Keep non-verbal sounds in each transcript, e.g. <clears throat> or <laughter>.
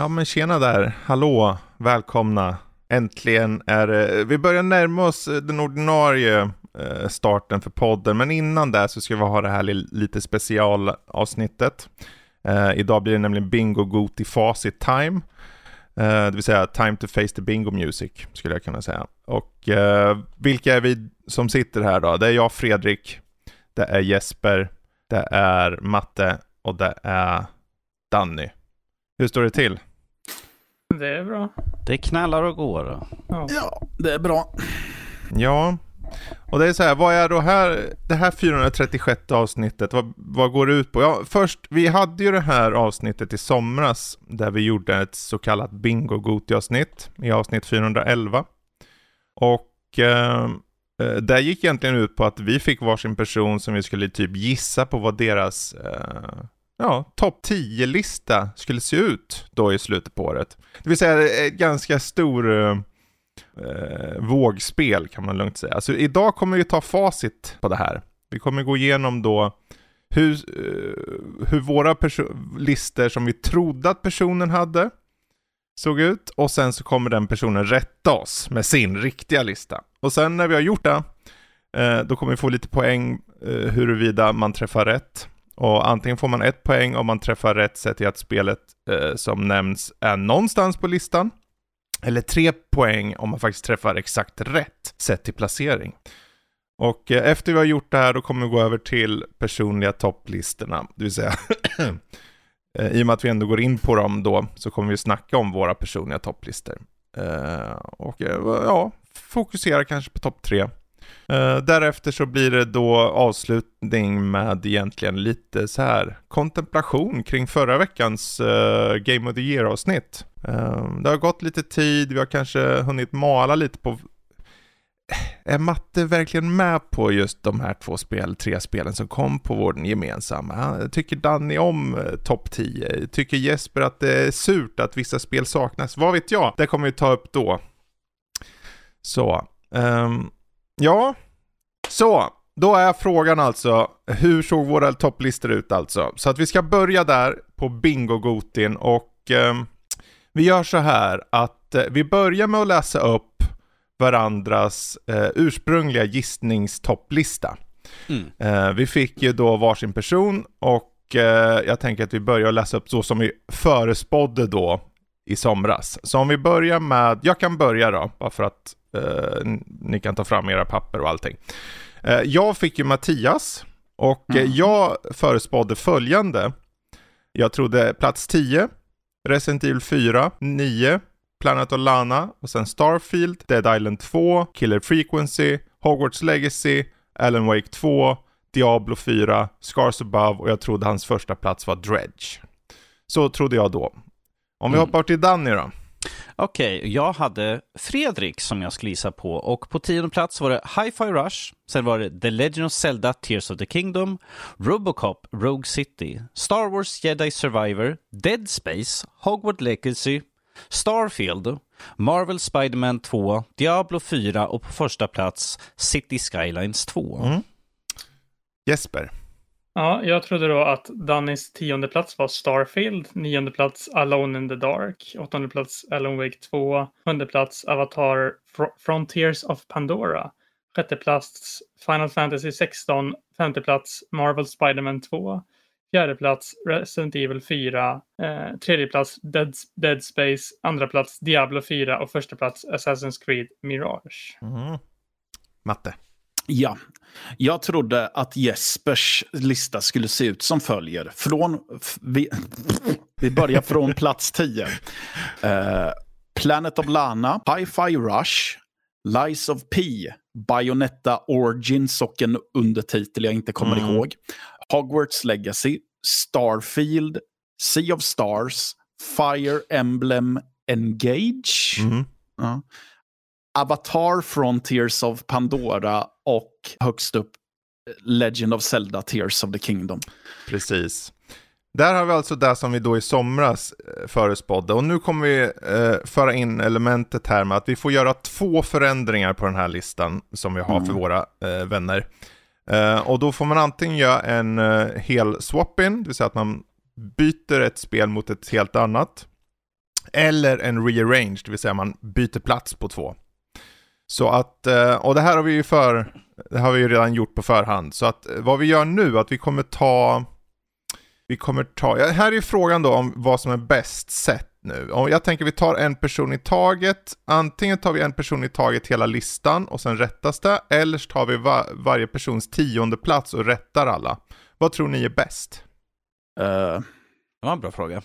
Ja men tjena där, hallå, välkomna. Äntligen är det, vi börjar närma oss eh, den ordinarie eh, starten för podden, men innan det så ska vi ha det här lite specialavsnittet. Eh, idag blir det nämligen Bingo Goti Facit Time. Det vill säga Time to Face the Bingo Music, skulle jag kunna säga. Och vilka är vi som sitter här då? Det är jag, Fredrik, det är Jesper, det är Matte och det är Danny. Hur står det till? Det är bra. Det knallar och går. Ja. ja, det är bra. Ja, och det är så här, vad är då här, det här 436 avsnittet, vad, vad går det ut på? Ja, först, vi hade ju det här avsnittet i somras, där vi gjorde ett så kallat bingo goti avsnitt i avsnitt 411. Och eh, eh, det gick egentligen ut på att vi fick varsin person som vi skulle typ gissa på vad deras eh, ja, topp 10-lista skulle se ut då i slutet på året. Det vill säga ett ganska stor eh, eh, vågspel kan man lugnt säga. Alltså idag kommer vi ta facit på det här. Vi kommer gå igenom då hur, eh, hur våra listor som vi trodde att personen hade såg ut och sen så kommer den personen rätta oss med sin riktiga lista. Och sen när vi har gjort det, eh, då kommer vi få lite poäng eh, huruvida man träffar rätt. Och antingen får man ett poäng om man träffar rätt sett i att spelet eh, som nämns är någonstans på listan. Eller tre poäng om man faktiskt träffar exakt rätt sett till placering. Och eh, efter vi har gjort det här då kommer vi gå över till personliga topplistorna. Det vill säga, <clears throat> eh, i och med att vi ändå går in på dem då så kommer vi snacka om våra personliga topplistor. Eh, och eh, ja, fokusera kanske på topp tre. Uh, därefter så blir det då avslutning med egentligen lite så här kontemplation kring förra veckans uh, Game of the Year avsnitt. Uh, eh, det har gått lite tid, vi har kanske hunnit mala lite på är Matte verkligen med på just de här två spel, tre spelen som kom på vår gemensamma? Tycker Danny om topp 10? Tycker Jesper att det är surt att vissa spel saknas? Vad vet jag? Det kommer vi ta upp då. Så, um, Ja, så då är frågan alltså, hur såg våra topplistor ut alltså? Så att vi ska börja där på Bingo-Gotin och eh, vi gör så här att eh, vi börjar med att läsa upp varandras eh, ursprungliga gissningstopplista. Mm. Eh, vi fick ju då varsin person och eh, jag tänker att vi börjar läsa upp så som vi förespådde då i somras. Så om vi börjar med, jag kan börja då, bara för att Eh, ni kan ta fram era papper och allting. Eh, jag fick ju Mattias och eh, mm. jag förespådde följande. Jag trodde plats 10, Resident Evil 4, 9, Planet of Lana och sen Starfield, Dead Island 2, Killer Frequency, Hogwarts Legacy, Alan Wake 2, Diablo 4, Scars Above och jag trodde hans första plats var Dredge. Så trodde jag då. Om vi mm. hoppar till Danny då. Okej, okay, jag hade Fredrik som jag skulle gissa på och på tionde plats var det Hi-Fi Rush, sen var det The Legend of Zelda Tears of the Kingdom, Robocop Rogue City, Star Wars Jedi Survivor, Dead Space, Hogwarts Legacy, Starfield, Marvel Spiderman 2, Diablo 4 och på första plats City Skylines 2. Mm. Jesper. Ja, jag trodde då att Dannys tionde plats var Starfield, nionde plats Alone in the Dark, åttonde plats Alan Wake 2, sjunde plats Avatar Fr Frontiers of Pandora, sjätte plats Final Fantasy 16, femte plats Marvel Spiderman 2, fjärde plats Resident Evil 4, eh, tredje plats Dead, Dead Space, andra plats Diablo 4 och första plats Assassin's Creed Mirage. Mm. Matte. Ja, jag trodde att Jespers lista skulle se ut som följer. Från, vi, <laughs> vi börjar från plats 10. Uh, eh, Planet of Lana, Hi-Fi Rush, Lies of P, Bayonetta Origins och en undertitel jag inte kommer mm. ihåg. Hogwarts Legacy, Starfield, Sea of Stars, Fire Emblem Engage. Mm. Uh, Avatar Frontiers of Pandora och högst upp Legend of Zelda Tears of the Kingdom. Precis. Där har vi alltså det som vi då i somras eh, förespådde och nu kommer vi eh, föra in elementet här med att vi får göra två förändringar på den här listan som vi har Mm. för våra eh, vänner. Eh, och då får man antingen göra en eh, hel swap-in, det vill säga att man byter ett spel mot ett helt annat. Eller en rearrange, det vill säga man byter plats på två. Så att, eh, och det här har vi ju för, det har vi ju redan gjort på förhand. Så att eh, vad vi gör nu, att vi kommer ta vi kommer ta, ja, här är ju frågan då om vad som är bäst sätt nu. Och jag tänker vi tar en person i taget. Antingen tar vi en person i taget hela listan och sen rättas det. Eller så tar vi va varje persons tionde plats och rättar alla. Vad tror ni är bäst? Eh, Det var en bra fråga.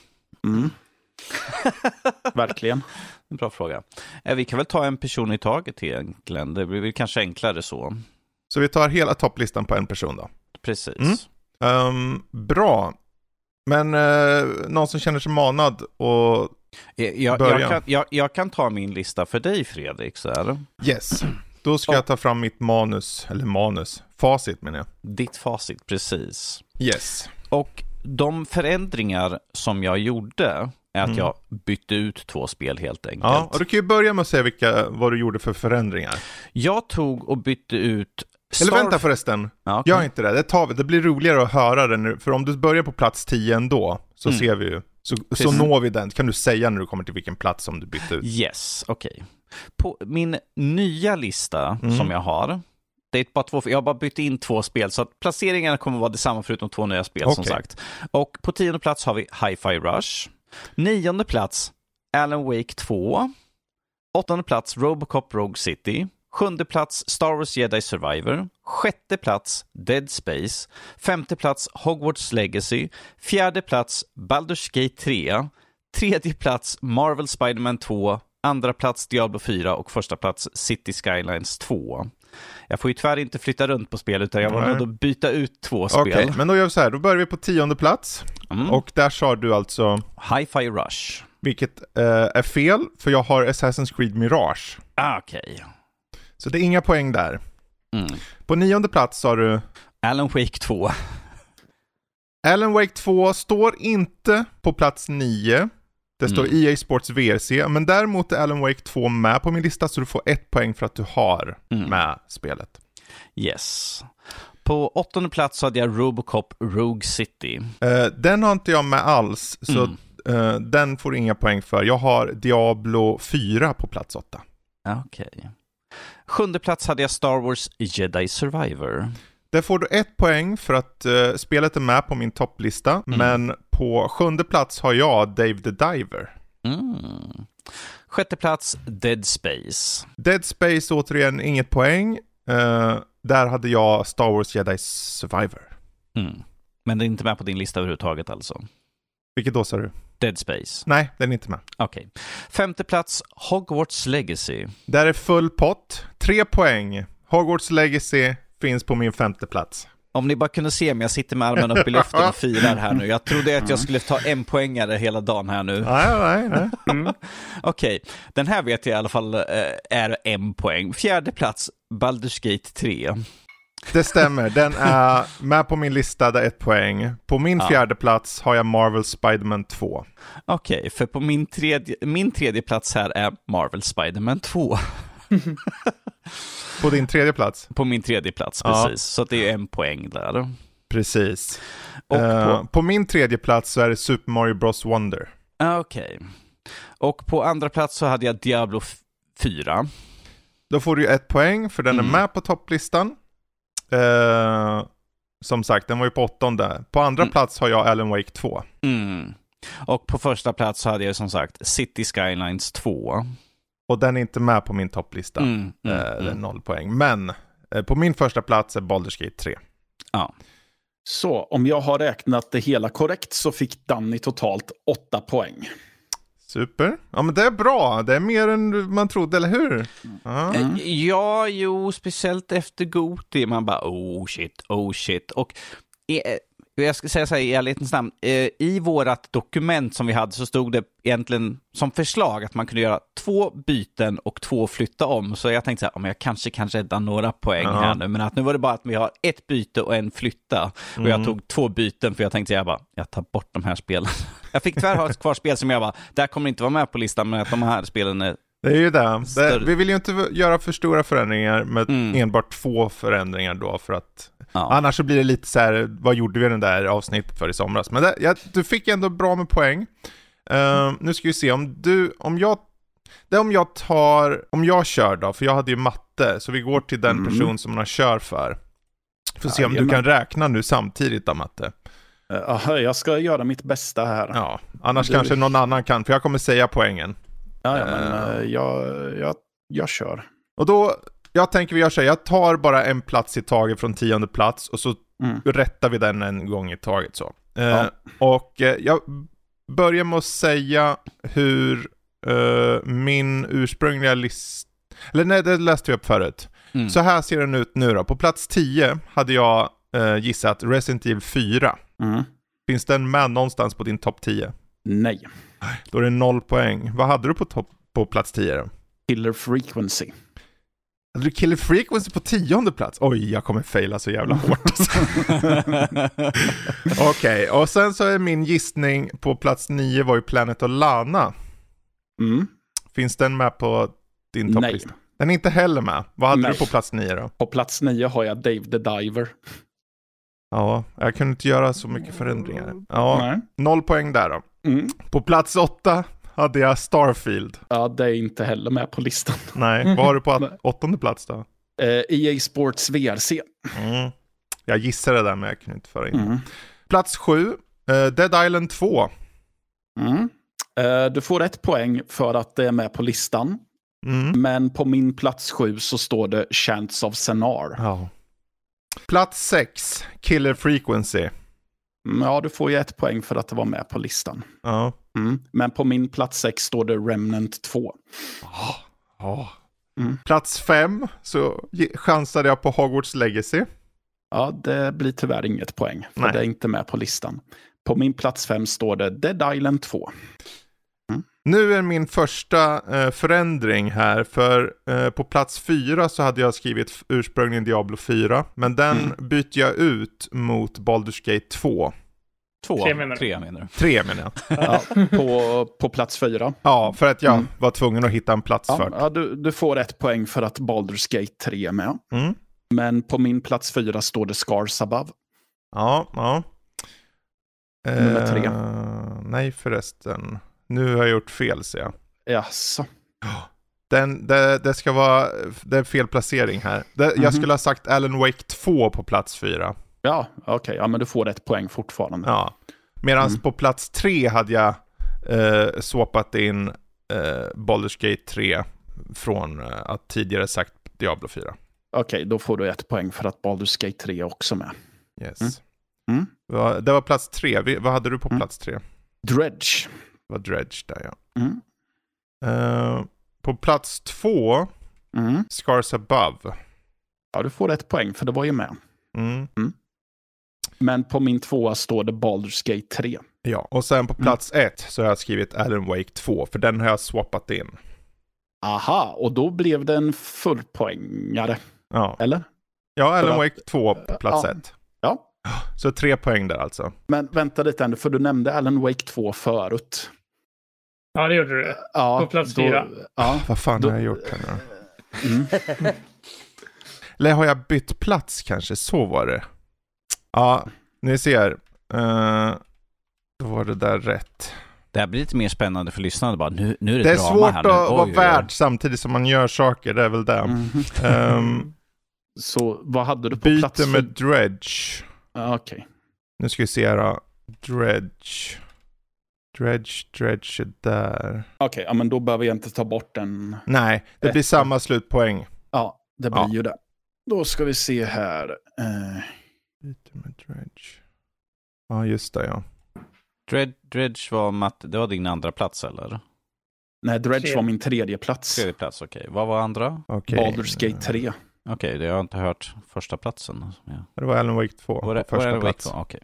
mm. <laughs> Verkligen. En bra fråga. Eh, Vi kan väl ta en person i taget egentligen. Det blir väl kanske enklare så. Så vi tar hela topplistan på en person då. Precis. Mm. Ehm, bra. Men eh, någon som känner sig manad och Jag, jag, Börja. jag, kan, jag, jag kan ta min lista för dig Fredrik. Så här. yes. Då ska jag ta fram mitt manus, eller manus, facit menar jag. Ditt facit, precis. Yes. Och de förändringar som jag gjorde är att Mm. jag bytte ut två spel helt enkelt. Ja, och du kan ju börja med att säga vilka, vad du gjorde för förändringar. Jag tog och bytte ut... Eller Star- vänta förresten, Ja, okej. gör inte det. Det, tar vi. det blir roligare att höra det nu, för om du börjar på plats 10 ändå, så Mm. ser vi ju. Så, så når vi den. Kan du säga när du kommer till vilken plats som du bytte ut? Yes, okej. På min nya lista Mm. som jag har, det är bara två, jag har bara bytt in två spel, så att placeringarna kommer vara detsamma förutom två nya spel som Okej. sagt. Och på tionde plats har vi Hi-Fi Rush. Nionde plats, Alan Wake 2. Åttonde plats, Robocop Rogue City. Sjunde plats, Star Wars Jedi Survivor. Sjätte plats, Dead Space. Femte plats, Hogwarts Legacy. Fjärde plats, Baldur's Gate 3. Tredje plats, Marvel Spider-Man 2. Andra plats, Diablo 4 och första plats, City Skylines 2. Jag får ju tyvärr inte flytta runt på spel, utan jag var nöjd att byta ut två Okej, spel. men då gör vi så här. Då börjar vi på tionde plats. Mm. Och där sa du alltså, Hi-Fi Rush. vilket eh, är fel, för jag har Assassin's Creed Mirage. Ah, Okej. Så det är inga poäng där. Mm. På nionde plats sa du, Alan Wake 2. Alan Wake 2 står inte på plats 9. Det står Mm. EA Sports VRC, men däremot är Alan Wake 2 med på min lista så du får ett poäng för att du har Mm. med spelet. Yes. På åttonde plats hade jag Robocop Rogue City. Eh, den har inte jag med alls, så Mm. eh, den får du inga poäng för. Jag har Diablo 4 på plats 8. Ah, Okej. Sjunde plats hade jag Star Wars Jedi Survivor. Där får du ett poäng för att eh, spelet är med på min topplista, Mm. men på sjunde plats har jag Dave the Diver. Mm. Sjätte plats Dead Space. Dead Space återigen inget poäng. Eh, där hade jag Star Wars Jedi Survivor. Mm. Men det är inte med på din lista överhuvudtaget alltså? Vilket då sa du? Dead Space. Nej, den är inte med. Okej. Femte plats Hogwarts Legacy. Där är full pott. Tre poäng. Hogwarts Legacy finns på min femte plats. Om ni bara kunde se mig, jag sitter med armen upp i luften och <laughs> firar här nu. Jag trodde att jag skulle ta en poängare hela dagen här nu. Nej, nej, nej. <laughs> Mm. Okej, den här vet jag i alla fall eh, är en poäng. Fjärde plats, Baldur's Gate 3. Det stämmer. Den är med på min lista, där ett poäng. På min Ja. fjärde plats har jag Marvel Spider-Man 2. Okej, för på min tredje, min tredje plats här är Marvel Spider-Man 2. <laughs> På din tredje plats? På min tredje plats, Ja. precis. Så att det är en poäng där. Precis. Och Eh, på, på min tredje plats så är det Super Mario Bros Wonder. ah, okej. Och på andra plats så hade jag Diablo f- 4. Då får du ju ett poäng för den Mm. är med på topplistan. Eh, som sagt, den var ju på åttonde. På andra Mm. plats har jag Alan Wake 2. Mm. Och på första plats så hade jag som sagt City Skylines 2. Och den är inte med på min topplista. Mm, mm, Eh, mm. noll poäng. Men eh, på min första plats är Baldur's Gate 3. Så om jag har räknat det hela korrekt så fick Danny totalt åtta poäng. Super. Ja men det är bra. Det är mer än man trodde, eller hur? Ja. Mm. Eh, Ja, jo, speciellt efter Goti. Man bara oh shit, oh shit. Och eh, jag ska säga så här i ärlighetens namn, eh, i vårt dokument som vi hade så stod det egentligen som förslag att man kunde göra två byten och två flytta om. Så jag tänkte så här, om jag kanske kan rädda några poäng Ja. här nu, men att nu var det bara att vi har ett byte och en flytta. Och jag Mm. tog två byten för jag tänkte, jag bara, jag tar bort de här spelen. <laughs> Jag fick tyvärr ha kvar spel som jag bara, där kommer inte vara med på listan, men att de här spelen är Det är ju det. det. Vi vill ju inte göra för stora förändringar med Mm. enbart två förändringar då för att Ja. annars så blir det lite så här, vad gjorde vi den där avsnittet för i somras? Men det, ja, du fick ändå bra med poäng. Eh, nu ska vi se om du, om jag, det är om jag tar, om jag kör då, för jag hade ju matte, så vi går till den Mm. person som man kör för. Får se om du kan räkna nu samtidigt då matte. Aha, jag ska göra mitt bästa här. Ja, Ja, annars Du- kanske någon annan kan, för jag kommer säga poängen. ja, men Eh. eh, jag, jag, jag kör. Och då, jag tänker vi gör så här, jag tar bara en plats i taget från tionde plats och så Mm. rättar vi den en gång i taget så. Eh, Ja. Och eh, jag börjar med att säga hur eh, min ursprungliga list... Eller nej, det läste jag upp förut. Mm. Så här ser den ut nu då. På plats 10 hade jag eh, gissat Resident Evil 4. Mm. Finns den med någonstans på din topp 10? Nej. Då är det noll poäng. Vad hade du på, topp, på plats 10 då? Killer frequency. Hade du Killer Frequency på tionde plats? Oj, jag kommer faila så jävla hårt. alltså. <laughs> Okej, och sen så är min gissning på plats 9 var ju Planet och Lana. Mm. Finns den med på din Nej. topplista? Den är inte heller med. Vad hade Nej. du på plats 9 då? På plats nio har jag Dave the Diver. Ja, jag kunde inte göra så mycket förändringar. Ja, Nej. noll poäng där då. Mm. På plats 8 hade jag Starfield. Ja, det är inte heller med på listan. <laughs> Nej, vad har du på åttonde plats då? Eh, EA Sports VRC. Mm. Jag gissade det där men jag kunde inte föra in. Mm. Plats 7, eh, Dead Island 2. Mm. Eh, du får ett poäng för att det är med på listan. Mm. Men på min plats sju så står det Chance of Senar. Ja. Plats 6, Killer Frequency. Mm, Ja, du får ju ett poäng för att det var med på listan. Ja. Mm. Men på min plats sex står det Remnant 2. Ja. Mm. Plats 5 så chansade jag på Hogwarts Legacy. Ja, det blir tyvärr inget poäng, för Nej. det är inte med på listan. På min plats fem står det Dead Island 2. Nu är min första eh, förändring här, för eh, på plats 4 så hade jag skrivit ursprungligen Diablo 4, men den Mm. bytte jag ut mot Baldur's Gate 2. Två, Tre menar du? tre menar du. 3 menar jag. Ja, på, på plats fyra. Ja, för att jag Mm. var tvungen att hitta en plats Ja, för det. ja, du, du får ett poäng för att Baldur's Gate 3 är med. Mm. Men på min plats fyra står det Scars Above. Ja, ja. Nummer tre. Eh, nej förresten. Nu har jag gjort fel ser jag. Jaså? Den, det, det ska vara, det är fel placering här. Det, Mhm. Jag skulle ha sagt Alan Wake 2 på plats 4. Ja, okej. Ja, men du får ett poäng fortfarande. Ja. Medan Mm. på plats 3 hade jag eh, swappat in eh, Baldur's Gate 3 från eh, att tidigare sagt Diablo 4. Okej, då får du ett poäng för att Baldur's Gate 3 är också med. Yes. Mm. Mm. Det var plats 3. Vi- Vad hade du på Mm. plats 3? Dredge. Var Dredge där ja. Mm. Eh, på plats 2, Mm. Scars Above. Ja, du får ett poäng för det var ju med. Mm. Men på min tvåa står det Baldur's Gate 3. Ja, och sen på Mm. plats 1 så har jag skrivit Alan Wake 2, för den har jag swappat in. Aha, och då blev det en fullpoängare, Ja, eller? ja Alan Wake 2 på plats Ja. 1. Ja. Så tre poäng där alltså. Men vänta lite ändå, för du nämnde Alan Wake 2 förut. Ja, det gjorde du. Ja, På plats då- fyra. Ja. Vad fan Då- har jag gjort här nu? Mm. <laughs> Eller har jag bytt plats kanske? Så var det. Ja, ni ser. Uh, då var det där rätt. Det här blir lite mer spännande för lyssnarna. Bara, nu, nu är det, Det är drama svårt här att nu. vara Oj, oj. värd samtidigt som man gör saker, det är väl det. Mhm. Ehm, Så vad hade du på plats byter med. Dredge. Ja, Okej. Nu ska vi se här då. Dredge. Dredge, Dredge är där. Okej, ja, men då behöver jag inte ta bort den. Nej, det blir samma slutpoäng. Ja, det blir Ja. ju det. Då ska vi se här. Eh, Byter med Dredge. Ja, just det ja. Dred, Dredge var, Matt, det var din andra plats eller? nej, Dredge Tre. var min tredje plats. Tredje plats, okej. Vad var andra? Okej. Baldur's Gate 3. Okej, det har jag inte hört första platsen. Ja. Det var Alan Wake 2. Var det, på första var det plats. Okej.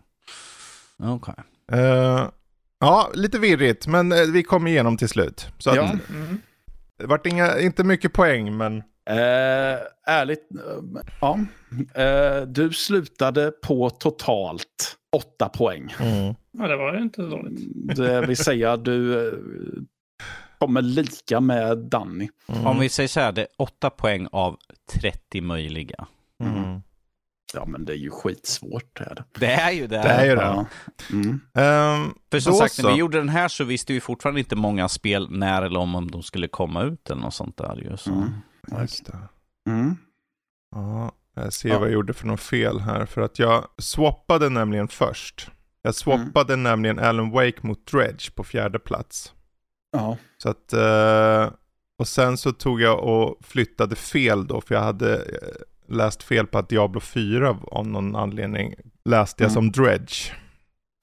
Okej. Eh, ja, lite virrigt, men eh, vi kom igenom till slut. Så att, Ja. Mm. det vart inga, inte mycket poäng, men Eh, ärligt, eh, ja. Eh, du slutade på totalt åtta poäng. mm. Ja, det var ju inte så dåligt. Det vill säga du kommer lika med Danny. Mm. Om vi säger så här, det är 8 poäng av 30 möjliga. Mm. Ja, men det är ju skitsvårt. Är det. Det är ju det. Det är ju det. Ja. Mm. Ehm, För som sagt, så. när vi gjorde den här så visste vi fortfarande inte många spel när eller om, om de skulle komma ut eller något sånt där ju. Så. Mm. Just det. Mm. Ja, jag ser Ja. vad jag gjorde för något fel här. För att jag swappade nämligen först. Jag swappade nämligen Alan Wake mot Dredge på fjärde plats. Ja. Så att, eh, och sen så tog jag och flyttade fel då, för jag hade eh, läst fel på att Diablo 4 av någon anledning läste jag Mm. som Dredge.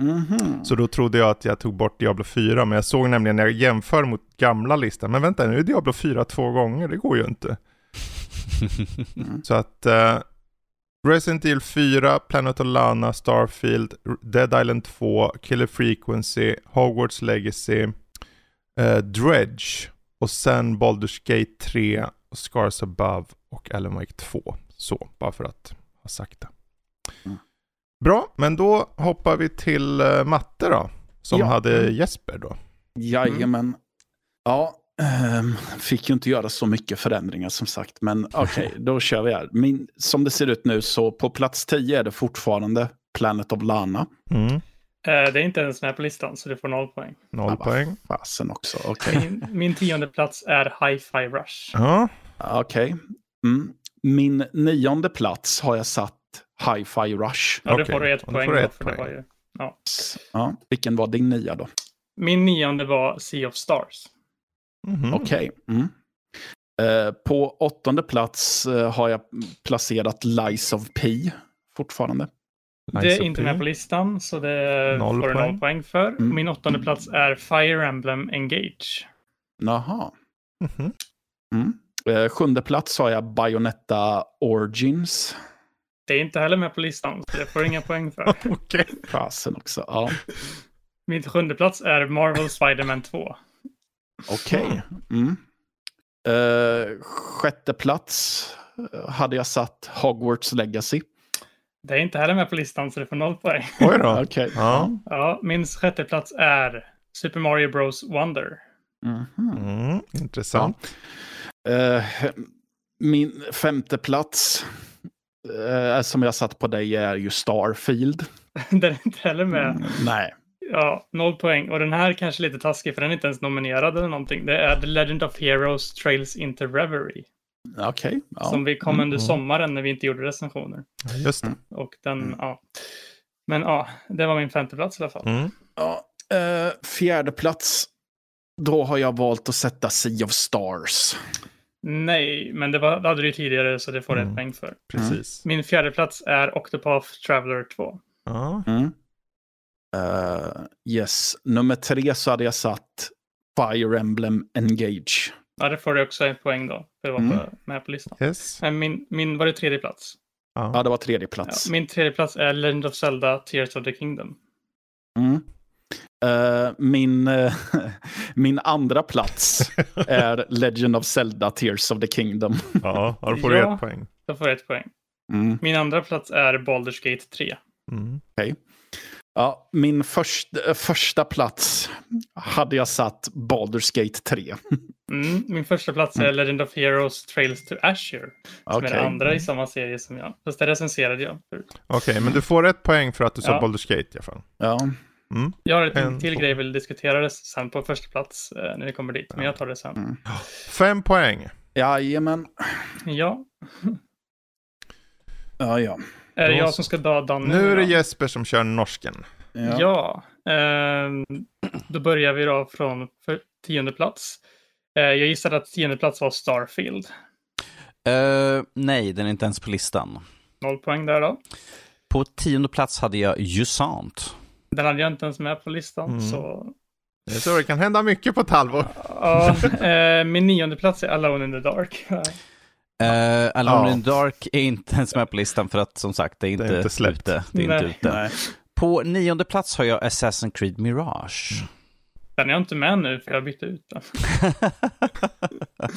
Mhm. Så då trodde jag att jag tog bort Diablo 4, men jag såg nämligen när jag jämför mot gamla listan, men vänta nu är Diablo 4 två gånger, det går ju inte. Mm. Så att eh, Resident Evil 4, Planet of Lana, Starfield, Dead Island 2, Killer Frequency, Hogwarts Legacy, eh, Dredge och sen Baldur's Gate 3, och Scars Above och Alan Wake 2. Så, bara för att ha sagt det. Mm. Bra, men då hoppar vi till eh, matte då. Som Ja. hade Jesper då. Jajamän. Ja, ehm, fick ju inte göra så mycket förändringar som sagt. Men <laughs> okej, då kör vi här. Min, som det ser ut nu så på plats 10 är det fortfarande Planet of Lana. Mm. Eh, det är inte ens med på listan, så du får noll poäng. Noll Ja, poäng. Fasen också, okej. Min, min tionde plats är Hi-Fi Rush. Ja, Okej. Mm. Min nionde plats har jag satt Hi-Fi Rush. Ja, Okej, då får du ett då poäng. får du då, ett det poäng. var ju, ja. Ja. Vilken var din nia då? Min nionde var Sea of Stars. mhm. Okej. Mm. Eh, på åttonde plats eh, har jag placerat Lies of P fortfarande. Det är inte med på listan, så det Noll får du poäng. noll poäng för. Mm. Min åttonde plats är Fire Emblem Engage. Jaha. Mhm. Mm. Eh, sjunde plats har jag Bayonetta Origins. Det är inte heller med på listan, så det får du inga poäng för. <laughs> Okej. Fasen också. Ja. Min sjunde plats är Marvel Spider-Man 2. Okej. Mm. Eh, sjätte plats hade jag satt Hogwarts Legacy. Det är inte heller med på listan, så det får noll poäng. <laughs> Oj då. Okej. Ja. Ja, min sjätte plats är Super Mario Bros Wonder. Mhm. Mm, intressant. Eh, min femte plats eh, som jag satt på dig är ju Starfield. <laughs> Den är inte heller med. Mm, nej. Ja, noll poäng. Och den här kanske är lite taskig, för den är inte ens nominerad eller någonting. Det är The Legend of Heroes Trails into Reverie. Okej. Ja. Som vi kom under Mm. sommaren när vi inte gjorde recensioner. Just det. Och den, Mm. ja. Men ja, det var min femte plats i alla fall. Mm. Ja, eh, fjärde plats. Då har jag valt att sätta Sea of Stars. Nej, men det, var, det hade du ju tidigare så det får du Mm. ett poäng för. Precis. Min fjärde plats är Octopath Traveler 2. Ja. Mm. Eh, yes, nummer tre så hade jag satt Fire Emblem Engage. Ja, det får du också ett poäng då. För det var Mm. med på listan. Yes. Men min, min var det tredje plats. Ja, Ja. det var tredje Ja, plats. min tredje plats är Legend of Zelda Tears of the Kingdom. Mm. Eh, min, eh, <laughs> min andra plats <laughs> är Legend of Zelda Tears of the Kingdom. <laughs> ja, då får du Ja. ett poäng. Då får du ett poäng. Mm. Min andra plats är Baldur's Gate 3. Mm. Ja, min först, eh, första plats hade jag satt Baldur's Gate 3. Mm, min första plats är Mm. Legend of Heroes Trails to Azure. Som är Okej. det andra i samma serie som jag. Fast det recenserade jag. Okej, men du får ett poäng för att du sa Ja. Baldur's Gate i alla fall. Ja. Mm. Jag har en till grej jag vill diskutera det sen på första plats eh, när vi kommer dit. Men jag tar det sen. Mm. Fem poäng. Jajamän. Ja. Ja, ja. Är det Då jag som ska dra Danny? Nu är det då? Jesper som kör norsken. Ja. Ja. ehm, då börjar vi då från för tionde plats. Eh, jag gissade att tionde plats var Starfield. Eh, nej, den är inte ens på listan. Noll poäng där då. På tionde plats hade jag Jusant. Den hade jag inte ens med på listan. Mm. Så, Det är så det kan hända mycket på ett halvår. ja, eh, min nionde plats är Alone in the Dark. <laughs> Uh, Alone Ja. in the Dark är inte ens med på listan för att som sagt, det är inte, inte släppt. ute. Det är inte Nej. ute. Nej. På nionde plats har jag Assassin's Creed Mirage. Den är jag inte med nu för jag bytte ut den. <laughs>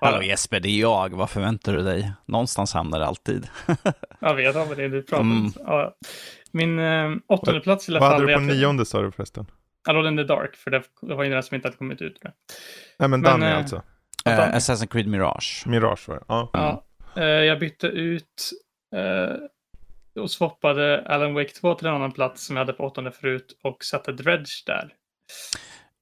Hallå Jesper, det är jag. Vad förväntar du dig? Någonstans hamnar det alltid. <laughs> Jag vet vad det är du pratar om. Mm. Ja. Min eh, åttonde plats i alla Vad fall. hade du på är nionde sa du förresten? Alone in the Dark, för det, det var ju den som inte hade kommit ut. Nej men, Men, Danny eh, alltså. Uh, Danny. Assassin's Creed Mirage. Mirage var det. Ja. Ja. Eh, jag bytte ut eh, och swappade Alan Wake 2 till en annan plats som jag hade på åttonde förut och satte Dredge där.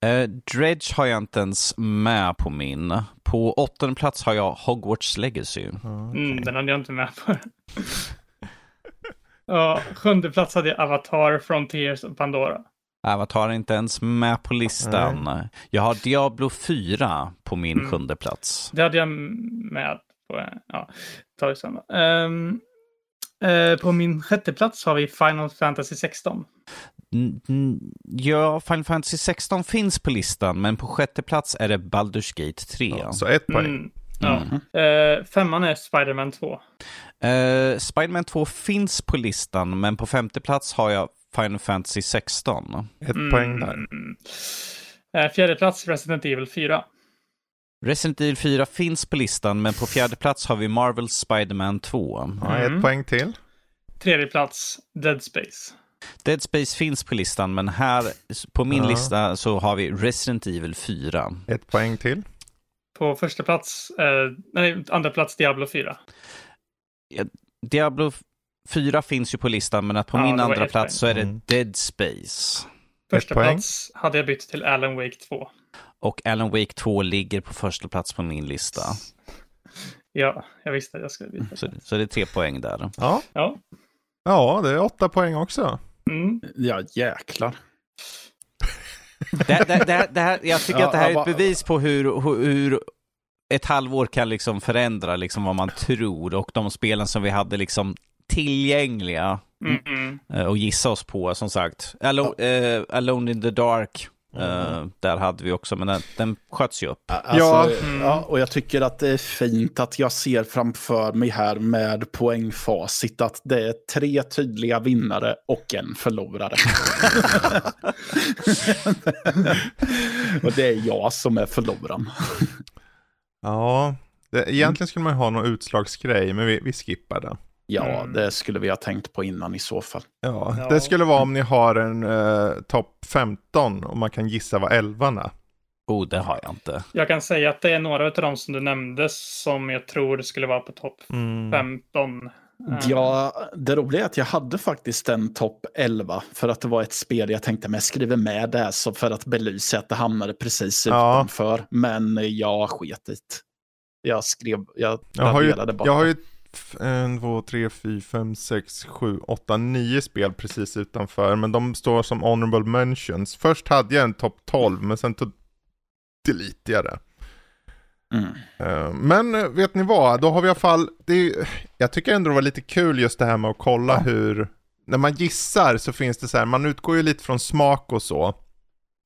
Eh, Dredge har jag inte ens med på min. På åttonde plats har jag Hogwarts Legacy. Ja, Mm, okej. den hade jag inte med på. <laughs> ja, sjunde plats hade jag Avatar, Frontiers och Pandora. Avatar är inte ens med på listan. Jag har Diablo 4 på min Mm. sjunde plats. Det hade jag med på. eh, Ja, tar då. Ehm, eh, på min sjätte plats har vi Final Fantasy 16. N- n- Ja, Final Fantasy 16 finns på listan, men på sjätte plats är det Baldur's Gate 3. Ja, så ett poäng. Mm, ja. Eh, femman är Spider-Man 2. Eh, Spiderman 2 finns på listan, men på femte plats har jag Final Fantasy 16. Ett poäng där. Mm. Eh, fjärde plats Resident Evil 4. Resident Evil 4 finns på listan, men på fjärde plats har vi Marvel Spiderman 2. Ja, Mm. ett poäng till. Tredje plats Dead Space. Dead Space finns på listan, men här på min Ja. lista så har vi Resident Evil 4. Ett poäng till. På första plats, eh, nej, andra plats Diablo 4. Diablo 4 finns ju på listan, men att på Ja, min andra plats så är det Mm. Dead Space. Första plats hade jag bytt till Alan Wake 2. Och Alan Wake 2 ligger på första plats på min lista. Ja, jag visste att jag skulle byta. Så, så det är tre poäng där. Ja. Ja. ja, det är åtta poäng också. Mm. Ja, jäklar. Det, det, det, det här, jag tycker Ja, att det här är ett bevis på hur, hur, hur ett halvår kan liksom förändra liksom vad man tror och de spelen som vi hade liksom tillgängliga Mm, mm. och gissa oss på, som sagt. Alone, eh, Alone in the Dark, eh, där hade vi också, men den, den sköts ju upp. Alltså, Ja. ja. och jag tycker att det är fint att jag ser framför mig här med poängfacit att det är tre tydliga vinnare och en förlorare. <laughs> och det är jag som är förloraren. Ja, det, egentligen skulle man ha någon utslagsgrej, men vi, vi skippar det. Ja, Mm. det skulle vi ha tänkt på innan i så fall. Ja, Ja. det skulle vara om ni har en eh, topp 15 och man kan gissa vad 11 är. Oh, det har jag inte. Jag kan säga att det är några av dem som du nämnde som jag tror skulle vara på topp Mm. 15. Eh, Ja, det roliga är att jag hade faktiskt en topp 11 för att det var ett spel jag tänkte men jag skriver med det så för att belysa att det hamnade precis Ja. utanför. Men jag sket i. Jag skrev, jag, Jag har ju, bara. jag har ju en, två, tre, fyra, fem, sex, sju, åtta, nio spel precis utanför. Men de står som honorable mentions. Först hade jag en topp 12, men sen tog delete jag det. Mm. Eh, Men eh, vet ni vad, då har vi i alla fall, det är, jag tycker ändå det var lite kul just det här med att kolla hur, när man gissar så finns det så här, man utgår ju lite från smak och så.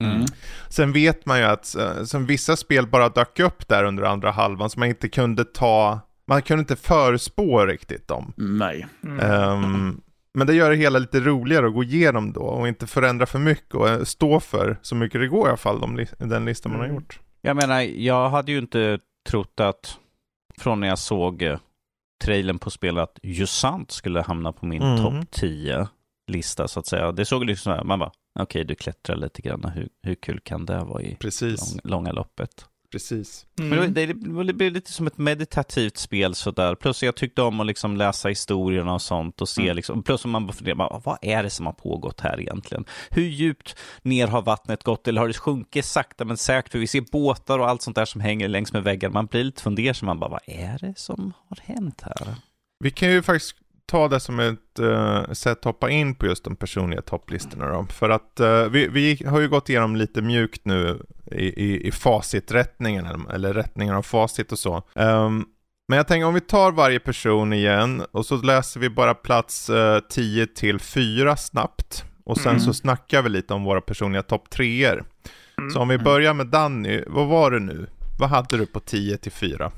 Mm. Sen vet man ju att eh, som vissa spel bara dök upp där under andra halvan så man inte kunde ta, man kunde inte förspå riktigt dem. Nej. mm. Ehm, men det gör det hela lite roligare att gå igenom då och inte förändra för mycket och eh, stå för så mycket det går i alla fall, de, den listan man har Mm. gjort. Jag menar, jag hade ju inte trott att från när jag såg eh, trailern på spelet att Jusant skulle hamna på min Mm. topp 10 lista så att säga. Det såg liksom så här, man bara, okej du klättrar lite grann, hur, hur kul kan det vara i Precis, lång, långa loppet? Precis. Men det, Mm. det, det, det blev lite som ett meditativt spel sådär. Plus jag tyckte om att liksom läsa historierna och sånt och se Mm. liksom, plus om man funderar, vad är det som har pågått här egentligen? Hur djupt ner har vattnet gått eller har det sjunkit sakta men säkert? För vi ser båtar och allt sånt där som hänger längs med väggar. Man blir lite fundersam, man bara, vad är det som har hänt här? Vi kan ju faktiskt ta det som ett uh, sätt att hoppa in på just de personliga topplistorna då. För att eh, vi, vi har ju gått igenom lite mjukt nu i, i, i faciträttningen, eller, eller rättningen av facit och så. Ehm, men jag tänker om vi tar varje person igen och så läser vi bara plats uh, 10 till 4 snabbt. Och sen Mm. så snackar vi lite om våra personliga topp 3 Mm. Så om vi börjar med Danny, vad var det nu? Vad hade du på 10 till 4?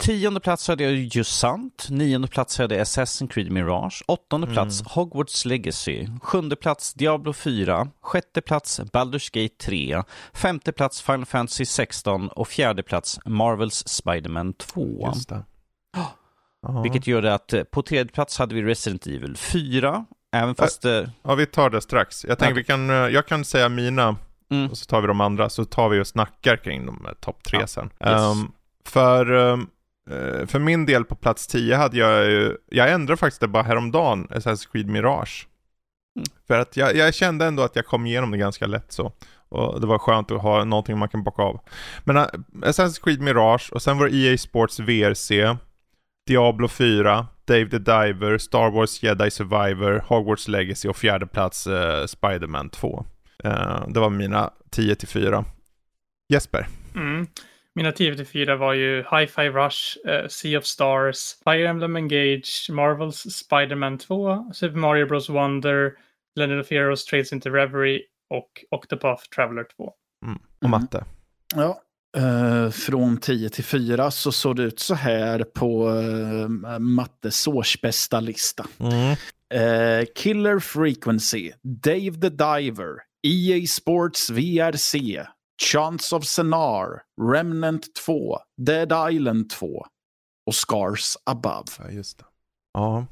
Tionde plats hade jag just sant. Nionde plats hade jag Assassin's Creed Mirage. Åttonde plats Hogwarts Legacy. Sjunde plats Diablo 4. Sjätte plats Baldur's Gate 3. Femte plats Final Fantasy 16 och fjärde plats Marvels Spider-Man 2. Just det. <gasps> Ja. Vilket gjorde att eh, på tredje plats hade vi Resident Evil 4. Även fast... eh, ja, vi tar det strax. Jag tänker Ja. vi kan, eh, jag kan säga mina Mm. och så tar vi de andra, så tar vi och snackar kring de topp tre Ja. sen. Yes. Ehm, för, eh, för min del på plats 10 hade jag ju, jag ändrade faktiskt det bara häromdagen, Assassin's Creed Mirage. Mm. För att jag, jag kände ändå att jag kom igenom det ganska lätt så. Och det var skönt att ha någonting man kan bocka av. Men uh, Assassin's Creed Mirage, och sen var det EA Sports VRC, Diablo 4, Dave the Diver, Star Wars Jedi Survivor, Hogwarts Legacy och fjärde plats uh, Spider-Man 2. Eh, det var mina 10 till 4. Jesper? Mm. Mina 10-4 var ju Hi-Fi Rush, eh, Sea of Stars, Fire Emblem Engage, Marvels Spider-Man 2, Super Mario Bros Wonder, Legend of Heroes Trades into Reverie och Octopath Traveler 2. Och Mm. matte? Ja, eh, från 10 till 4 så såg det ut så här på uh, Mattes årsbästa lista. Mm. Eh, Killer Frequency, Dave the Diver, EA Sports VRC, Chance of Senar, Remnant 2, Dead Island 2 och Scars Above. Ja, just det. Ja.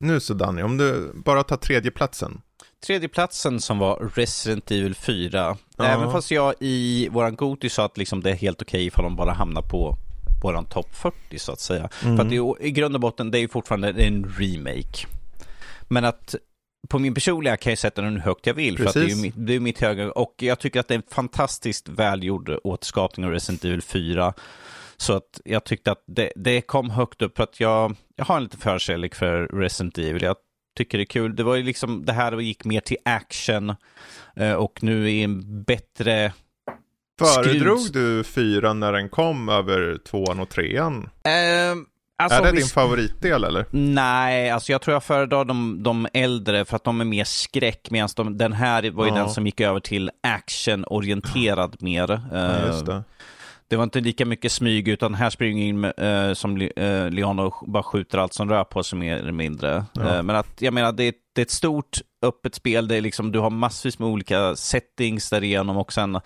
Nu så Danny, om du bara tar tredje platsen. Tredjeplatsen som var Resident Evil 4. Ja. Även fast jag i våran Goti sa att liksom det är helt okej ifall de bara hamnar på våran topp 40 så att säga. Mm. För att i, i grund och botten det är ju fortfarande en remake. Men att på min personliga kan jag sätta den hur högt jag vill. För att det är Precis. mitt, det är mitt höga. Och jag tycker att det är en fantastiskt välgjord återskapning av Resident Evil 4. Så att jag tyckte att det, det kom högt upp för att jag, jag har en liten förkärlek för Resident Evil. Jag tycker det är kul. Det var ju liksom det här gick mer till action eh, och nu är en bättre... Föredrog du fyran när den kom över tvåan och trean? Ehm, alltså, är det din favoritdel eller? Nej, alltså jag tror jag föredrar de, de äldre för att de är mer skräck medan de, den här var ju Ja. den som gick över till actionorienterad mer. Ja, Eh, just det. det var inte lika mycket smyg utan här springer in eh, som Le- eh, Leon och bara skjuter allt som rör på sig mer eller mindre. Ja. Eh, men att jag menar det det är ett stort öppet spel, det är liksom, du har massvis med olika settings därigenom och sen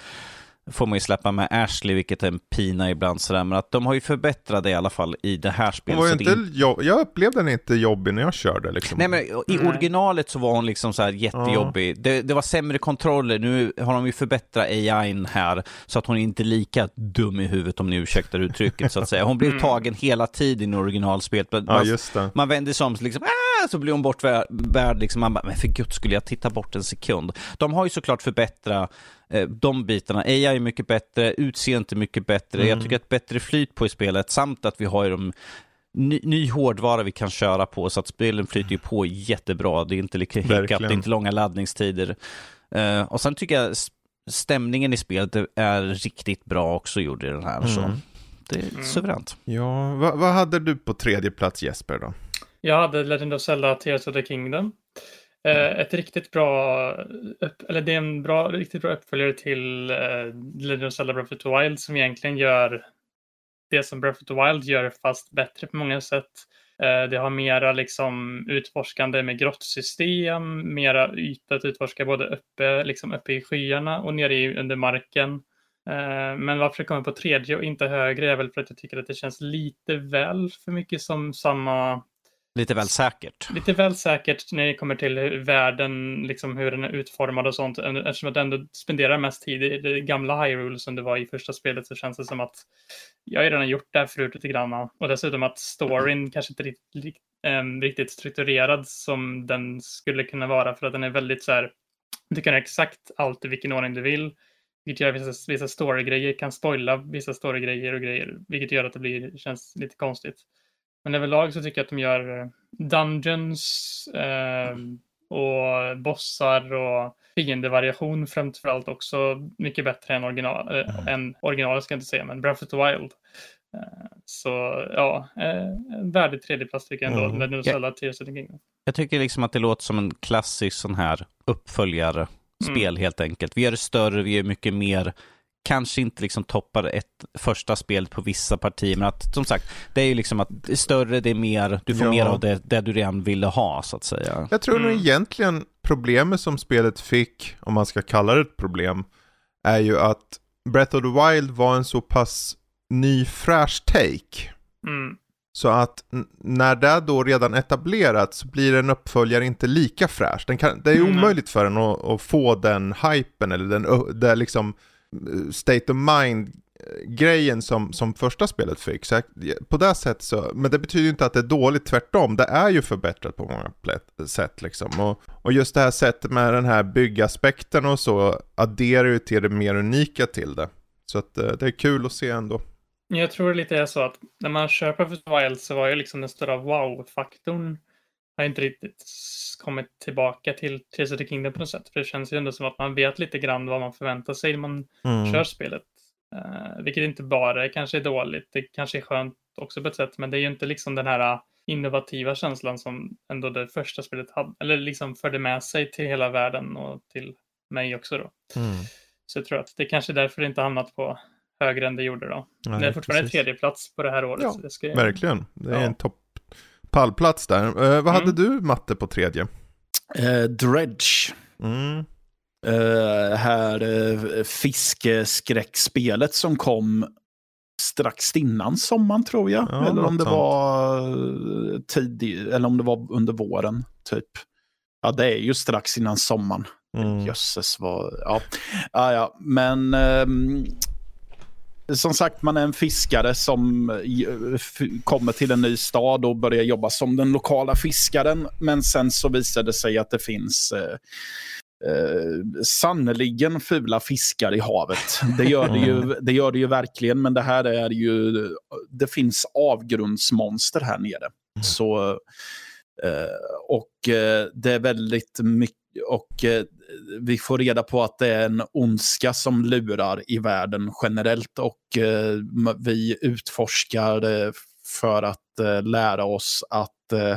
får man ju släppa med Ashley, vilket är en pina ibland sådär, men att de har ju förbättrat det i alla fall i det här Hon spelet. var så det inte är jo- jag upplevde den inte jobbig när jag körde liksom. Nej men i Nej. originalet så var hon liksom så här jättejobbig. Det, det var sämre kontroller, nu har de ju förbättrat AIn här så att hon är inte är lika dum i huvudet om ni ursäktar uttrycket så att säga. Hon blir Mm. tagen hela tiden i originalspelet. Ja, Man, just det. man vänder sig om liksom, ah, så blir hon bortvärd liksom. Man bara, men för gud skulle jag titta bort en sekund. De har ju såklart förbättrat eh, de bitarna. AI är mycket bättre, utseendet är mycket bättre. Mm. Jag tycker att bättre flyt på i spelet samt att vi har ju de ny, ny hårdvara vi kan köra på så att spelen flyter ju på jättebra. Det är inte lika hiccup, det är inte långa laddningstider. Eh, och sen tycker jag stämningen i spelet är riktigt bra också gjord i den här. Så Mm. det är Mm. suveränt. Ja, vad, vad hade du på tredje plats Jesper då? Jag hade Legend of Zelda Tears of the Kingdom. Eh, ett riktigt bra, eller det är en bra, riktigt bra uppföljare till eh, Legend of Zelda Breath of the Wild som egentligen gör det som Breath of the Wild gör fast bättre på många sätt. Eh, det har mera liksom utforskande med grottsystem, mera yta att utforska både uppe, liksom uppe i skyarna och nere i, under marken. Eh, Men varför det kommer på tredje och inte högre är väl för att jag tycker att det känns lite väl för mycket som samma Lite väl säkert. lite väl säkert när det kommer till världen, liksom hur den är utformad och sånt. Eftersom att du ändå spenderar mest tid i det gamla Hyrule som det var i första spelet så känns det som att jag har redan gjort det här förut lite grann. Och dessutom att storyn kanske inte riktigt, ehm, riktigt strukturerad som den skulle kunna vara för att den är väldigt så här, du kan göra exakt allt i vilken ordning du vill. Vilket gör att vissa, vissa storygrejer kan spoila vissa storygrejer och grejer, vilket gör att det blir, känns lite konstigt. Men överlag så tycker jag att de gör eh, dungeons eh, och bossar och fiendevariation framförallt också mycket bättre än original, äh, än originalet ska jag inte säga, men Breath of the Wild. Eh, så ja, eh, en värdig tredjeplats tycker jag ändå, Mm. Zelda Tears of the Kingdom. Jag tycker liksom att det låter som en klassisk sån här uppföljare spel helt enkelt. Vi gör det större, vi gör mycket mer kanske inte liksom toppar ett första spel på vissa partier, men att som sagt, det är ju liksom att det är större, det är mer, du får Ja. mer av det, det du redan ville ha så att säga. Jag tror nog Mm. egentligen problemet som spelet fick, om man ska kalla det ett problem, är ju att Breath of the Wild var en så pass ny fräsch take. Mm. Så att när det då redan etablerat så blir en uppföljare inte lika fräsch. Den kan, det är Mm. omöjligt för den att, att få den hypen eller den, det liksom state of mind-grejen som, som första spelet fick. Så på det sättet så, men det betyder ju inte att det är dåligt, tvärtom. Det är ju förbättrat på många plätt- sätt liksom. Och, och just det här sättet med den här byggaspekten och så adderar ju till det mer unika till det. Så att eh, det är kul att se ändå. Jag tror det lite är så att när man köper för Wild så var ju liksom den stora wow-faktorn har inte riktigt kommit tillbaka till Tears of the Kingdom på något sätt. För det känns ju ändå som att man vet lite grann vad man förväntar sig när man Mm. kör spelet. Uh, vilket inte bara kanske är dåligt, det kanske är skönt också på ett sätt, men det är ju inte liksom den här innovativa känslan som ändå det första spelet hade, eller liksom förde med sig till hela världen och till mig också då. Mm. Så jag tror att det är kanske därför det inte hamnat på högre än det gjorde då. Nej, det är fortfarande precis. tredje plats på det här året. Ja, så det ska, Verkligen, det är Ja. en topp pallplats där. Eh, vad hade Mm. du Matte på tredje? Eh, Dredge. Mm. Eh, här eh, fiskeskräckspelet som kom strax innan sommaren tror jag. Ja, eller om det var eh, tidig, eller om det var under våren typ. Ja, det är ju strax innan sommaren. Mm. Jösses vad, ja. ja, ja. Men ehm, som sagt, man är en fiskare som eh, kommer till en ny stad och börjar jobba som den lokala fiskaren. Men sen så visar det sig att det finns eh, eh, sannoliken fula fiskar i havet. Det gör det, ju, <laughs> det gör det ju verkligen, men det här är ju... Det finns avgrundsmonster här nere. Så, eh, och eh, det är väldigt mycket... Och eh, vi får reda på att det är en ondska som lurar i världen generellt och eh, vi utforskar eh, för att eh, lära oss att eh,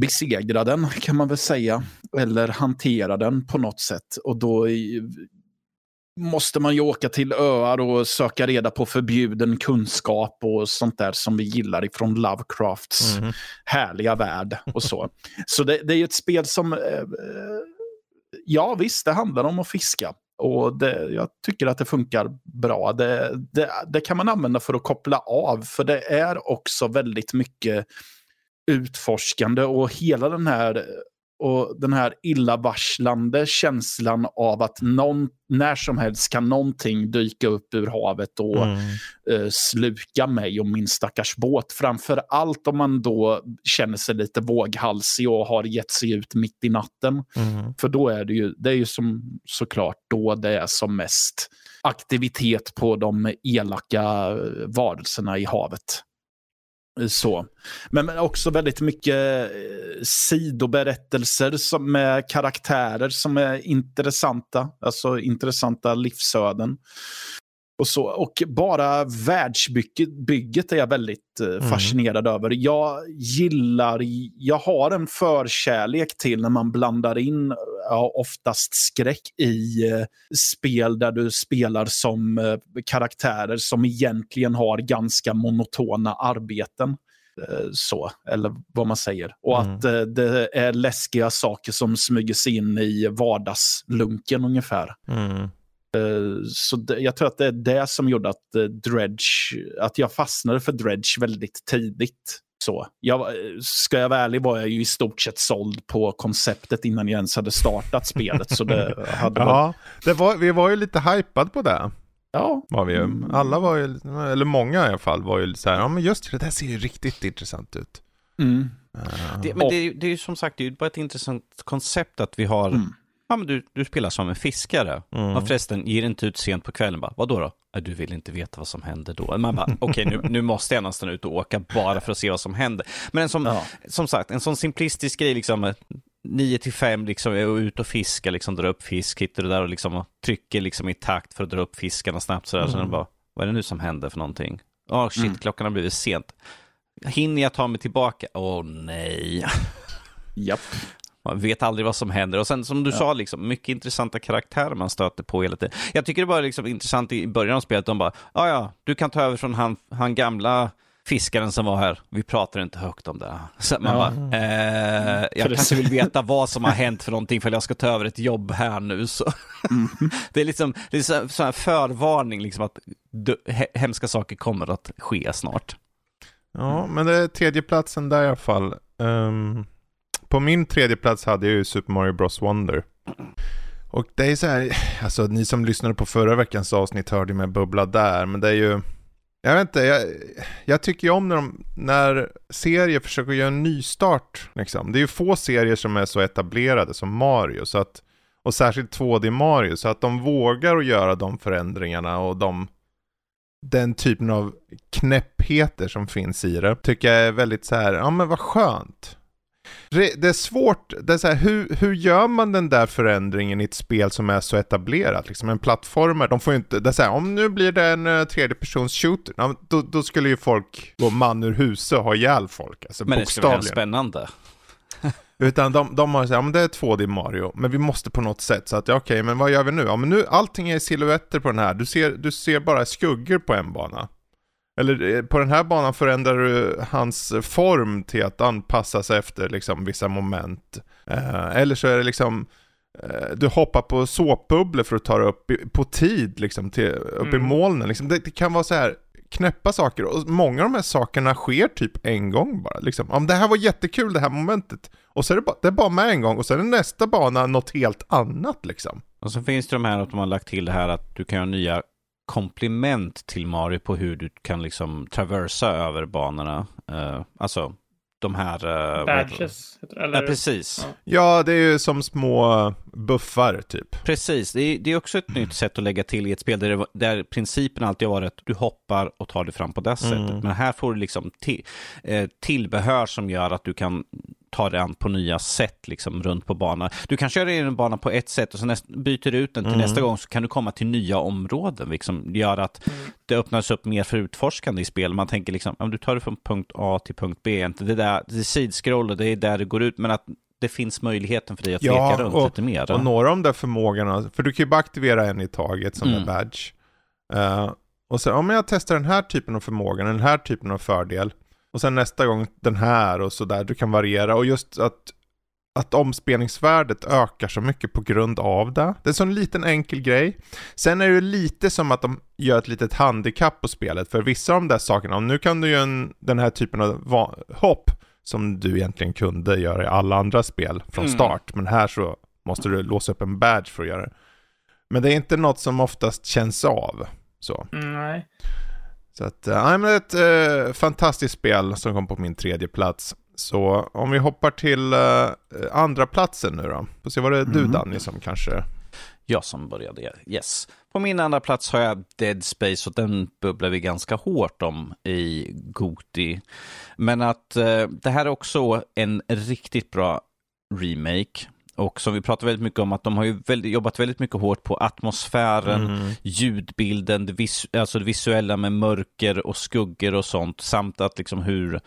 besegra den kan man väl säga. Eller hantera den på något sätt. Och då måste man ju åka till öar och söka reda på förbjuden kunskap och sånt där som vi gillar ifrån Lovecrafts Mhm. härliga värld och så. så det, det är ju ett spel som, eh, ja visst, det handlar om att fiska. Och det, jag tycker att det funkar bra. Det, det, det kan man använda för att koppla av, för det är också väldigt mycket utforskande och hela den här och den här illavarslande känslan av att någon, när som helst kan någonting dyka upp ur havet och Mm. eh, sluka mig och min stackars båt. Framför allt om man då känner sig lite våghalsig och har gett sig ut mitt i natten. Mm. För då är det ju, det är ju som, såklart då det är som mest aktivitet på de elaka eh, varelserna i havet. Så. Men också väldigt mycket eh, sidoberättelser som, med karaktärer som är intressanta. Alltså intressanta livsöden. Och, så. och bara världsbygget bygget är jag väldigt eh, fascinerad över. Jag gillar, jag har en förkärlek till när man blandar in ja, oftast skräck i eh, spel där du spelar som eh, karaktärer som egentligen har ganska monotona arbeten. Eh, så, eller vad man säger. Och Mm. att eh, det är läskiga saker som smyger sig in i vardagslunken ungefär. Mm. Så det, jag tror att det är det som gjorde att eh, Dredge, att jag fastnade för Dredge väldigt tidigt. Så. Jag, var- ska jag vara ärlig var jag ju i stort sett såld på konceptet innan jag ens hade startat spelet. Så det <laughs> hade Ja, det var, vi var ju lite hypad på det. ja, Var vi ju. Mm. Alla var ju, eller många i alla fall, var ju så här, ja men just det, det där ser ju riktigt intressant ut. mm, Uh, Det, men det är, ju- det är ju som sagt det är ju bara ett intressant koncept att vi har, Mm. Ja men du, du spelar som en fiskare. Mm. Och förresten, ger inte ut sent på kvällen bara, vadå då? "Ja, Du vill inte veta vad som händer då. Man bara, <laughs> okej nu, nu måste jag nästan ut och åka bara för att se vad som händer. Men en som, ja. som sagt, en sån simplistisk grej liksom, 9 till 5 liksom, är att ut och fiska, liksom dra upp fisk, hittar du där och liksom och trycker liksom i takt för att dra upp fiskarna snabbt sådär. Så Mm. den bara, vad är det nu som händer för någonting? Ja, shit, Mm. klockan har blivit sent. Hinner jag ta mig tillbaka? Åh nej. Japp. Man vet aldrig vad som händer. Och sen som du ja. sa, liksom, mycket intressanta karaktärer man stöter på hela tiden. Jag tycker det var liksom intressant i början av spelet, de bara, ja ja, du kan ta över från han, han gamla fiskaren som var här, vi pratar inte högt om det. <laughs> Så man ja. bara, eh, jag kanske vill veta vad som har <laughs> hänt för någonting för jag ska ta över ett jobb här nu. Så. Mm. <laughs> det är liksom det är så, här förvarning, liksom att hemska saker kommer att ske snart. Ja, men det är tredjeplatsen där i alla fall. Um, på min tredje plats hade jag ju Super Mario Bros Wonder. Och det är så här, alltså ni som lyssnade på förra veckans avsnitt hörde ju mig bubbla där, men det är ju jag vet inte, jag, jag tycker ju om när, de, när serier försöker göra en nystart. Liksom. Det är ju få serier som är så etablerade som Mario, så att, och särskilt 2D Mario, så att de vågar att göra de förändringarna och de, den typen av knäppheter som finns i det, tycker jag är väldigt så här, ja men vad skönt det är svårt, det är så här, hur, hur gör man den där förändringen i ett spel som är så etablerat? Liksom en plattformar, de får ju inte, det är så här, om nu blir det en uh, tredje persons shooter, då, då skulle ju folk gå man ur huset och ha ihjäl folk. Alltså, men det skulle vara spännande. <laughs> Utan de, de har sagt, ja men det är 2D Mario, men vi måste på något sätt, så att ja, okej, okay, men vad gör vi nu? Ja men nu, allting är silhuetter på den här, du ser, du ser bara skuggor på en bana. Eller eh, på den här banan förändrar du hans form till att anpassa sig efter liksom vissa moment. Eh, eller så är det liksom eh, du hoppar på såpbubblor för att ta dig upp på tid liksom till, upp mm. i molnen. Liksom. Det, det, kan vara så här knäppa saker och många av de här sakerna sker typ en gång bara. Liksom. Om det här var jättekul det här momentet och så är det bara, det är bara med en gång och sen är nästa bana något helt annat liksom. Och så finns det de här att de har lagt till det här att du kan göra nya komplement till Mario på hur du kan liksom traversa över banorna. Uh, alltså de här... Uh, Badges? Eller? Ja, precis. Ja. det är ju som små buffar typ. Precis, det är, det är också ett mm. nytt sätt att lägga till i ett spel där, det, där principen alltid har varit att du hoppar och tar dig fram på det mm. sättet. Men här får du liksom till, eh, tillbehör som gör att du kan ta dig an på nya sätt liksom, runt på banan. Du kan köra in en bana på ett sätt och sen byter du ut den till mm. nästa gång så kan du komma till nya områden. Liksom, gör att det öppnas upp mer för utforskande i spel. Man tänker liksom, om du tar det från punkt A till punkt B, det, där, det är sidskroll och det är där det går ut, men att det finns möjligheten för dig att ja, leka runt och, lite mer. Och några av de där förmågorna, för du kan ju bara aktivera en i taget som mm. en badge. Uh, och sen, om jag testar den här typen av förmåga, den här typen av fördel, och sen nästa gång den här och sådär. Du kan variera och just att, att omspelningsvärdet ökar så mycket på grund av det. Det är en sån liten enkel grej. Sen är det lite som att de gör ett litet handikapp på spelet. För vissa av de där sakerna, nu kan du ju en, den här typen av hopp som du egentligen kunde göra i alla andra spel från mm. start. Mm. Men här så måste du låsa upp en badge för att göra det. Men det är inte något som oftast känns av. Så. Mm, nej. Så att, eh, ja, men ett eh, fantastiskt spel som kom på min tredje plats. Så om vi hoppar till eh, andra platsen nu då. Får se vad det du mm. Danny som kanske... Jag som började, yes. På min andra plats har jag Dead Space och den bubblar vi ganska hårt om i Goti. Men att eh, det här är också en riktigt bra remake. Och som vi pratar väldigt mycket om att de har ju väldigt, jobbat väldigt mycket hårt på atmosfären, mm. ljudbilden, det, vis, alltså det visuella med mörker och skuggor och sånt. Samt att liksom hur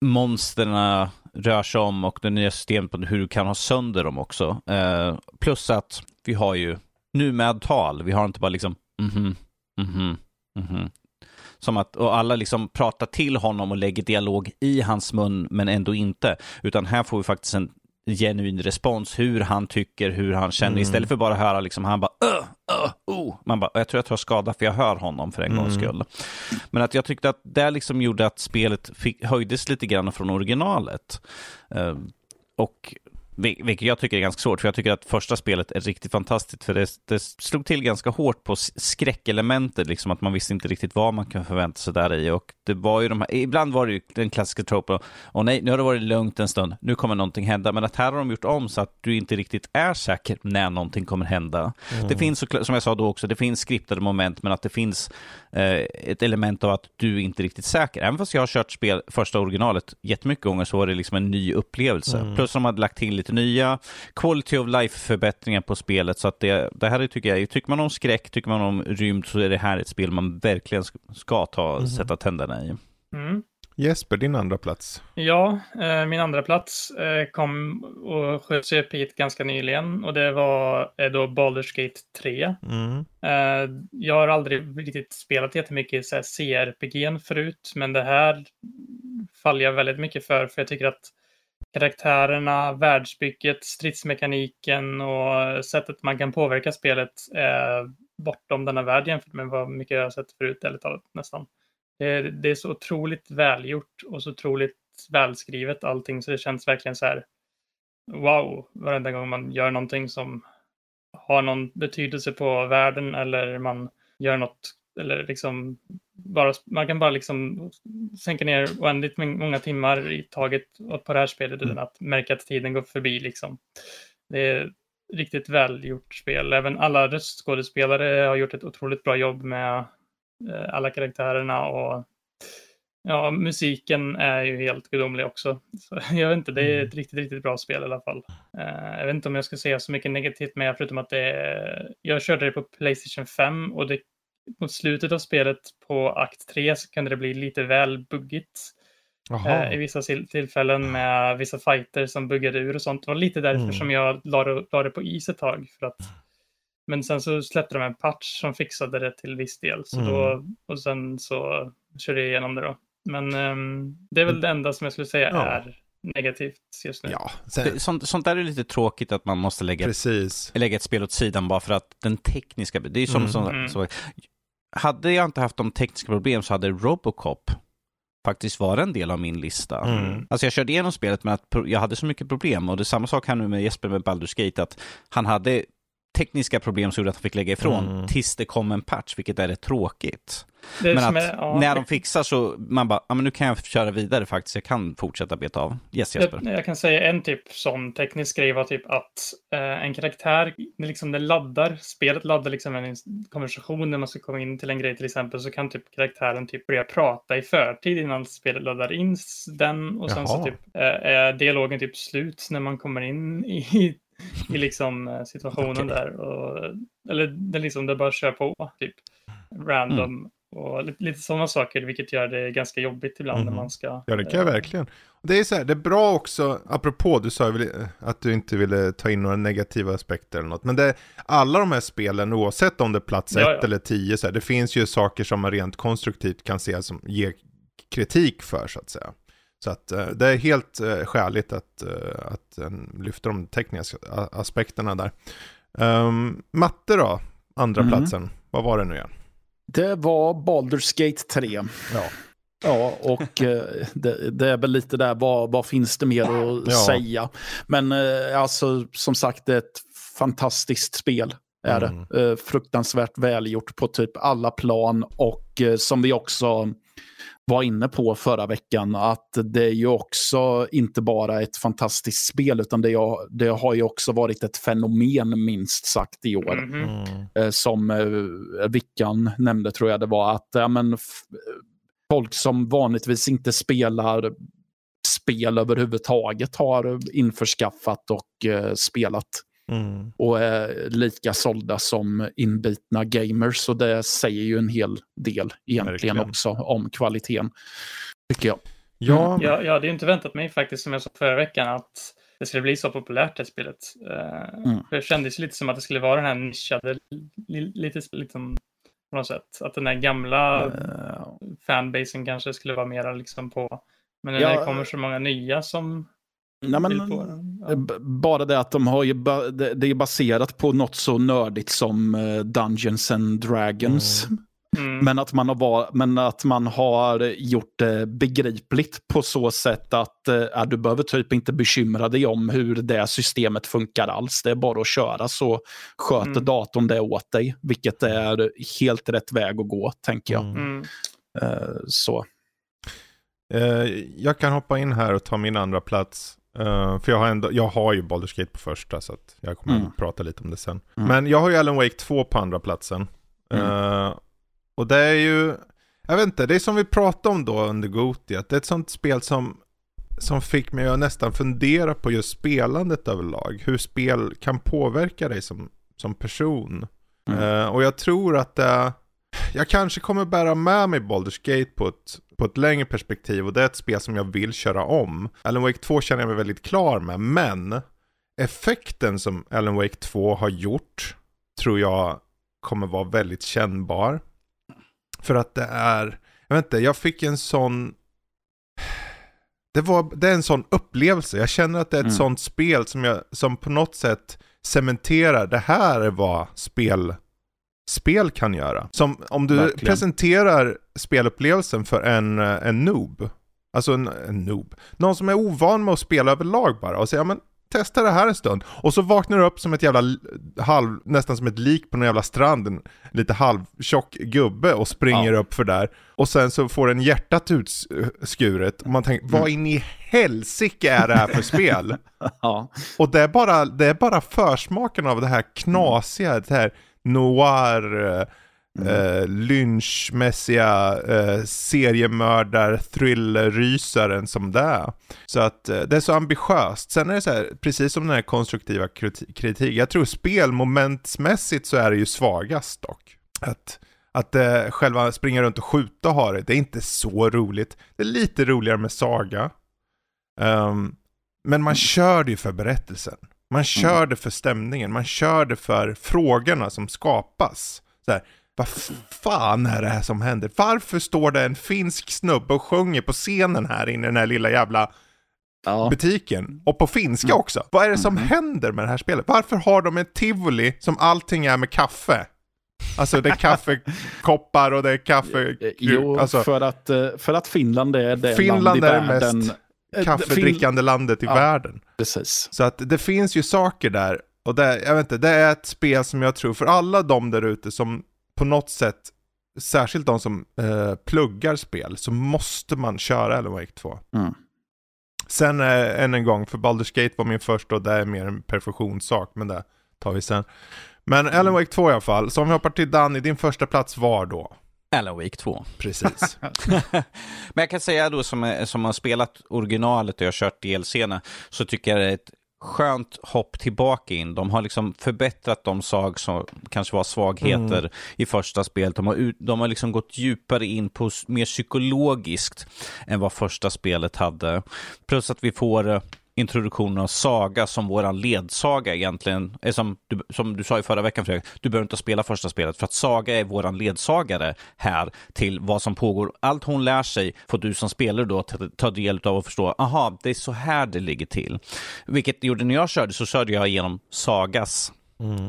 monsterna rör sig om och det nya systemet på hur du kan ha sönder dem också. Eh, plus att vi har ju nu med tal, vi har inte bara liksom mhm, mhm, mhm. Som att, och alla liksom pratar till honom och lägger dialog i hans mun men ändå inte. Utan här får vi faktiskt en genuin respons, hur han tycker, hur han känner, mm. istället för bara höra liksom, han bara uh, uh, oh. Man bara, jag tror jag tar skada för jag hör honom för en mm. gångs skull. Men att jag tyckte att det liksom gjorde att spelet fick, höjdes lite grann från originalet. Uh, och vilket jag tycker är ganska svårt, för jag tycker att första spelet är riktigt fantastiskt, för det, det slog till ganska hårt på skräckelementet, liksom att man visste inte riktigt vad man kunde förvänta sig där i. Och det var ju de här, ibland var det ju den klassiska tropen, och nej, nu har det varit lugnt en stund, nu kommer någonting hända, men att här har de gjort om så att du inte riktigt är säker när någonting kommer hända. Mm. Det finns, som jag sa då också, det finns skriptade moment, men att det finns eh, ett element av att du inte är riktigt säker. Även fast jag har kört spel, första originalet jättemycket gånger, så var det liksom en ny upplevelse. Mm. Plus de hade lagt till lite nya quality of life-förbättringar på spelet. Så att det, det här är, tycker jag, tycker man om skräck, tycker man om rymd så är det här ett spel man verkligen ska ta, mm. sätta tänderna i. Mm. Jesper, din andra plats. Ja, eh, min andra plats eh, kom och sköts upp hit ganska nyligen och det var eh, då Baldur's Gate 3. Mm. Eh, jag har aldrig riktigt spelat jättemycket så här CRPG förut, men det här faller jag väldigt mycket för, för jag tycker att karaktärerna, världsbygget, stridsmekaniken och sättet man kan påverka spelet eh, bortom denna värld jämfört med vad mycket jag har sett förut, ärligt talat, nästan. Det är, det är så otroligt välgjort och så otroligt välskrivet allting så det känns verkligen så här wow, varenda gång man gör någonting som har någon betydelse på världen eller man gör något eller liksom bara, man kan bara liksom sänka ner oändligt många timmar i taget på det här spelet utan att märka att tiden går förbi liksom. Det är riktigt välgjort spel. Även alla röstskådespelare har gjort ett otroligt bra jobb med eh, alla karaktärerna och ja, musiken är ju helt gudomlig också. Så <laughs> jag vet inte, det är ett riktigt, riktigt bra spel i alla fall. Uh, jag vet inte om jag ska säga så mycket negativt med förutom att det är, jag körde det på Playstation 5 och det, mot slutet av spelet på akt 3 så kunde det bli lite väl buggigt. Uh, I vissa tillfällen med vissa fighter som buggade ur och sånt. Det var lite därför mm. som jag la det, la det på is ett tag. För att men sen så släppte de en patch som fixade det till viss del. Så mm. då, och sen så körde jag igenom det då. Men um, det är väl det enda som jag skulle säga ja. är negativt just nu. Ja, sen... sånt, sånt där är lite tråkigt att man måste lägga, Precis. lägga ett spel åt sidan bara för att den tekniska, det är ju som, mm. som mm. Hade jag inte haft de tekniska problem så hade Robocop faktiskt varit en del av min lista. Mm. Alltså jag körde igenom spelet med att jag hade så mycket problem och det är samma sak här nu med Jesper med Baldur's Gate, att han hade tekniska problem som gjorde att han fick lägga ifrån mm. tills det kom en patch, vilket är rätt tråkigt. Men att är, ja. när de fixar så, man bara, ja men nu kan jag köra vidare faktiskt, jag kan fortsätta beta av. Yes Jesper. Jag, jag kan säga en typ sån teknisk grej var typ att eh, en karaktär, liksom det laddar, spelet laddar liksom en konversation när man ska komma in till en grej till exempel, så kan typ karaktären typ börja prata i förtid innan spelet laddar in den och sen Jaha. så typ eh, är dialogen typ slut när man kommer in i i liksom eh, situationen okay. där. Och, eller det liksom, det bara kör på, typ random. Mm. Och lite, lite sådana saker, vilket gör det ganska jobbigt ibland mm. när man ska... Ja, det kan jag äh, verkligen. Det är så här, det är bra också, apropå, du sa väl att du inte ville ta in några negativa aspekter eller något, men det, alla de här spelen, oavsett om det är plats 1 ja, ja. eller 10, så här, det finns ju saker som man rent konstruktivt kan se som ger kritik för, så att säga. Så att uh, det är helt uh, skäligt att, uh, att lyfta de tekniska aspekterna där. Um, matte då, andra mm. platsen. Vad var det nu igen? Det var Baldur's Gate 3. Ja. Ja, och det, det, är väl lite där, vad, vad finns det mer att ja. säga? Men alltså, som sagt, det är ett fantastiskt spel. Är mm. det. fruktansvärt välgjort på typ alla plan och som vi också var inne på förra veckan, att det är ju också inte bara ett fantastiskt spel, utan det, är, det har ju också varit ett fenomen minst sagt i år. Mhm. Mm. Som eh, Vickan nämnde tror jag det var, att ja, men, folk som vanligtvis inte spelar spel överhuvudtaget har införskaffat och eh, spelat. Mm. Och är lika sålda som inbitna gamers. Och det säger ju en hel del egentligen Verkligen. också om kvaliteten. Tycker jag. Ja. Mm. Jag, jag hade inte väntat mig faktiskt, som jag sa förra veckan, att det skulle bli så populärt det spelet. Uh, mm. För det kändes lite som att det skulle vara den här nischade, lite liksom på något sätt. Att den här gamla uh. fanbasen kanske skulle vara mera liksom på men när ja, det kommer så många nya som Nej, men, ja. Bara det att de har ju, det är baserat på något så nördigt som eh, Dungeons and Dragons. Mm. Mm. Men, att man har, men att man har gjort det begripligt på så sätt att äh, du behöver typ inte bekymra dig om hur det systemet funkar alls. Det är bara att köra så sköter mm. datorn det åt dig. Vilket är helt rätt väg att gå, tänker jag. Mm. Uh, så. Uh, jag kan hoppa in här och ta min andra plats. Uh, för jag har, ändå, jag har ju Baldur's Gate på första så att jag kommer mm. att prata lite om det sen. Mm. Men jag har ju Alan Wake 2 på andra platsen. Mm. Uh, och det är ju, jag vet inte, det är som vi pratade om då under Goti, att det är ett sånt spel som, som fick mig att nästan fundera på just spelandet överlag. Hur spel kan påverka dig som, som person. Uh, och jag tror att det jag kanske kommer bära med mig Baldur's Gate på ett, på ett längre perspektiv och det är ett spel som jag vill köra om. Alan Wake 2 känner jag mig väldigt klar med, men effekten som Alan Wake 2 har gjort tror jag kommer vara väldigt kännbar. För att det är, jag vet inte, jag fick en sån det, var, det är en sån upplevelse. Jag känner att det är ett Mm. sånt spel som, jag, som på något sätt cementerar det här är vad spel, spel kan göra. Som om du Verkligen. presenterar spelupplevelsen för en, eh, en noob, alltså en, en noob, någon som är ovan med att spela överlag bara och säger ja, men testa det här en stund. Och så vaknar du upp som ett jävla halv, nästan som ett lik på någon jävla strand, en lite halvtjock gubbe och springer Ja. upp för där. Och sen så får den hjärtat utskuret och man tänker, vad in i helsike är det här för spel? <laughs> Ja. Och det är bara, det är bara försmaken av det här knasiga, det här noir, eh, eh, lynchmässiga eh, seriemördar thrillerrysaren som det är. Så att eh, det är så ambitiöst. Sen är det så här, precis som den här konstruktiva kriti- kritik, jag tror spelmomentsmässigt så är det ju svagast dock. Att, att eh, själva springa runt och skjuta och ha det, det är inte så roligt. Det är lite roligare med saga. Ehm, men man kör det ju för berättelsen. Man kör det för stämningen, man kör det för frågorna som skapas. Så här, vad fan är det här som händer? Varför står det en finsk snubbe och sjunger på scenen här inne i den här lilla jävla Ja. butiken? Och på finska också. Vad är det som händer med det här spelet? Varför har de en tivoli som allting är med kaffe? Alltså det är kaffekoppar och det är kaffe... <laughs> Jo, alltså, för, att, eh, för att Finland är det Finland land i är världen... mest kaffedrickande landet i Ja. världen. Precis. Så att det finns ju saker där. Och det, jag vet inte, det är ett spel som jag tror för alla de där ute som på något sätt, särskilt de som eh, pluggar spel, så måste man köra Alan Wake 2. Mm. Sen eh, än en gång, för Baldur's Gate var min första och det är mer en perfektionssak, men det tar vi sen. Men Alan Wake 2 i alla fall, så om vi hoppar till Danny, din första plats var då? Alan Wake 2. Precis. <laughs> Men jag kan säga då som, som har spelat originalet och jag har kört DLC-erna så tycker jag det är ett skönt hopp tillbaka in. De har liksom förbättrat de sag som kanske var svagheter i första spelet. De har, ut, de har liksom gått djupare in på mer psykologiskt än vad första spelet hade. Plus att vi får eh, introduktionen av Saga som våran ledsaga egentligen. Är som, du, som du sa i förra veckan Fredrik, du behöver inte spela första spelet för att Saga är våran ledsagare här till vad som pågår. Allt hon lär sig får du som spelare då ta, del av och förstå, aha, det är så här det ligger till. Vilket gjorde när jag körde, så körde jag igenom Sagas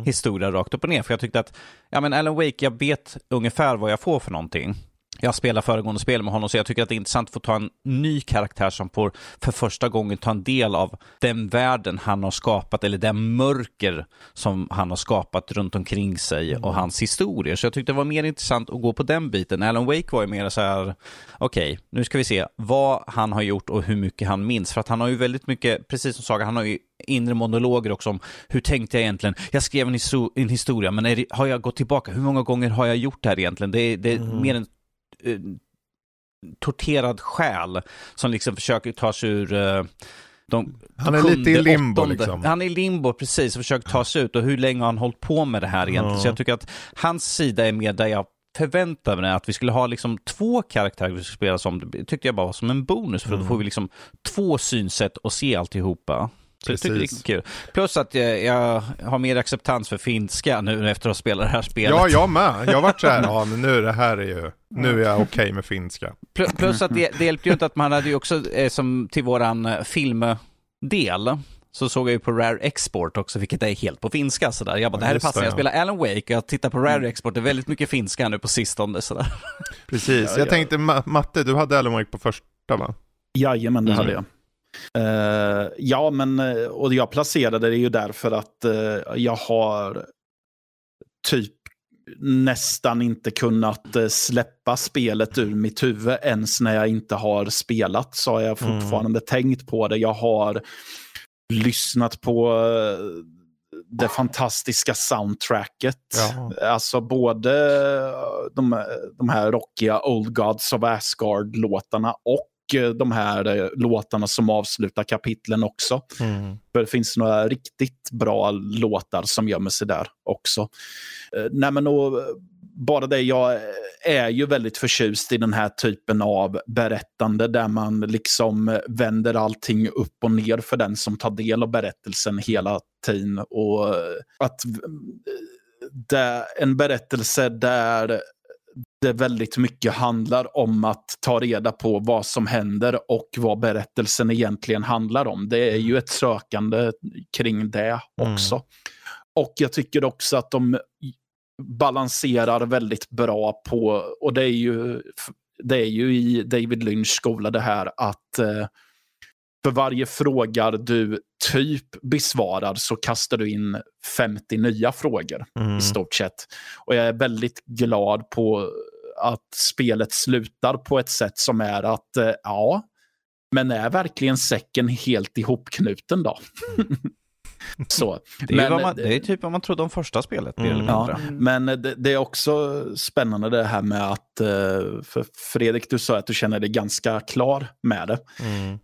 historia rakt upp och ner. För jag tyckte att, ja men Alan Wake, jag vet ungefär vad jag får för någonting. Jag spelar föregående spel med honom så jag tycker att det är intressant att få ta en ny karaktär som får för första gången ta en del av den världen han har skapat eller den mörker som han har skapat runt omkring sig och hans historier. Så jag tyckte det var mer intressant att gå på den biten. Alan Wake var ju mer så här, okej, nu ska vi se vad han har gjort och hur mycket han minns. För att han har ju väldigt mycket, precis som Saga, han har ju inre monologer också om hur tänkte jag egentligen? Jag skrev en, histo- en historia, men är har jag gått tillbaka? Hur många gånger har jag gjort det här egentligen? Det är, det är mer en eh, torterad själ som liksom försöker ta sig ur eh, de, Han är lite i limbo åttonde. liksom. Han är i limbo, precis, och försöker ta sig ut. Och hur länge har han hållit på med det här egentligen? Ja. Så jag tycker att hans sida är mer där jag förväntade mig att vi skulle ha liksom två karaktärer vi skulle spela som. Det tyckte jag bara var som en bonus, för Mm. då får vi liksom två synsätt och se alltihopa. Så jag tycker det är Precis. kul. Plus att jag, jag har mer acceptans för finska nu efter att ha spelat det här spelet. Ja, jag med. Jag har varit så här, <laughs> ja men nu det här är ju, nu är jag okej med finska. Pl- Plus att det, det hjälpte ju inte att man hade ju också, eh, som till våran eh, filmdel, så såg jag ju på Rare Export också, vilket är helt på finska sådär. Jag bara, Ja, det här är det, passande. Jag ja. spelar Alan Wake och jag tittar på Rare Export, det är väldigt mycket finska nu på sistone sådär. Precis. Ja, jag ja. tänkte, Ma- Matte, du hade Alan Wake på första va? Jajamän, det Mm. hade jag. Eh, ja, men eh, och jag placerade det ju därför att eh, jag har typ nästan inte kunnat eh, släppa spelet ur mitt huvud ens när jag inte har spelat så har jag Mm. fortfarande tänkt på det. Jag har lyssnat på det fantastiska soundtracket. Ja. Alltså både de, de här rockiga Old Gods of Asgard-låtarna och de här eh, låtarna som avslutar kapitlen också. Mm. För det finns några riktigt bra låtar som gömmer sig där också. Eh, nej men och, eh, bara det, jag är ju väldigt förtjust i den här typen av berättande där man liksom vänder allting upp och ner för den som tar del av berättelsen hela tiden. Och att en berättelse där det väldigt mycket handlar om att ta reda på vad som händer och vad berättelsen egentligen handlar om. Det är ju ett sökande kring det också. Mm. Och jag tycker också att de balanserar väldigt bra på, och det är ju, det är ju i David Lynch skola det här att eh, för varje fråga du typ besvarar så kastar du in 50 nya frågor mm. i stort sett. Och jag är väldigt glad på att spelet slutar på ett sätt som är att, eh, ja, men är verkligen säcken helt ihopknuten då? <laughs> Så. Det, är men, man, det är typ vad man trodde om första spelet. Mm. Ja, men det, det, är också spännande det här med att, eh, för Fredrik, du sa att du känner dig ganska klar med det. Mm.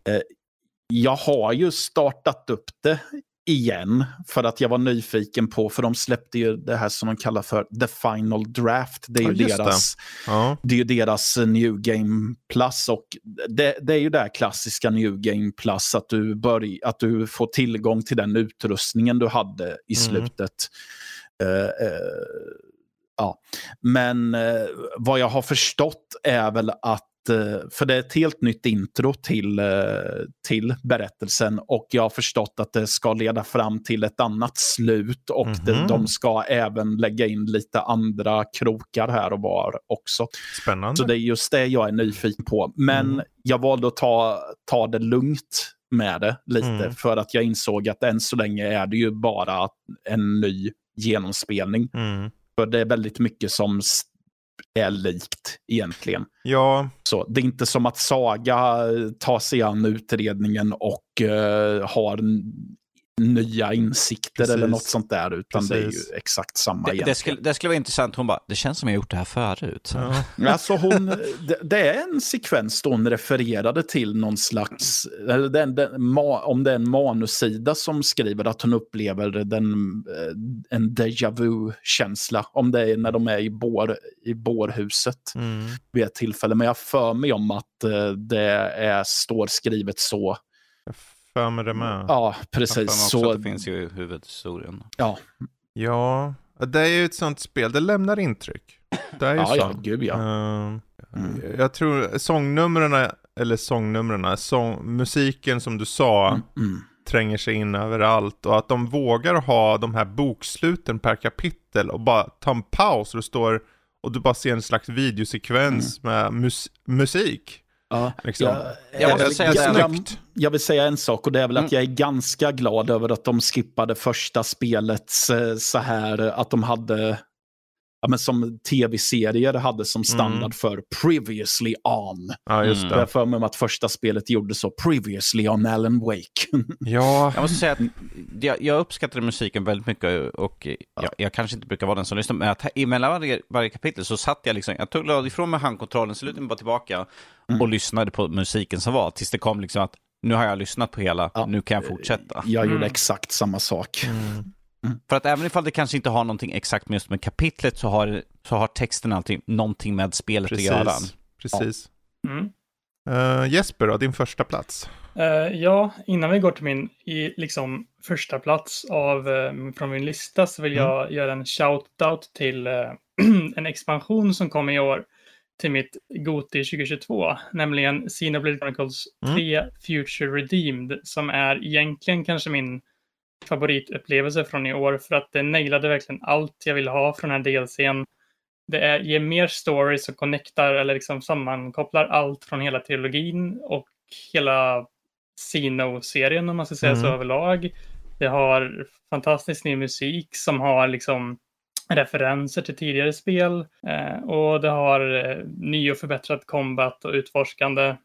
Eh, jag har ju startat upp det igen för att jag var nyfiken på, för de släppte ju det här som de kallar för The Final Draft. Det är ju ja, deras, det. Ja. det. är ju deras New Game Plus och det, det, är ju det här klassiska New Game Plus att du, börj, att du får tillgång till den utrustningen du hade i mm. slutet. Uh, uh, ja. Men uh, vad jag har förstått är väl att Eh, för det är ett helt nytt intro till, eh, till berättelsen och jag har förstått att det ska leda fram till ett annat slut och mm -hmm. de, de ska även lägga in lite andra krokar här och var också. Spännande. Så det är just det jag är nyfiken på. Men mm. jag valde att ta, ta det lugnt med det lite mm. för att jag insåg att än så länge är det ju bara en ny genomspelning. Mm. För det är väldigt mycket som är likt egentligen. Ja. Så Det är inte som att Saga tar sig an utredningen och uh, har nya insikter Precis. eller något sånt där, utan Precis. det är ju exakt samma det, det, skulle, det skulle vara intressant, hon bara, det känns som jag gjort det här förut. Ja. alltså hon, det, det, är en sekvens då hon refererade till någon slags, eller den, den, ma, om det är en manussida som skriver att hon upplever den, eh, en déjà vu-känsla, om det är när de är i, bår, i bårhuset mm. vid ett tillfälle. Men jag för mig om att eh, det är, står skrivet så för mig det med. Ja, precis. Så... Det finns ju i huvudhistorien. Ja. Ja, det är ju ett sånt spel. Det lämnar intryck. Det är ju ja, så. ja, gud ja. Uh, mm. Jag tror sångnumren, eller sångnumren, sång, musiken som du sa, mm, mm. tränger sig in överallt. Och att de vågar ha de här boksluten per kapitel och bara ta en paus och det står och du bara ser en slags videosekvens mm. med mus musik. Ja, liksom. jag, jag, måste säga jag, jag, vill säga en sak och det är väl mm. att jag är ganska glad över att de skippade första spelet så här, att de hade ja, men som tv-serier hade som standard mm. för previously on. Ja, just det. Jag för mig att första spelet gjorde så, previously on Alan Wake. <laughs> ja. Jag måste säga att jag, jag uppskattade musiken väldigt mycket och ja. jag, jag, kanske inte brukar vara den som lyssnar, men att emellan varje, varje kapitel så satt jag liksom, jag tog ifrån mig handkontrollen, så lutade mig bara tillbaka mm. och lyssnade på musiken som var, tills det kom liksom att nu har jag lyssnat på hela, ja. nu kan jag fortsätta. Jag gjorde mm. exakt samma sak. Mm. Mm. För att även ifall det kanske inte har någonting exakt med just med kapitlet så har, så har texten alltid någonting med spelet Precis. att göra. Precis. Ja. Mm. Uh, Jesper då, din första plats? Uh, ja, innan vi går till min i, liksom, första plats av, uh, från min lista så vill mm. jag göra en shout-out till <clears throat> en expansion som kom i år till mitt Goti 2022, nämligen Xenoblade Chronicles 3 mm. Future Redeemed, som är egentligen kanske min favoritupplevelse från i år för att det nailade verkligen allt jag ville ha från den här DLCn. Det är, ger mer stories och connectar eller liksom sammankopplar allt från hela trilogin och hela Sino-serien om man ska säga mm. så överlag. Det har fantastisk ny musik som har liksom referenser till tidigare spel eh, och det har eh, ny och förbättrad combat och utforskande.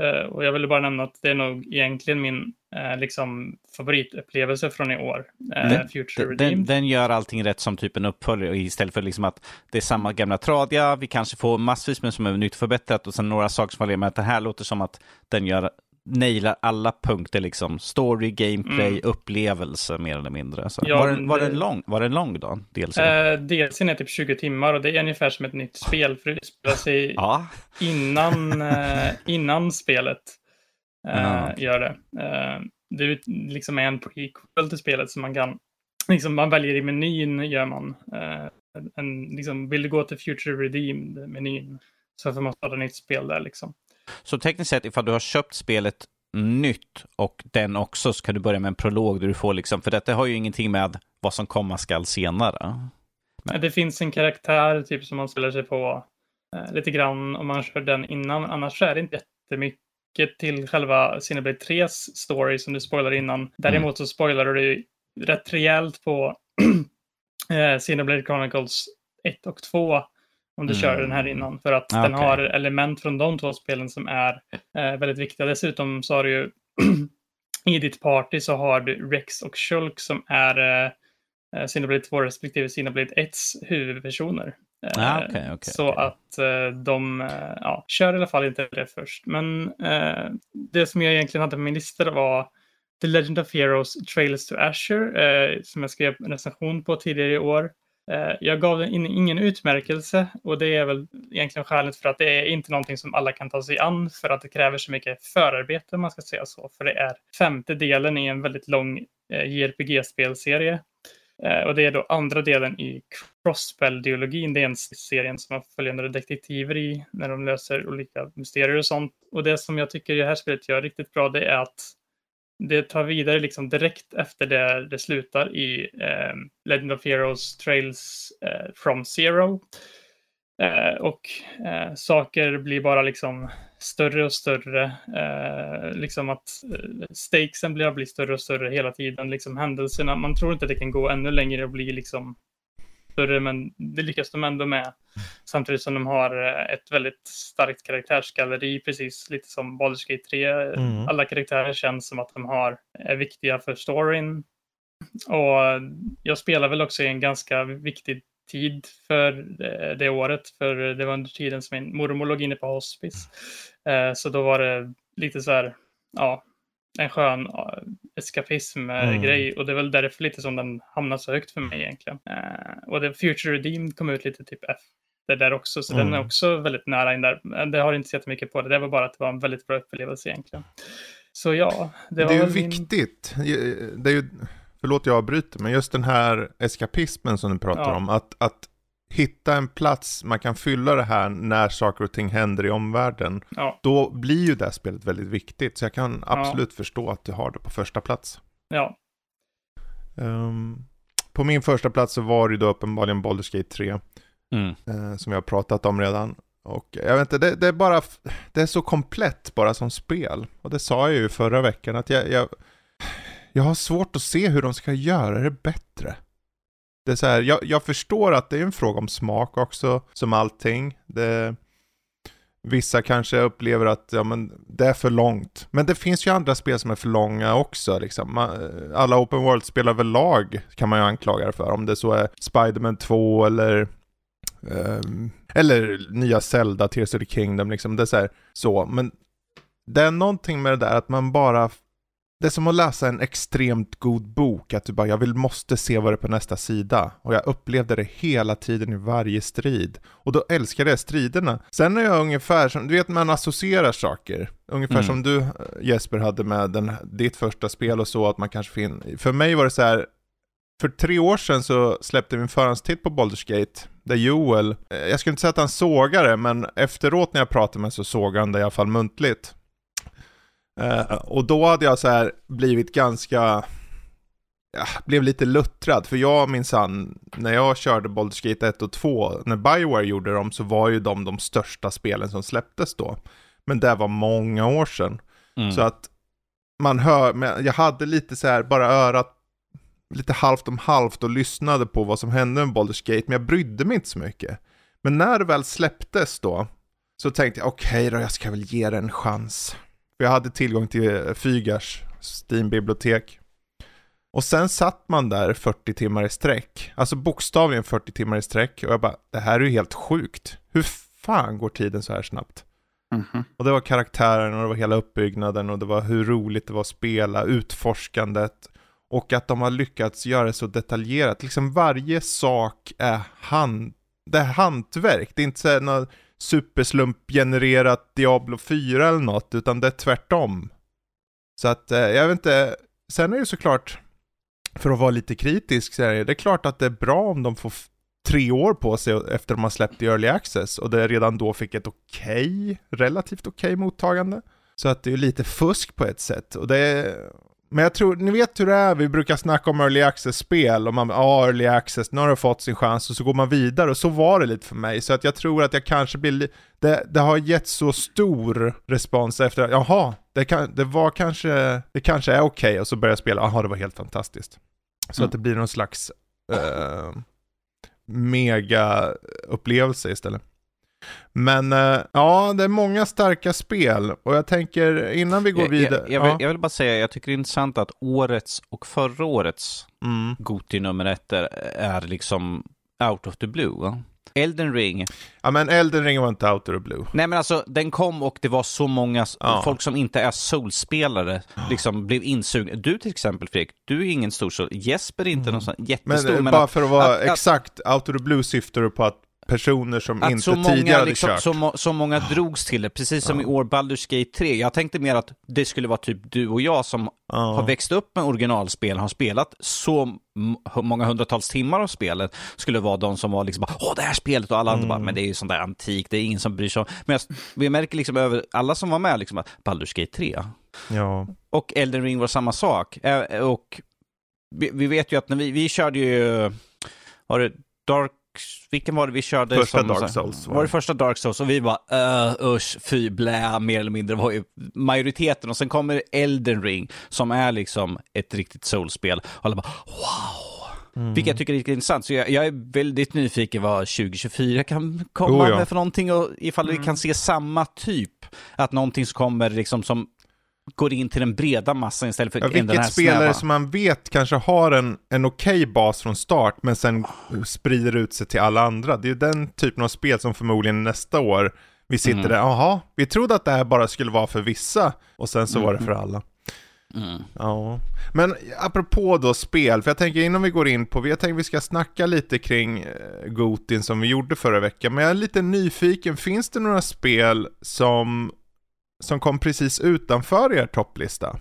Eh, och jag ville bara nämna att det är nog egentligen min eh, liksom favoritupplevelse från i år. Eh, den, Future den, den, gör allting rätt som typ en uppföljare istället för liksom att det är samma gamla tradia, vi kanske får massvis med som är nytt förbättrat och sen några saker som var med att det här låter som att den gör nailar alla punkter liksom. Story, gameplay, Mm. upplevelse mer eller mindre. Så. Ja, var, den, var, det- den lång, var den lång då? DLC? Eh, är typ 20 timmar och det är ungefär som ett nytt spel för det spelar sig <laughs> ja. innan, eh, innan spelet eh, Ja. gör det. Eh, det är liksom en prequel till spelet som man kan, liksom man väljer i menyn gör man. Eh, en, liksom, vill du gå till Future Redeemed-menyn så får man starta nytt spel där liksom. Så tekniskt sett, ifall du har köpt spelet nytt och den också, så kan du börja med en prolog där du får liksom, för detta har ju ingenting med vad som komma skall senare. Nej. Det finns en karaktär typ som man spelar sig på eh, lite grann om man kör den innan. Annars är det inte jättemycket till själva Cineblade 3s story som du spoilar innan. Däremot så spoilar du rätt rejält på <clears throat> eh, Cineblade Chronicles 1 och 2 om du kör Mm. den här innan. För att Ah, den har element från de två spelen som är eh, väldigt viktiga. Dessutom så har du ju <clears throat> i ditt party så har du Rex och Shulk som är eh, eh, Cineblade 2 respektive Cineblade 1s huvudpersoner. Eh, Ah, okej, okej, så okej. att eh, de eh, ja, kör i alla fall inte det först. Men eh, det som jag egentligen hade på min lista var The Legend of Heroes Trails to Asher eh, som jag skrev en recension på tidigare i år. Eh, jag gav den in, ingen utmärkelse och det är väl egentligen skälet för att det är inte någonting som alla kan ta sig an för att det kräver så mycket förarbete om man ska säga så. För det är femte delen i en väldigt lång eh, JRPG-spelserie. Eh, och det är då andra delen i Crossbell-dialogin. Det är en serien som har följande detektiver i när de löser olika mysterier och sånt. Och det som jag tycker det här spelet gör riktigt bra det är att det tar vidare liksom direkt efter det det slutar i eh, Legend of Heroes Trails eh, from Zero. Eh, och eh, saker blir bara liksom större och större. Eh, liksom att eh, stakesen blir, blir större och större hela tiden. Liksom händelserna, man tror inte att det kan gå ännu längre och bli liksom större, men det lyckas de ändå med. Samtidigt som de har eh, ett väldigt starkt karaktärsgalleri, precis lite som Baldur's Gate 3. Mm. Alla karaktärer känns som att de har, är viktiga för storyn. Och jag spelar väl också i en ganska viktig tid för det, det året, för det var under tiden som min mormor låg inne på hospice. Eh, så då var det lite så här, ja, en skön ja, eskapism-grej. Mm. Och det är väl därför lite som den hamnar så högt för mig egentligen. Eh, och det Future Redeemed kom ut lite typ efter där också, så den Mm. är också väldigt nära in där. Men Det har inte sett mycket på det, det var bara att det var en väldigt bra upplevelse egentligen. Så ja, det Det, är ju väl min- viktigt. Det är ju, förlåt jag avbryter, men just den här eskapismen som du pratar Ja. om. Att, att hitta en plats man kan fylla det här när saker och ting händer i omvärlden. Ja, Då blir ju det här spelet väldigt viktigt. Så jag kan absolut förstå att du har det på första plats. ja, Ehm, på min första plats så var det ju då uppenbarligen Baldur's Gate 3. Mm. eh, som vi har pratat om redan. Och jag vet inte, det, det är bara, det är så komplett bara som spel. Och det sa jag ju förra veckan att jag, jag, jag har svårt att se hur de ska göra det bättre. Det är så här, jag, jag förstår att det är en fråga om smak också, som allting. Det, vissa kanske upplever att ja, men det är för långt. Men det finns ju andra spel som är för långa också. Liksom. Man, alla open world-spel överlag kan man ju anklaga det för. Om det så är Spiderman 2 eller um, eller nya Zelda, Tears of the Kingdom, liksom. Det är så, här, så. Men det är någonting med det där att man bara... Det är som att läsa en extremt god bok, att du bara, jag vill, måste se vad det är på nästa sida. Och jag upplevde det hela tiden i varje strid. Och då älskar jag striderna. Sen är jag ungefär som, du vet man associerar saker. Ungefär Mm. som du Jesper hade med den, ditt första spel och så, att man kanske fin... För mig var det så här, för tre år sedan så släppte vi en förhandstitt på Baldur's Gate, där Joel, eh, jag skulle inte säga att han sågade men efteråt när jag pratade med så såg han det i alla fall muntligt. Eh, och då hade jag så här blivit ganska, ja, blev lite luttrad, för jag minsann, när jag körde Baldur's Gate 1 och 2, när Bioware gjorde dem, så var ju de de största spelen som släpptes då. Men det var många år sedan. Mm. Så att man hör, men jag hade lite så här, bara örat lite halvt om halvt och lyssnade på vad som hände med Baldur's Gate, men jag brydde mig inte så mycket. Men när det väl släpptes då, så tänkte jag okej då, jag ska väl ge det en chans. För jag hade tillgång till eh, Fygars Steam-bibliotek. Och sen satt man där 40 timmar i sträck, alltså bokstavligen 40 timmar i sträck, och jag bara, det här är ju helt sjukt. Hur fan går tiden så här snabbt? Mhm. Och det var karaktären och det var hela uppbyggnaden och det var hur roligt det var att spela, utforskandet. Och att de har lyckats göra det så detaljerat. Liksom varje sak är hand, det är hantverk. Det är inte så här något superslumpgenererat Diablo 4 eller något, utan det är tvärtom. Så att, eh, jag vet inte, sen är det såklart, för att vara lite kritisk, så är det, det är klart att det är bra om de får tre år på sig efter de har släppt i Early Access och det redan då fick ett okej, relativt okej mottagande. Så att det är lite fusk på ett sätt. Och det är, men jag tror, ni vet hur det är, vi brukar snacka om Early Access-spel och man, ja ah, Early Access, nu har det fått sin chans och så går man vidare och så var det lite för mig. Så att jag tror att jag kanske blir, li- det, det har gett så stor respons efter jaha, det, kan, det var kanske, det kanske är okej och så börjar jag spela, jaha det var helt fantastiskt. Så Mm. att det blir någon slags eh, mega-upplevelse istället. Men eh, ja, det är många starka spel och jag tänker innan vi går Jag, vidare. jag, jag, vill, ja. jag vill bara säga, jag tycker det är intressant att årets och förra årets mm. Goti nummer ett är, är liksom out of the blue. va? Elden ring, ja, men Elden Ring var inte out of the blue. nej men alltså den kom och det var så många, Ja. folk som inte är soulspelare liksom blev insugna. Du till exempel Fredrik, du är ingen stor soul, Jesper är inte någon sån Men, jättestor. eh, men bara att- för att vara att- exakt, out of the blue syftar du på att personer som Att inte så tidigare många, hade liksom, kört. så, så många drogs till det, precis som i år Baldur's Gate 3. Jag tänkte mer att det skulle vara typ du och jag som Ja. har växt upp med originalspel, har spelat så många hundratals timmar av spelet, skulle vara de som var liksom bara, åh det här spelet och alla andra bara, men det är ju sånt där antikt, det är ingen som bryr sig om. Men jag, vi märker liksom över alla som var med liksom att Baldur's Gate 3 Ja. och Elden Ring var samma sak. Och vi, vi vet ju att när vi, vi körde ju, var det Dark, vilken var det vi körde? Första som- Dark Souls var Var det. första Dark Souls? Och vi bara, uh, usch, fy, blä, mer eller mindre var ju majoriteten. Och sen kommer Elden Ring, som är liksom ett riktigt soulspel. Och alla bara, wow. Mm. Vilket jag tycker är riktigt intressant. Så jag, jag är väldigt nyfiken vad 2024 kan komma Oh ja. med för någonting och ifall vi kan se samma typ. Att någonting som kommer liksom som går in till den breda massan istället för Ja, den här vilket spelare snäva. som man vet kanske har en, en okej bas från start men sen sprider ut sig till alla andra. Det är ju den typen av spel som förmodligen nästa år vi sitter Mm. där, jaha, vi trodde att det här bara skulle vara för vissa och sen så var det för alla. Mm. Ja, men apropå då spel, för jag tänker innan vi går in på, jag tänker vi ska snacka lite kring eh, Gotin som vi gjorde förra veckan, men jag är lite nyfiken, finns det några spel som, som kom precis utanför er topplista?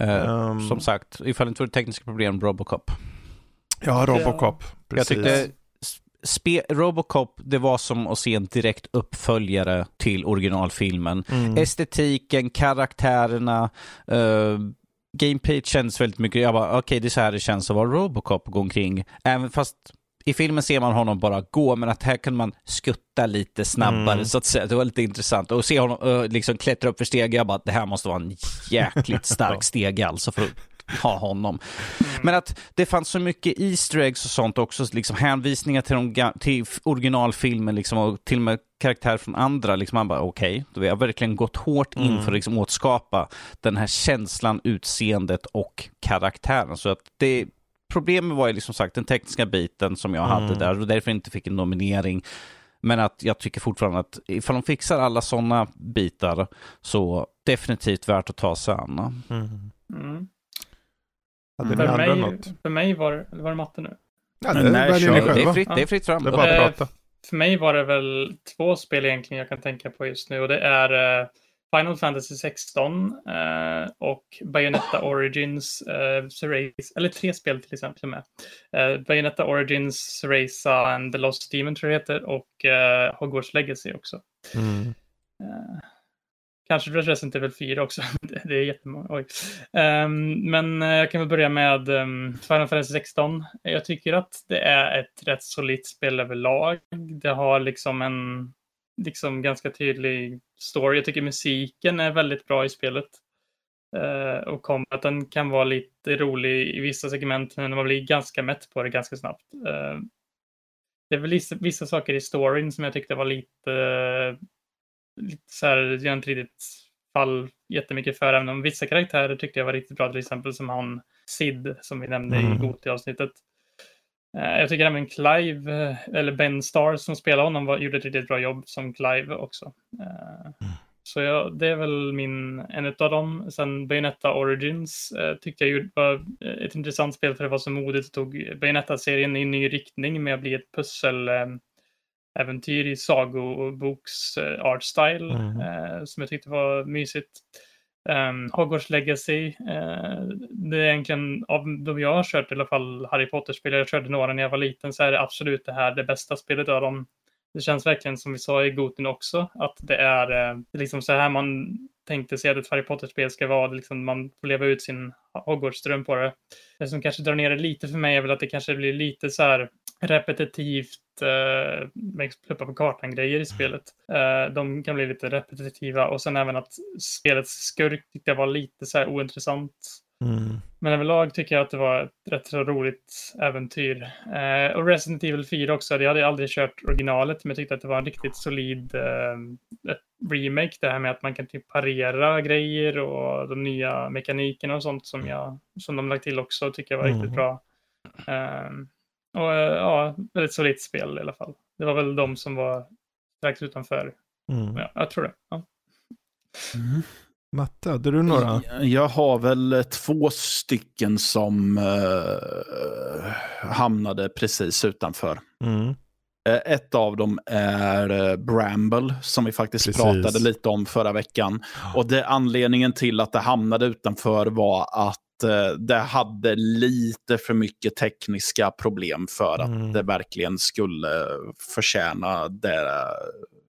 Eh, Ehm, Som sagt, ifall det inte vore tekniska problem, Robocop. Ja, Robocop, Jag precis. tyckte spe, Robocop, det var som att se en direkt uppföljare till originalfilmen. Mm. Estetiken, karaktärerna, uh, gameplay känns väldigt mycket, jag bara okej det är så här det känns att vara Robocop och gå omkring. Även fast i filmen ser man honom bara gå, men att här kan man skutta lite snabbare Mm. så att säga. Det var lite intressant. Och se honom uh, liksom klättra upp för steg, jag bara det här måste vara en jäkligt <laughs> stark steg alltså för att ha honom. Men att det fanns så mycket Easter eggs och sånt också, liksom hänvisningar till, de, till originalfilmen liksom, och till och med karaktärer från andra. Liksom man bara okej, då har jag verkligen gått hårt in Mm. för att liksom återskapa den här känslan, utseendet och karaktären. Så att det Problemet var ju liksom sagt den tekniska biten som jag hade Mm. där och därför inte fick en nominering. Men att jag tycker fortfarande att ifall de fixar alla sådana bitar så definitivt värt att ta sig an. Mm. Mm. Hade För, mig, något? för mig var det, var det matte nu. Ja, det nej, Det är fritt, det är fritt fram. Det är bara Eh, att prata. För mig var det väl två spel egentligen jag kan tänka på just nu och det är eh, Final Fantasy 16 eh, och Bayonetta Origins, eh, Cereza, eller tre spel till exempel med. Eh, Bayonetta Origins, Cereza and the Lost Demon tror jag det heter och eh, Hogwarts Legacy också. Mm. Eh, kanske Resident Evil 4 också. <laughs> det, är jättemånga. Oj. Ehm, men eh, jag kan väl börja med um, Final Fantasy 16. Jag tycker att det är ett rätt solitt spel överlag. Det har liksom en liksom ganska tydlig story. Jag tycker musiken är väldigt bra i spelet. Uh, och combaten kan vara lite rolig i vissa segment, men man blir ganska mätt på det ganska snabbt. Eh, det är väl vissa, vissa saker i storyn som jag tyckte var lite lite så här, jag inte riktigt fall jättemycket för, även om vissa karaktärer tyckte jag var riktigt bra, till exempel som han Sid, som vi nämnde Mm. i Goti-avsnittet. Eh, jag tycker även Clive, eh, eller Ben Starr som spelar honom, var, gjorde ett riktigt bra jobb som Clive också. Eh, Mm. Så ja, det är väl min, en av dem. Sen Bayonetta Origins eh, tyckte jag var ett intressant spel för det var så modigt och tog Bayonetta-serien i en ny riktning med att bli ett pussel eh, äventyr i sagoboks eh, art style Mm. eh, som jag tyckte var mysigt. Um, Hogwarts Legacy, uh, det är egentligen av de jag har kört i alla fall Harry Potter-spel, jag körde några när jag var liten, så är det absolut det här det bästa spelet av dem. Det känns verkligen som vi sa i Goten också, att det är uh, liksom så här man tänkte sig att ett Harry Potter-spel ska vara. Det liksom man får leva ut sin Hogwarts-dröm på det. Det som kanske drar ner det lite för mig är väl att det kanske blir lite så här repetitivt eh, pluppa på kartan-grejer i spelet. Eh, de kan bli lite repetitiva och sen även att spelets skurk tyckte jag var lite så här ointressant. Mm. Men överlag tycker jag att det var ett rätt så roligt äventyr. Eh, och Resident Evil 4 också. Jag hade aldrig kört originalet, men jag tyckte att det var en riktigt solid eh, remake. Det här med att man kan typ parera grejer och de nya mekanikerna och sånt som, jag, som de lagt till också tycker jag var Mm. riktigt bra. Eh, och eh, ja, väldigt solidt spel i alla fall. Det var väl de som var strax utanför. Mm. Ja, jag tror det. Ja. Mm. Matte, hade du några? Jag har väl två stycken som eh, hamnade precis utanför. Mm. Eh, Ett av dem är eh, Bramble som vi faktiskt Precis. pratade lite om förra veckan. Och det, anledningen till att det hamnade utanför var att eh, det hade lite för mycket tekniska problem för att Mm. det verkligen skulle förtjäna det,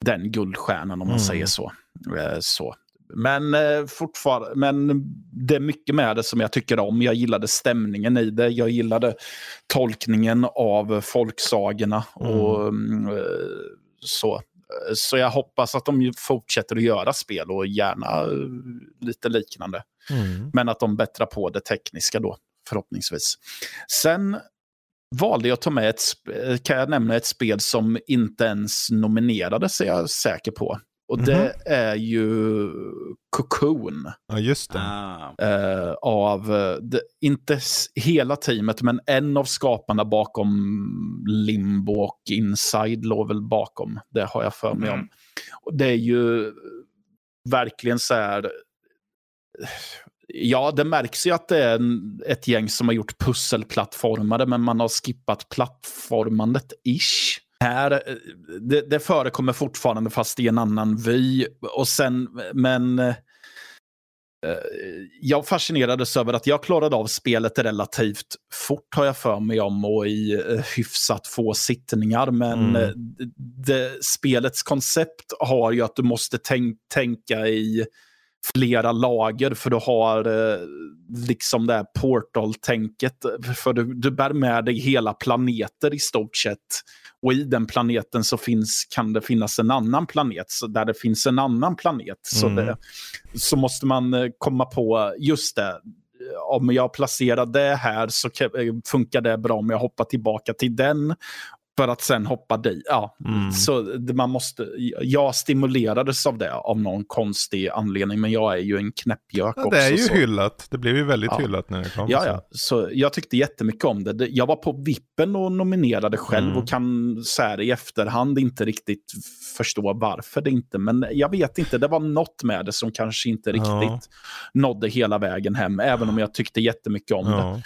den guldstjärnan om man Mm. säger så. Eh, så. Men eh, fortfarande, men det är mycket med det som jag tycker om. Jag gillade stämningen i det. Jag gillade tolkningen av folksagorna och mm, eh, så. Så jag hoppas att de fortsätter att göra spel och gärna eh, lite liknande. Mm. Men att de bättrar på det tekniska då, förhoppningsvis. Sen valde jag att ta med ett, kan jag nämna ett spel som inte ens nominerades är jag säker på. Och det är ju Cocoon. Ja, just det. Ah. Eh, av, eh, det, inte hela teamet, men en av skaparna bakom Limbo och Inside låg väl bakom. Det har jag för mig om. Mm. Och det är ju verkligen så här... Ja, det märks ju att det är en, ett gäng som har gjort pusselplattformade, men man har skippat plattformandet ish. Här, eh, det, det förekommer fortfarande fast i en annan vy. Och sen, men eh, jag fascinerades över att jag klarade av spelet relativt fort har jag för mig om och i eh, hyfsat få sittningar. Men Mm. eh, det, spelets koncept har ju att du måste tänk, tänka i flera lager för du har eh, liksom det här portal-tänket. För du, du bär med dig hela planeter i stort sett. Och i den planeten så finns, kan det finnas en annan planet så där det finns en annan planet. Så, Mm. det, så måste man eh, komma på, just det, om jag placerar det här så eh, funkar det bra om jag hoppar tillbaka till den. För att sen hoppa dit. Ja, Mm. så man måste, jag stimulerades av det av någon konstig anledning. Men jag är ju en knäppjök Ja, också. det är ju så. hyllat. Det blev ju väldigt Ja. hyllat när det kom. Ja, ja. Så jag tyckte jättemycket om det. Det- Jag var på vippen och nominerade själv Mm. och kan så här i efterhand inte riktigt förstå varför det inte. Men jag vet inte, det var något med det som kanske inte riktigt Ja. nådde hela vägen hem. Även om jag tyckte jättemycket om det.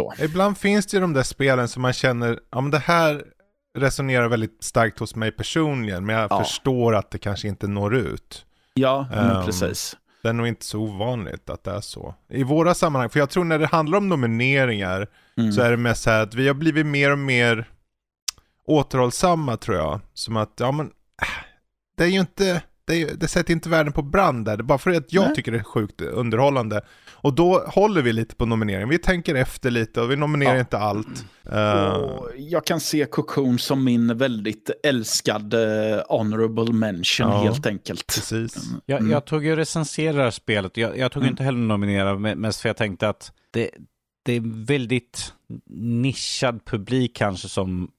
Så. Ibland finns det ju de där spelen som man känner, ja men det här resonerar väldigt starkt hos mig personligen, men jag Ja. förstår att det kanske inte når ut. Ja, Ehm, precis. Det är nog inte så ovanligt att det är så. I våra sammanhang, för jag tror när det handlar om nomineringar Mm. så är det mest så här att vi har blivit mer och mer återhållsamma tror jag. Som att, ja men, äh, det är ju inte, det, är, det sätter inte världen på brand där. Det är bara för att jag Nej. tycker det är sjukt underhållande. Och då håller vi lite på nomineringen. Vi tänker efter lite och vi nominerar Ja. inte allt. Eh, Och jag kan se Cocoon som min väldigt älskade honorable mention Ja. helt enkelt. precis. Jag, Mm. jag tog ju recensera spelet. Jag, jag tog Mm. inte heller nominera me- mest för jag tänkte att det, det är väldigt nischad publik kanske som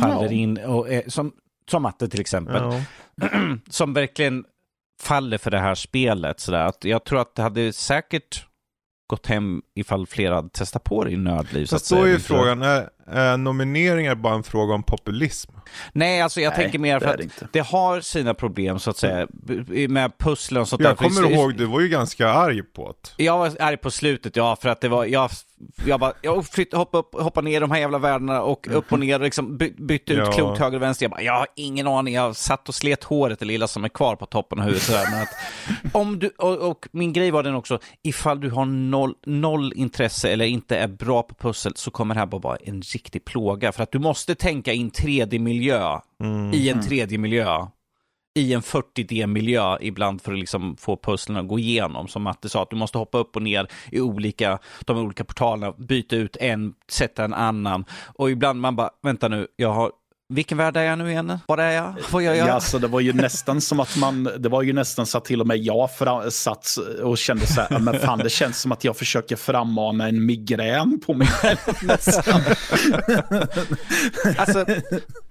faller Ja. in. Och, är- som, som Matte till exempel. Ja. <clears throat> som verkligen faller för det här spelet. Sådär. Att jag tror att det hade säkert gått hem ifall flera hade testat på det i nödliv. så Fast att då är ju frågan, är, eh, nomineringar bara en fråga om populism? Nej, alltså jag Nej, tänker mer för det att det har sina problem så att säga med pusslen och sånt Jag där. För kommer ihåg, du var ju ganska arg på det. Jag var arg på slutet, ja, för att det var, jag, jag bara, jag flytt, hoppa, upp, hoppa ner de här jävla värdena och upp och ner och liksom by, bytte ut Ja. klot höger och vänster. Jag bara, jag har ingen aning, jag satt och slet håret det lilla som är kvar på toppen av huvudet. sådär. Men att, <laughs> om du, och, och min grej var den också, ifall du har noll, noll intresse eller inte är bra på pussel så kommer det här bara vara en riktig plåga. För att du måste tänka i en 3D-miljö, i en 3D-miljö i en 40D-miljö ibland för att liksom få pusslen att gå igenom. Som Matte sa, att du måste hoppa upp och ner i olika, de olika portalerna, byta ut en, sätta en annan. Och ibland man bara, vänta nu, jag har, vilken värld är jag nu igen? Var är jag? Vad gör jag? Ja, alltså, det var ju nästan som att man, det var ju nästan så att till och med jag fra, satt och kände så här, men fan det känns som att jag försöker frammana en migrän på mig själv <laughs> nästan. Alltså,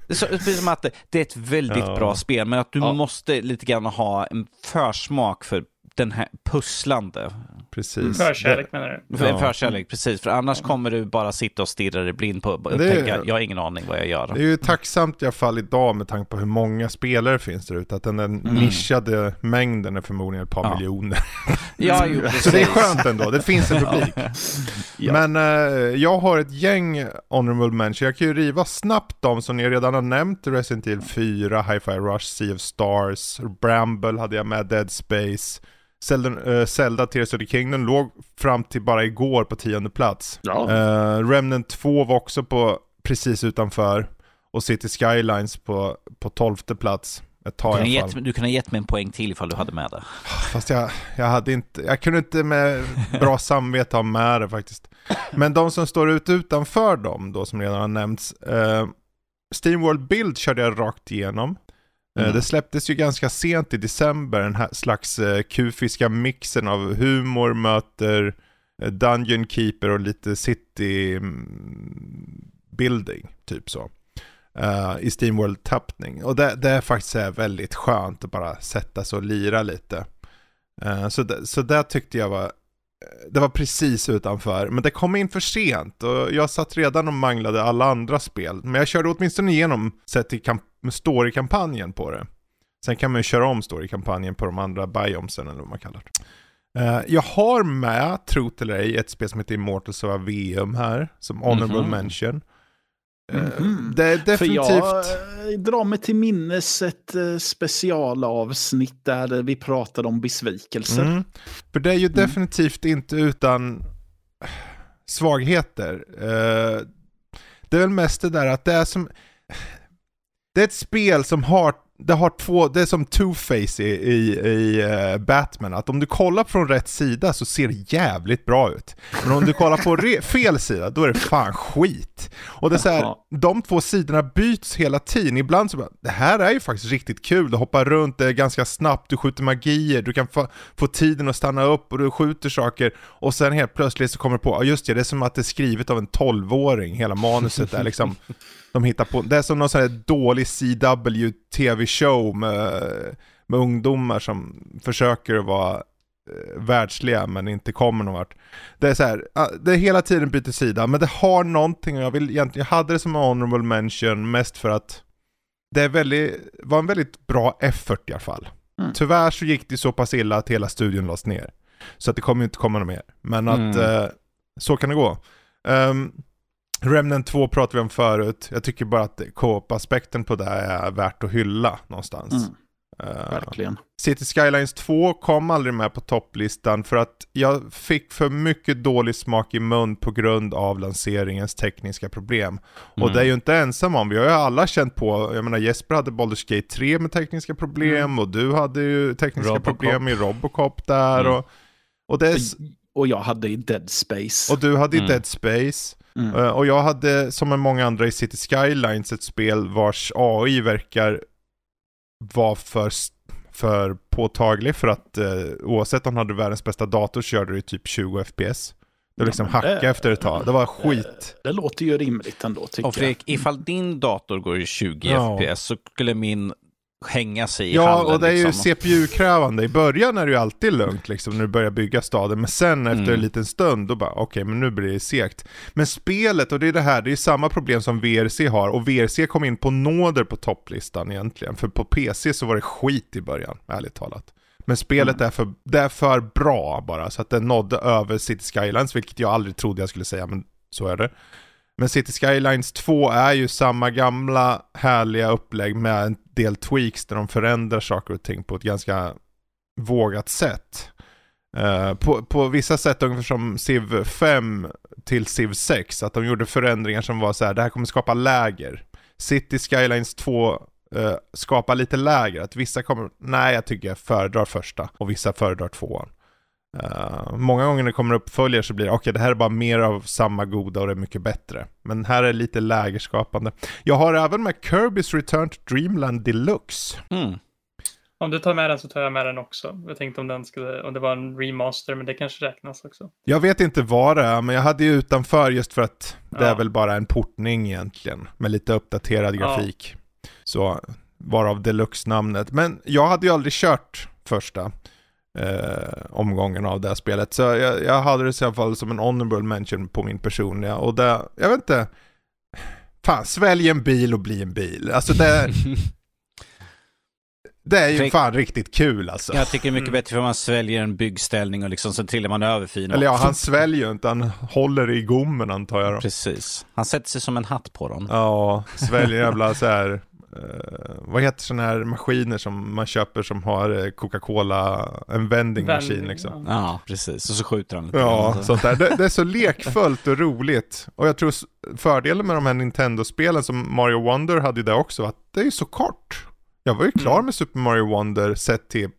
så, precis som att det, det är ett väldigt Ja. bra spel, men att du Ja. måste lite grann ha en försmak för den här pusslande. Precis. Förkärlek menar du? För Ja. Förkärlek, precis. För annars kommer du bara sitta och stirra dig blind på och Det är- tänka, jag har ingen aning vad jag gör. Det är ju tacksamt i alla fall idag med tanke på hur många spelare finns där ute. Att den där nischade mängden är förmodligen ett par Ja. miljoner. <laughs> Ja, jo, <laughs> Så det är skönt ändå, det finns en publik. Ja. Men eh, jag har ett gäng honorable mention. Jag kan ju riva snabbt de som ni redan har nämnt. Resident Evil 4, Hi-Fi Rush, Sea of Stars, Bramble hade jag med, Dead Space. Zelda, eh, Zelda Tears of the Kingdom låg fram till bara igår på tionde plats. Ja. Eh, Remnant 2 var också på precis utanför. Och City Skylines på, på tolfte plats. Ett Du tag kan, i ha alla fall. gett, du kan ha gett mig en poäng till ifall du hade med det. Fast jag, jag hade inte, jag kunde inte med bra <laughs> samvete ha med det faktiskt. Men de som står ut utanför dem då som redan har nämnts. Eh, Steamworld Build körde jag rakt igenom. Eh, Mm. Det släpptes ju ganska sent i december, den här slags eh, kufiska mixen av humor möter eh, Dungeon Keeper och lite city mm, building, typ så. eh, I Steamworld-tappning. Och det, det är faktiskt väldigt skönt att bara sätta sig och lira lite. Eh, så, det, så det tyckte jag var, det var precis utanför. Men det kom in för sent och jag satt redan och manglade alla andra spel. Men jag körde åtminstone igenom sett i kamp- story-kampanjen på det. Sen kan man ju köra om story-kampanjen på de andra biomsen eller vad man kallar det. Eh, jag har med, trot eller ej, ett spel som heter Immortals of Aveum här, som honorable Mhm. mention. Eh, Mhm. Det är För definitivt... jag eh, drar mig till minnes ett eh, specialavsnitt där vi pratade om besvikelser. Mm. För det är ju definitivt inte utan svagheter. Eh, det är väl mest det där att det är som... Det är ett spel som har, det har två, det är som two-face i, i, i eh, Batman, att om du kollar från rätt sida så ser det jävligt bra ut. Men om du kollar på re- <laughs> fel sida, då är det fan skit. Och det är så här, de två sidorna byts hela tiden. Ibland så bara, det här är ju faktiskt riktigt kul, du hoppar runt, det är ganska snabbt, du skjuter magier, du kan få, få tiden att stanna upp och du skjuter saker. Och sen helt plötsligt så kommer du på, just det, det är som att det är skrivet av en 12-åring, hela manuset är liksom <laughs> de hittar på, det är som någon sån här dålig CW TV-show med, med ungdomar som försöker vara eh, världsliga men inte kommer någon vart. Det är så här, det är hela tiden byter sida, men det har någonting och jag vill egentligen, jag hade det som en honorable mention mest för att det är väldigt, var en väldigt bra effort i alla fall. Mm. Tyvärr så gick det så pass illa att hela studion lades ner. Så att det kommer inte komma något mer. Men att Mm. eh, så kan det gå. Um, Remnant 2 pratade vi om förut. Jag tycker bara att co-op-aspekten på det är värt att hylla någonstans. Mm, Eh, verkligen. City Skylines 2 kom aldrig med på topplistan för att jag fick för mycket dålig smak i mun på grund av lanseringens tekniska problem. Och Mm. det är ju inte ensam om, vi har ju alla känt på, jag menar Jesper hade Baldur's Gate 3 med tekniska problem och du hade ju tekniska Robocop. problem i Robocop där Mm. och, och, det är, Och jag hade i Dead Space. och du hade i Mm. Dead Space. Mm. Eh, Och jag hade, som med många andra i City Skylines, ett spel vars AI verkar vara för, för påtaglig för att eh, oavsett om du hade världens bästa dator så körde du typ 20 FPS. Det Ja, liksom men hacka det- efter ett tag. Det var skit. Det låter ju rimligt ändå tycker Och Fredrik, ifall din dator går i 20 Ja. FPS så skulle min hänga sig i Ja, hallen. och det är ju liksom. CPU-krävande. I början är det ju alltid lugnt liksom när du börjar bygga staden, men sen efter Mm. en liten stund, då bara okej, men nu blir det segt. Men spelet, och det är det här, det är samma problem som VRC har, och VRC kom in på nåder på topplistan egentligen, för på PC så var det skit i början, ärligt talat. Men spelet är, för, det är för bra bara, så att det nådde över City Skylines, vilket jag aldrig trodde jag skulle säga, men så är det. Men City Skylines 2 är ju samma gamla härliga upplägg med en del tweaks där de förändrar saker och ting på ett ganska vågat sätt. Uh, på, på vissa sätt ungefär som Civ 5 till Civ 6, att de gjorde förändringar som var så här, det här kommer skapa läger. City Skylines 2 uh, eh, skapar lite läger, att vissa kommer, nej jag tycker jag föredrar första och vissa föredrar tvåan. Uh, många gånger när det kommer uppföljare så blir det, okej det här är bara mer av samma goda och det är mycket bättre. Men här är det lite lägerskapande. Jag har även med Kirby's Return to Dreamland Deluxe. Mm. Om du tar med den så tar jag med den också. Jag tänkte om den skulle, om det var en remaster, men det kanske räknas också. Jag vet inte vad det är, men jag hade ju utanför just för att det Ja. är väl bara en portning egentligen. Med lite uppdaterad Ja. grafik. Så, varav Deluxe-namnet. Men jag hade ju aldrig kört första eh, omgången av det här spelet. Så jag, jag hade det i alla fall som en honorable mention på min personliga. Och det, jag vet inte. Fan, svälj en bil och bli en bil. Alltså det, <laughs> det är ju Tänk- fan riktigt kul alltså. Jag tycker det är mycket Mm. bättre för man sväljer en byggställning och liksom så trillar man över fin. Eller ja, han sväljer ju inte, han håller i gommen antar jag då. Precis. Han sätter sig som en hatt på dem. Ja, sväljer jävla så här. Eh, vad heter sådana här maskiner som man köper som har eh, Coca-Cola, en vending machine liksom. ja. Ja, precis. Och så skjuter han lite. Ja, sånt där. Det, det är så lekfullt och roligt. Och jag tror fördelen med de här Nintendo-spelen som Mario Wonder hade ju det också, att det är så kort. Jag var ju klar Mm. med Super Mario Wonder sett till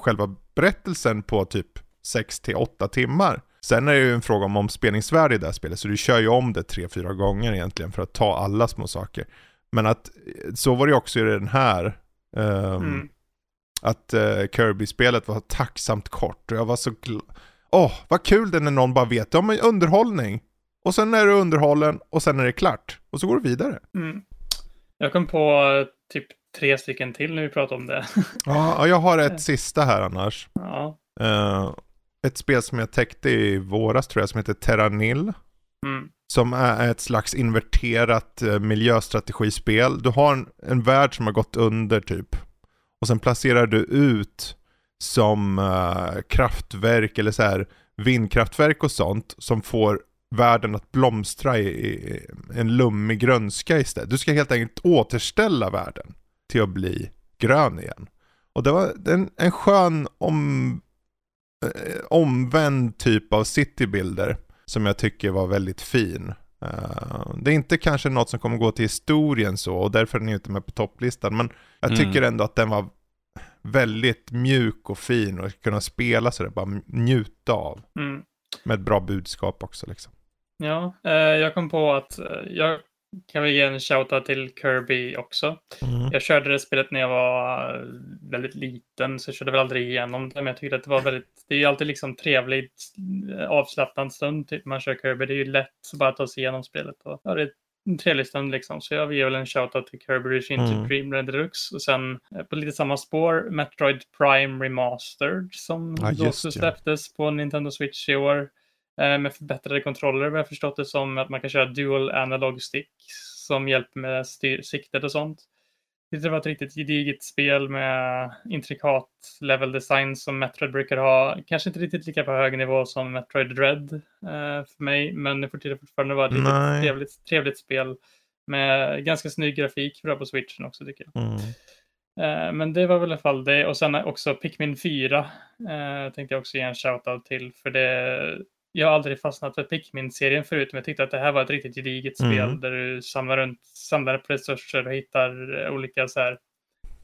själva berättelsen på typ 6 till 8 timmar. Sen är det ju en fråga om omspelningsvärde i det här spelet, så du kör ju om det 3-4 gånger egentligen för att ta alla små saker. Men att så var det också i den här. ehm, Mm. Att eh, Kirby-spelet var tacksamt kort och jag var så glad. Åh, vad kul det är när någon bara vet, ja men underhållning. Och sen är du underhållen och sen är det klart. Och så går du vidare. Mm. Jag kom på eh, typ tre stycken till när vi pratade om det. <laughs> Ja, jag har ett sista här annars. ja. Eh, ett spel som jag täckte i våras tror jag som heter Terranil. Mm. Som är ett slags inverterat eh, miljöstrategispel. Du har en, en värld som har gått under typ. Och sen placerar du ut som uh, kraftverk eller så här vindkraftverk och sånt som får världen att blomstra i, i en lummig grönska istället. Du ska helt enkelt återställa världen till att bli grön igen. Och det var en, en skön om, eh, omvänd typ av citybilder som jag tycker var väldigt fin. Eh, det är inte kanske något som kommer gå till historien så och därför är den inte med på topplistan men jag Mm. tycker ändå att den var väldigt mjuk och fin och kunna spela så det bara njuta av. Mm. Med ett bra budskap också liksom. Ja, eh, jag kom på att eh, jag kan väl ge en shoutout till Kirby också. Jag körde det spelet när jag var eh, väldigt liten, så jag körde väl aldrig igenom det, men jag tyckte att det var väldigt, det är ju alltid liksom trevligt, eh, avslappnad stund, typ man kör Kirby, det är ju lätt att bara ta sig igenom spelet och ja, det är en trevlig stund liksom, så jag ger väl en shoutout till Kirby Regime Mm. to Dreamland Deluxe och sen eh, på lite samma spår, Metroid Prime Remastered som Ja, då så ja. släpptes på Nintendo Switch i år med förbättrade kontroller vad jag förstått det som att man kan köra dual analog stick som hjälper med styr- siktet och sånt. Det var ett riktigt gediget spel med intrikat level design som Metroid brukar ha. Kanske inte riktigt lika på hög nivå som Metroid Dread eh, för mig, men det får fortfarande vara ett riktigt trevligt, trevligt spel med ganska snygg grafik bra på switchen också tycker jag. Mm. Eh, Men det var väl i alla fall det. Och sen också Pikmin 4 eh, tänkte jag också ge en shoutout till. För det, jag har aldrig fastnat för Pikmin-serien förut, men jag tyckte att det här var ett riktigt gediget Mm. spel där du samlar, runt, samlar på resurser och hittar eh, olika så här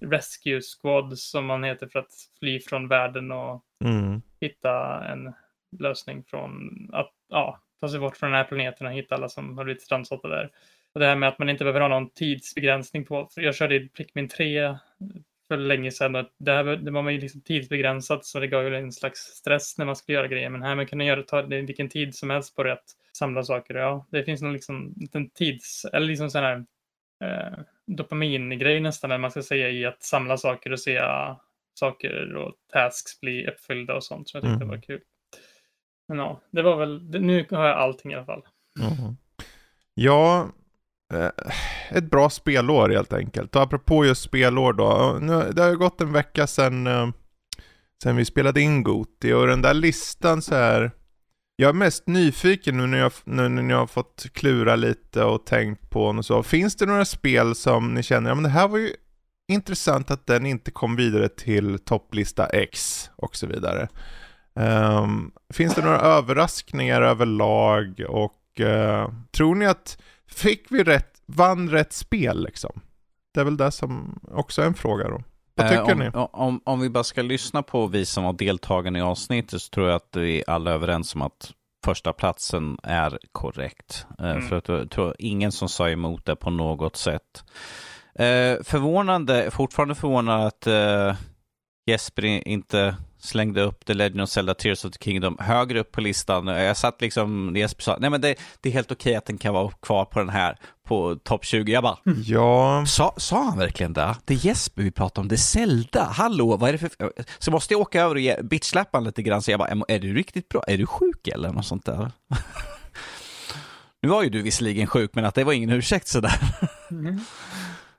rescue squads som man heter för att fly från världen och Mm. hitta en lösning från att ja, ta sig bort från den här planeten och hitta alla som har blivit strandsatta där. Och det här med att man inte behöver ha någon tidsbegränsning på. Jag körde i Pikmin 3 för länge sedan och det, här, var- det var man ju liksom tidsbegränsat så det gav ju en slags stress när man skulle göra grejer. Men här man kunde göra ta det vilken tid som helst på det att samla saker. Ja, det finns nog liksom en liten tids, eller liksom sån här eh, dopamingrej nästan, eller man ska säga, i att samla saker och se saker och tasks bli uppfyllda och sånt som jag tyckte Mm. var kul. Men ja, det var väl, det, nu har jag allting i alla fall. Mhm. Ja, eh, ett bra spelår helt enkelt. Och apropå just spelår då. Nu, det har ju gått en vecka sedan, eh, sedan vi spelade in Goti och den där listan så här. Jag är mest nyfiken nu när jag, nu när jag har fått klura lite och tänkt på och så. Finns det några spel som ni känner, ja men det här var ju intressant att den inte kom vidare till topplista X och så vidare. Um, finns det några överraskningar överlag och uh, tror ni att fick vi rätt, vann rätt spel liksom? Det är väl det som också är en fråga då. Vad Eh, tycker om, ni? Om, om vi bara ska lyssna på vi som var deltagarna i avsnittet så tror jag att vi alla är överens om att första platsen är korrekt. Eh, Mm. För att jag tror ingen som sa emot det på något sätt. Eh, förvånande, fortfarande förvånande att eh, Jesper inte slängde upp The Legend of Zelda Tears of the Kingdom högre upp på listan. Jag satt liksom, Jesper sa, nej men det, det är helt okej att den kan vara kvar på den här, på topp 20. Jag bara, Ja, Sa, sa han verkligen det? Det är Jesper vi pratar om, det är Zelda. Hallå, vad är det för... Så måste jag åka över och ge- bitchsläppa honom lite grann, så jag bara, är du riktigt bra? Är du sjuk eller något sånt där? <laughs> nu var ju du visserligen sjuk, men att det var ingen ursäkt sådär.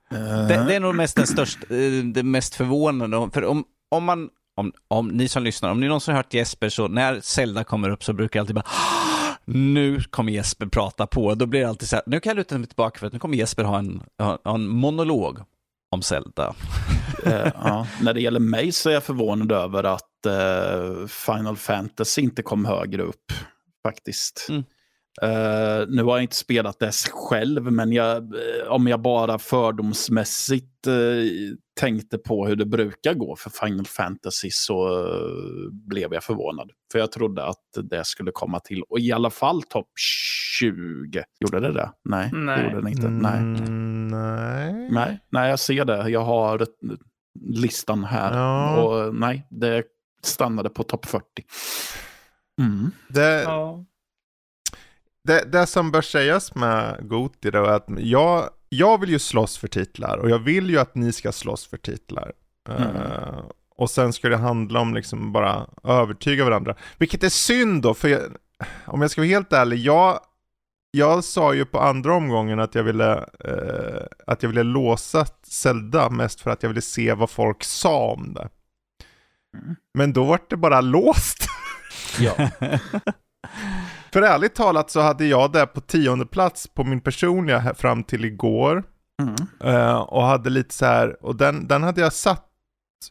Det, det är nog mest den största, eh, det mest förvånande. För om, om man, om, om ni som lyssnar, om ni någonsin har hört Jesper så när Zelda kommer upp så brukar jag alltid bara nu kommer Jesper prata på. Då blir det alltid så här, nu kan jag luta mig tillbaka för att nu kommer Jesper ha en, ha, ha en monolog om Zelda. <laughs> Eh, ja. När det gäller mig så är jag förvånad över att eh, Final Fantasy inte kom högre upp. Faktiskt. Mm. Eh, nu har jag inte spelat det själv, men jag, eh, om jag bara fördomsmässigt eh, tänkte på hur det brukar gå för Final Fantasy så eh, blev jag förvånad. För jag trodde att det skulle komma till, och i alla fall topp 20. Gjorde det det? Nej, Nej. det gjorde det inte. Nej. Mm, nej. Nej, nej, jag ser det. Jag har listan här. Ja. Och nej, det stannade på topp 40. Mm. Det, Ja. Det, det som bör sägas med Goti då är att jag, jag vill ju slåss för titlar och jag vill ju att ni ska slåss för titlar. Mm. Eh, och sen ska det handla om liksom bara övertyga varandra. Vilket är synd då, för jag, om jag ska vara helt ärlig, jag, jag sa ju på andra omgången att jag ville, eh, att jag ville låsa Zelda mest för att jag ville se vad folk sa om det. Mm. Men då var det bara låst. Ja. <laughs> <laughs> För ärligt talat så hade jag det på tionde plats på min personliga fram till igår. Mm. Eh, och hade lite så här, och den, den hade jag satt,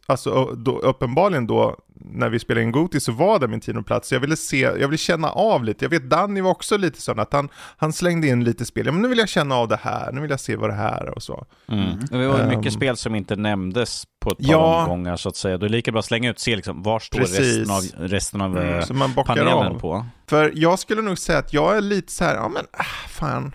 alltså då, uppenbarligen då, när vi spelade in Goti så var det min tionde plats. Så jag ville se, jag ville känna av lite. Jag vet Danny var också lite sån att han, han slängde in lite spel. Ja, men nu vill jag känna av det här, nu vill jag se vad det här är och så. Mm. Det var ju mycket Ehm. spel som inte nämndes på ett par Ja. omgångar så att säga. Då är det lika bra att slänga ut, se liksom, var står Precis. resten av, resten av eh, Så man panelen av. på. För jag skulle nog säga att jag är lite så här, ja men ah, fan.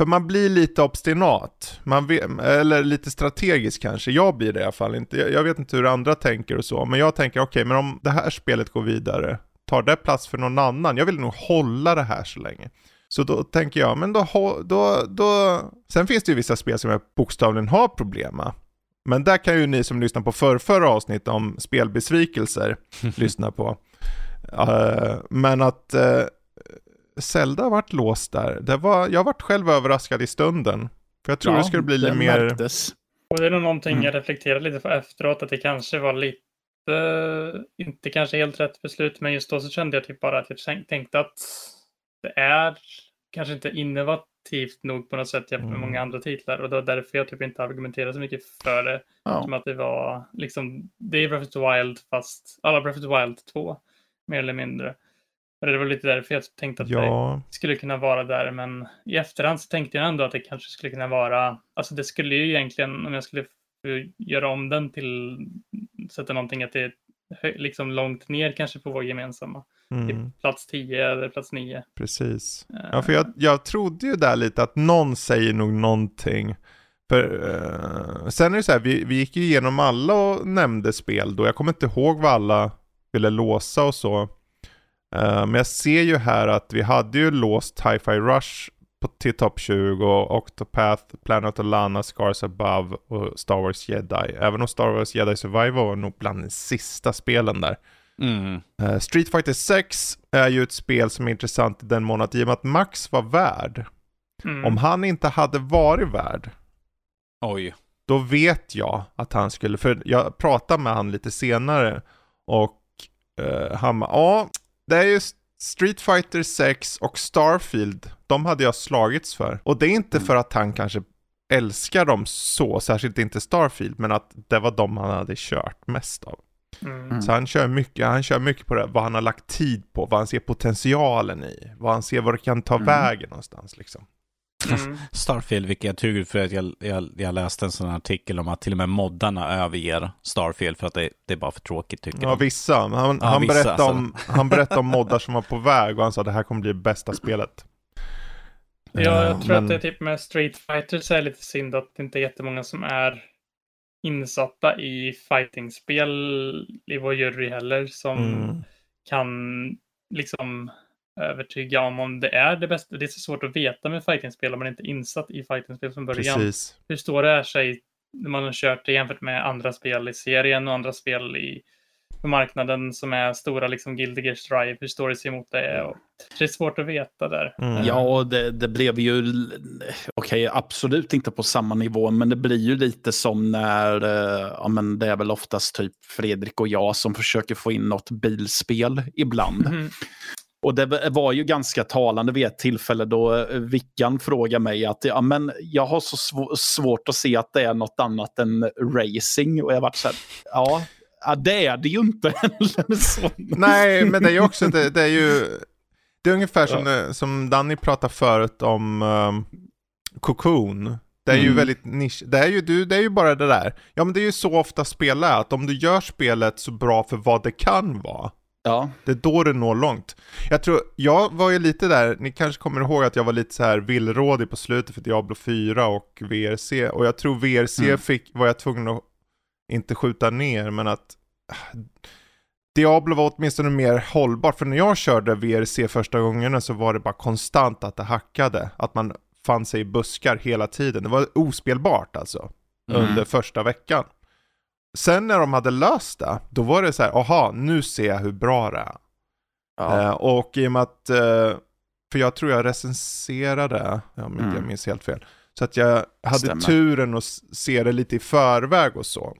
För man blir lite obstinat. Man vet, eller lite strategisk kanske. Jag blir det i alla fall inte. Jag, vet inte hur andra tänker och så. Men jag tänker, okej, men om det här spelet går vidare, tar det plats för någon annan? Jag vill nog hålla det här så länge. Så då tänker jag, men då, då, då... Sen finns det ju vissa spel som jag bokstavligen har problem med. Men där kan ju ni som lyssnar på förr, förra avsnitt om spelbesvikelser <laughs> lyssna på. Eh, men att uh, Zelda har varit låst där. Det var, jag varit själv överraskad i stunden. För jag tror det skulle bli lite det mer... märktes. Och det är nog någonting Mm. jag reflekterade lite på efteråt, att det kanske var lite, inte kanske helt rätt beslut, men just då så kände jag typ bara att jag tänk- tänkte att det är kanske inte innovativt nog på något sätt jämfört med Mm. många andra titlar och det var därför jag typ inte argumenterade så mycket för det. Ja. Som att det var liksom, det är Breath of the Wild fast, alla Breath of the Wild 2, mer eller mindre. Det var lite därför jag tänkte att det Ja, skulle kunna vara där, men i efterhand så tänkte jag ändå att det kanske skulle kunna vara, alltså det skulle ju egentligen, om jag skulle göra om den till, sätta någonting att det är liksom långt ner kanske på vår gemensamma, mm, typ plats 10 eller plats 9. precis. Ja, för jag, jag trodde ju där lite att någon säger nog någonting. För, eh, sen är det så här, vi, vi gick ju igenom alla och nämnde spel då. Jag kommer inte ihåg vad alla ville låsa och så. Eh, men jag ser ju här att vi hade ju låst Hi-Fi Rush på, till topp 20 och Octopath, Planet of Lana, Scars Above och Star Wars Jedi. Även om Star Wars Jedi Survivor var nog bland de sista spelen där. Mm. Uh, Street Fighter 6 är ju ett spel som är intressant i den mån att i och med att Max var värd, Mm. om han inte hade varit värd, Oj. då vet jag att han skulle, för jag pratade med han lite senare och uh, han ja, det är ju Street Fighter 6 och Starfield, de hade jag slagits för. Och det är inte för att han kanske älskar dem så, särskilt inte Starfield, men att det var de han hade kört mest av. Mm. Så han kör mycket, han kör mycket på det, vad han har lagt tid på, vad han ser potentialen i, vad han ser vad det kan ta Mm. vägen någonstans liksom. Mm. <laughs> Starfield, vilken jag tur för att jag, jag, jag läste en sån här artikel om att till och med moddarna överger Starfield för att det, det är bara för tråkigt tycker Ja de. vissa, han, Ja, han, vissa, berättade alltså. om, han berättade om moddar som var på väg och han sa det här kommer bli det bästa spelet. Ja, jag Eh, tror men- att det är typ med Street Fighter så är det lite synd att det inte är jättemånga som är insatta i fightingspel i vår jury heller som Mm. kan liksom övertyga om om det är det bästa. Det är så svårt att veta med fightingspel om man inte är insatt i fightingspel från början. Precis. Hur står det sig när man har kört det jämfört med andra spel i serien och andra spel i på marknaden som är stora, liksom Guilty Gear Strive. Hur står det sig mot det? Och det är svårt att veta där. Mm. Ja, och det, det blev ju, okej, absolut inte på samma nivå, men det blir ju lite som när, eh, ja men det är väl oftast typ Fredrik och jag som försöker få in något bilspel ibland. Mhm. Och det var ju ganska talande vid ett tillfälle då eh, Vickan frågade mig att ja, men jag har så sv- svårt att se att det är något annat än racing. Och jag vart så här, ja, ja det är det ju inte. <laughs> Eller så. Nej, men det är ju också, det, det är ju, det är ungefär som, det, som Danny pratade förut om um, Cocoon. Det är ju Mm. väldigt nisch, det är ju, du, det är ju bara det där. Ja men det är ju så ofta spel är, att om du gör spelet så bra för vad det kan vara, Ja, det är då det når långt. Jag tror, jag var ju lite där, ni kanske kommer ihåg att jag var lite så här villrådig på slutet för Diablo 4 och VRC, och jag tror VRC Mm. fick, var jag tvungen att, inte skjuta ner, men att Diablo var åtminstone mer hållbart, för när jag körde VRC första gångerna så var det bara konstant att det hackade, att man fann sig i buskar hela tiden. Det var ospelbart alltså, Mm. under första veckan. Sen när de hade löst det, då var det så här, aha, nu ser jag hur bra det är. ja. Eh, och i och med att, eh, för jag tror jag recenserade, om inte jag Mm. minns helt fel, så att jag hade Stämmer. turen att se det lite i förväg och så.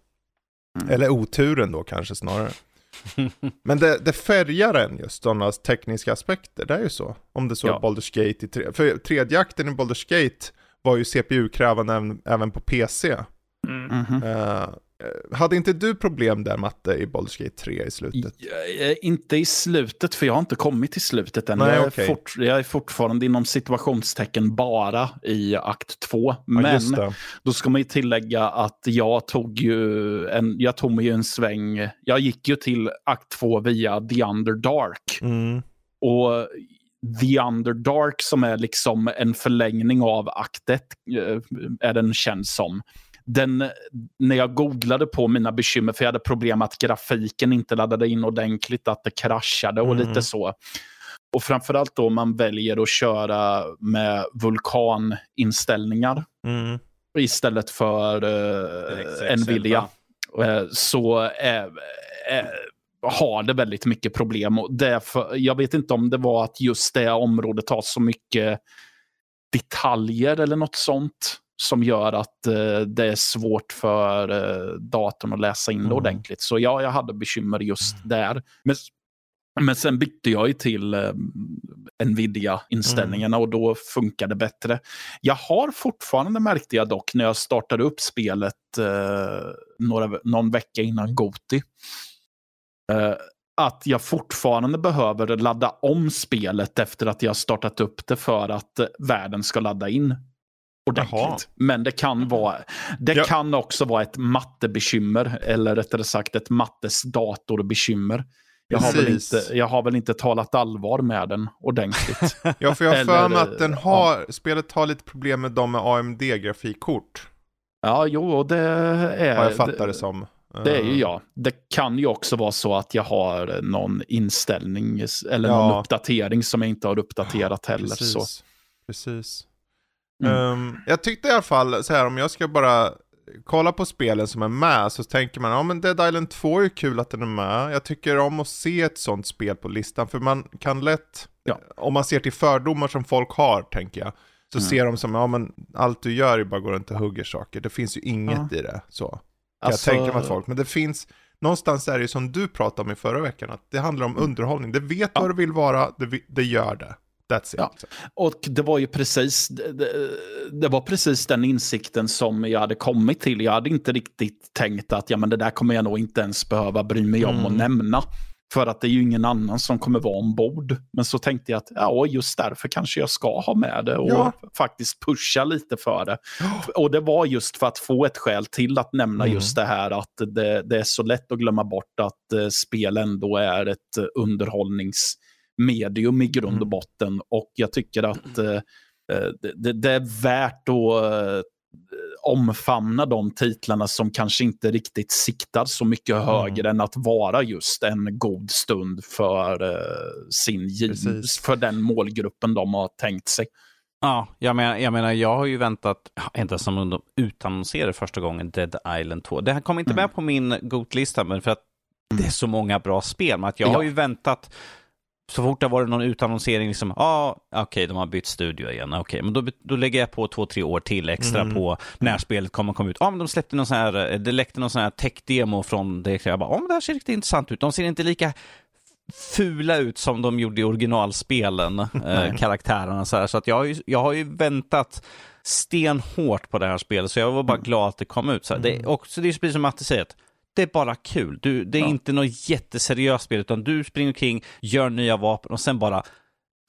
Mm. Eller oturen då kanske snarare. <laughs> Men det, det färgar en just sådana tekniska aspekter, det är ju så. Om det så Ja. Baldur's Gate i tre, för tredje akten i Baldur's Gate var ju CPU-krävande även, även på PC. Mm. Mhm. Eh, eh, hade inte du problem där Matte i Baldur's Gate 3 i slutet? Ja, eh, Inte i slutet, för jag har inte kommit till slutet än. Nej, jag, är fort, jag är fortfarande inom situationstecken bara i akt två. Ja, Men just det. då ska man ju tillägga att jag tog ju en, jag tog mig ju en sväng. Jag gick ju till akt två via The Underdark. Mm. Och The Underdark som är liksom en förlängning av akt ett, eh, är den känns som. Den, när jag googlade på mina bekymmer, för jag hade problem att grafiken inte laddade in ordentligt, att det kraschade och Mm. lite så. Och framförallt då man väljer att köra med vulkaninställningar Mm. istället för DirectX Nvidia. Eh, så eh, eh, har det väldigt mycket problem. Och därför, jag vet inte om det var att just det området har så mycket detaljer eller något sånt som gör att eh, det är svårt för eh, datorn att läsa in det Mm. ordentligt. Så ja, jag hade bekymmer just där. Men, men sen bytte jag ju till eh, Nvidia-inställningarna och då funkar det bättre. Jag har fortfarande, märkte jag dock, när jag startade upp spelet eh, några, någon vecka innan Goti, eh, att jag fortfarande behöver ladda om spelet efter att jag startat upp det för att eh, världen ska ladda in ordentligt. Jaha. Men det kan, vara, det Ja. kan också vara ett mattebekymmer, eller rättare sagt ett mattes datorbekymmer. Jag har, väl Precis. inte, jag har väl inte talat allvar med den ordentligt. <laughs> Ja, för jag har för mig att den ja. har, spelet har lite problem med dem med AMD-grafikkort. ja, jo, det är... Vad jag fattar det som. Det är ju Eh, jag. Det kan ju också vara så att jag har någon inställning eller Ja. någon uppdatering som jag inte har uppdaterat heller. Så. Precis. Mm. Um, jag tyckte i alla fall, så här om jag ska bara kolla på spelen som är med, så tänker man, ja men Dead Island 2 är kul att den är med. Jag tycker om att se ett sånt spel på listan, för man kan lätt, Ja. om man ser till fördomar som folk har, tänker jag, så Mm. ser de som, ja men allt du gör är bara gå runt och hugger saker. Det finns ju inget i det, så. Kan Alltså- jag tänka mig att folk, men det finns, någonstans är det ju som du pratade om i förra veckan, att det handlar om underhållning. Det vet Mm. Ja. vad du vill vara, det, det gör det. That's it. Ja. Och det var ju precis, det, det- var precis den insikten som jag hade kommit till. Jag hade inte riktigt tänkt att ja, men det där kommer jag nog inte ens behöva bry mig om Mm. nämna. För att det är ju ingen annan som kommer vara ombord. Men så tänkte jag att ja, just därför kanske jag ska ha med det och Ja. faktiskt pusha lite för det. Och det var just för att få ett skäl till att nämna Mm. just det här att det, det är så lätt att glömma bort att eh, spel ändå är ett eh, underhållningsmedium i grund och Mm. botten. Och jag tycker att eh, eh, det, det, är värt att eh, omfamna de titlarna som kanske inte riktigt siktar så mycket Mm. högre än att vara just en god stund för, eh, sin, Precis. för den målgruppen de har tänkt sig. Ja, jag menar, jag menar, jag har ju väntat, inte som om de utannonserade första gången Dead Island 2. Det här kom inte Mm. med på min GOT-lista, men för att det är så många bra spel. Men att jag Ja. har ju väntat, så fort det har varit någon utannonsering, liksom, ja, okej, de har bytt studio igen, okej, men då, då lägger jag på två, tre år till extra Mm. på när spelet kommer komma ut. Ja, men de släppte någon sån här, det läckte någon sån här tech-demo från det. Jag bara, ja, men det här ser riktigt intressant ut. De ser inte lika fula ut som de gjorde i originalspelen, <laughs> eh, karaktärerna. Så, här. så att jag, har ju, jag har ju väntat stenhårt på det här spelet, så jag var bara Mm. glad att det kom ut. Så här. Det, och så det är precis som Matte säger, det är bara kul. Du, det är Ja. inte något jätteseriöst spel, utan du springer omkring, gör nya vapen och sen bara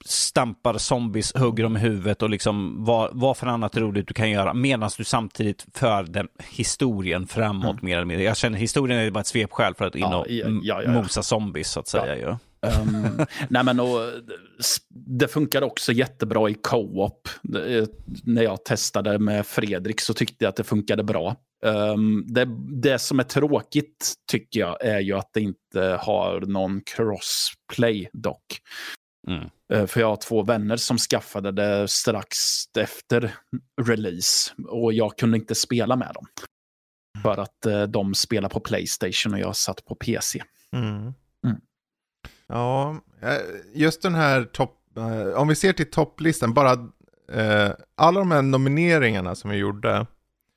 stampar zombies, hugger dem i huvudet och liksom vad, vad för annat roligt du kan göra medan du samtidigt för den historien framåt Mm. mer eller mindre. Jag känner historien är bara ett svepskäl för att in Ja, och ja, ja, ja. mosa zombies så att säga. ju. Um, <laughs> nej men och, det funkar också jättebra i co-op. Det- När jag testade med Fredrik så tyckte jag att det funkade bra. Um, det, det som är tråkigt tycker jag är ju att det inte har någon crossplay dock. Mm. Eh, För jag har två vänner som skaffade det strax efter release och jag kunde inte spela med dem. För att eh, de spelar på Playstation och jag satt på PC. Mm. Ja, eh, just den här topp, eh, om vi ser till topplistan, bara eh, alla de här nomineringarna som vi gjorde,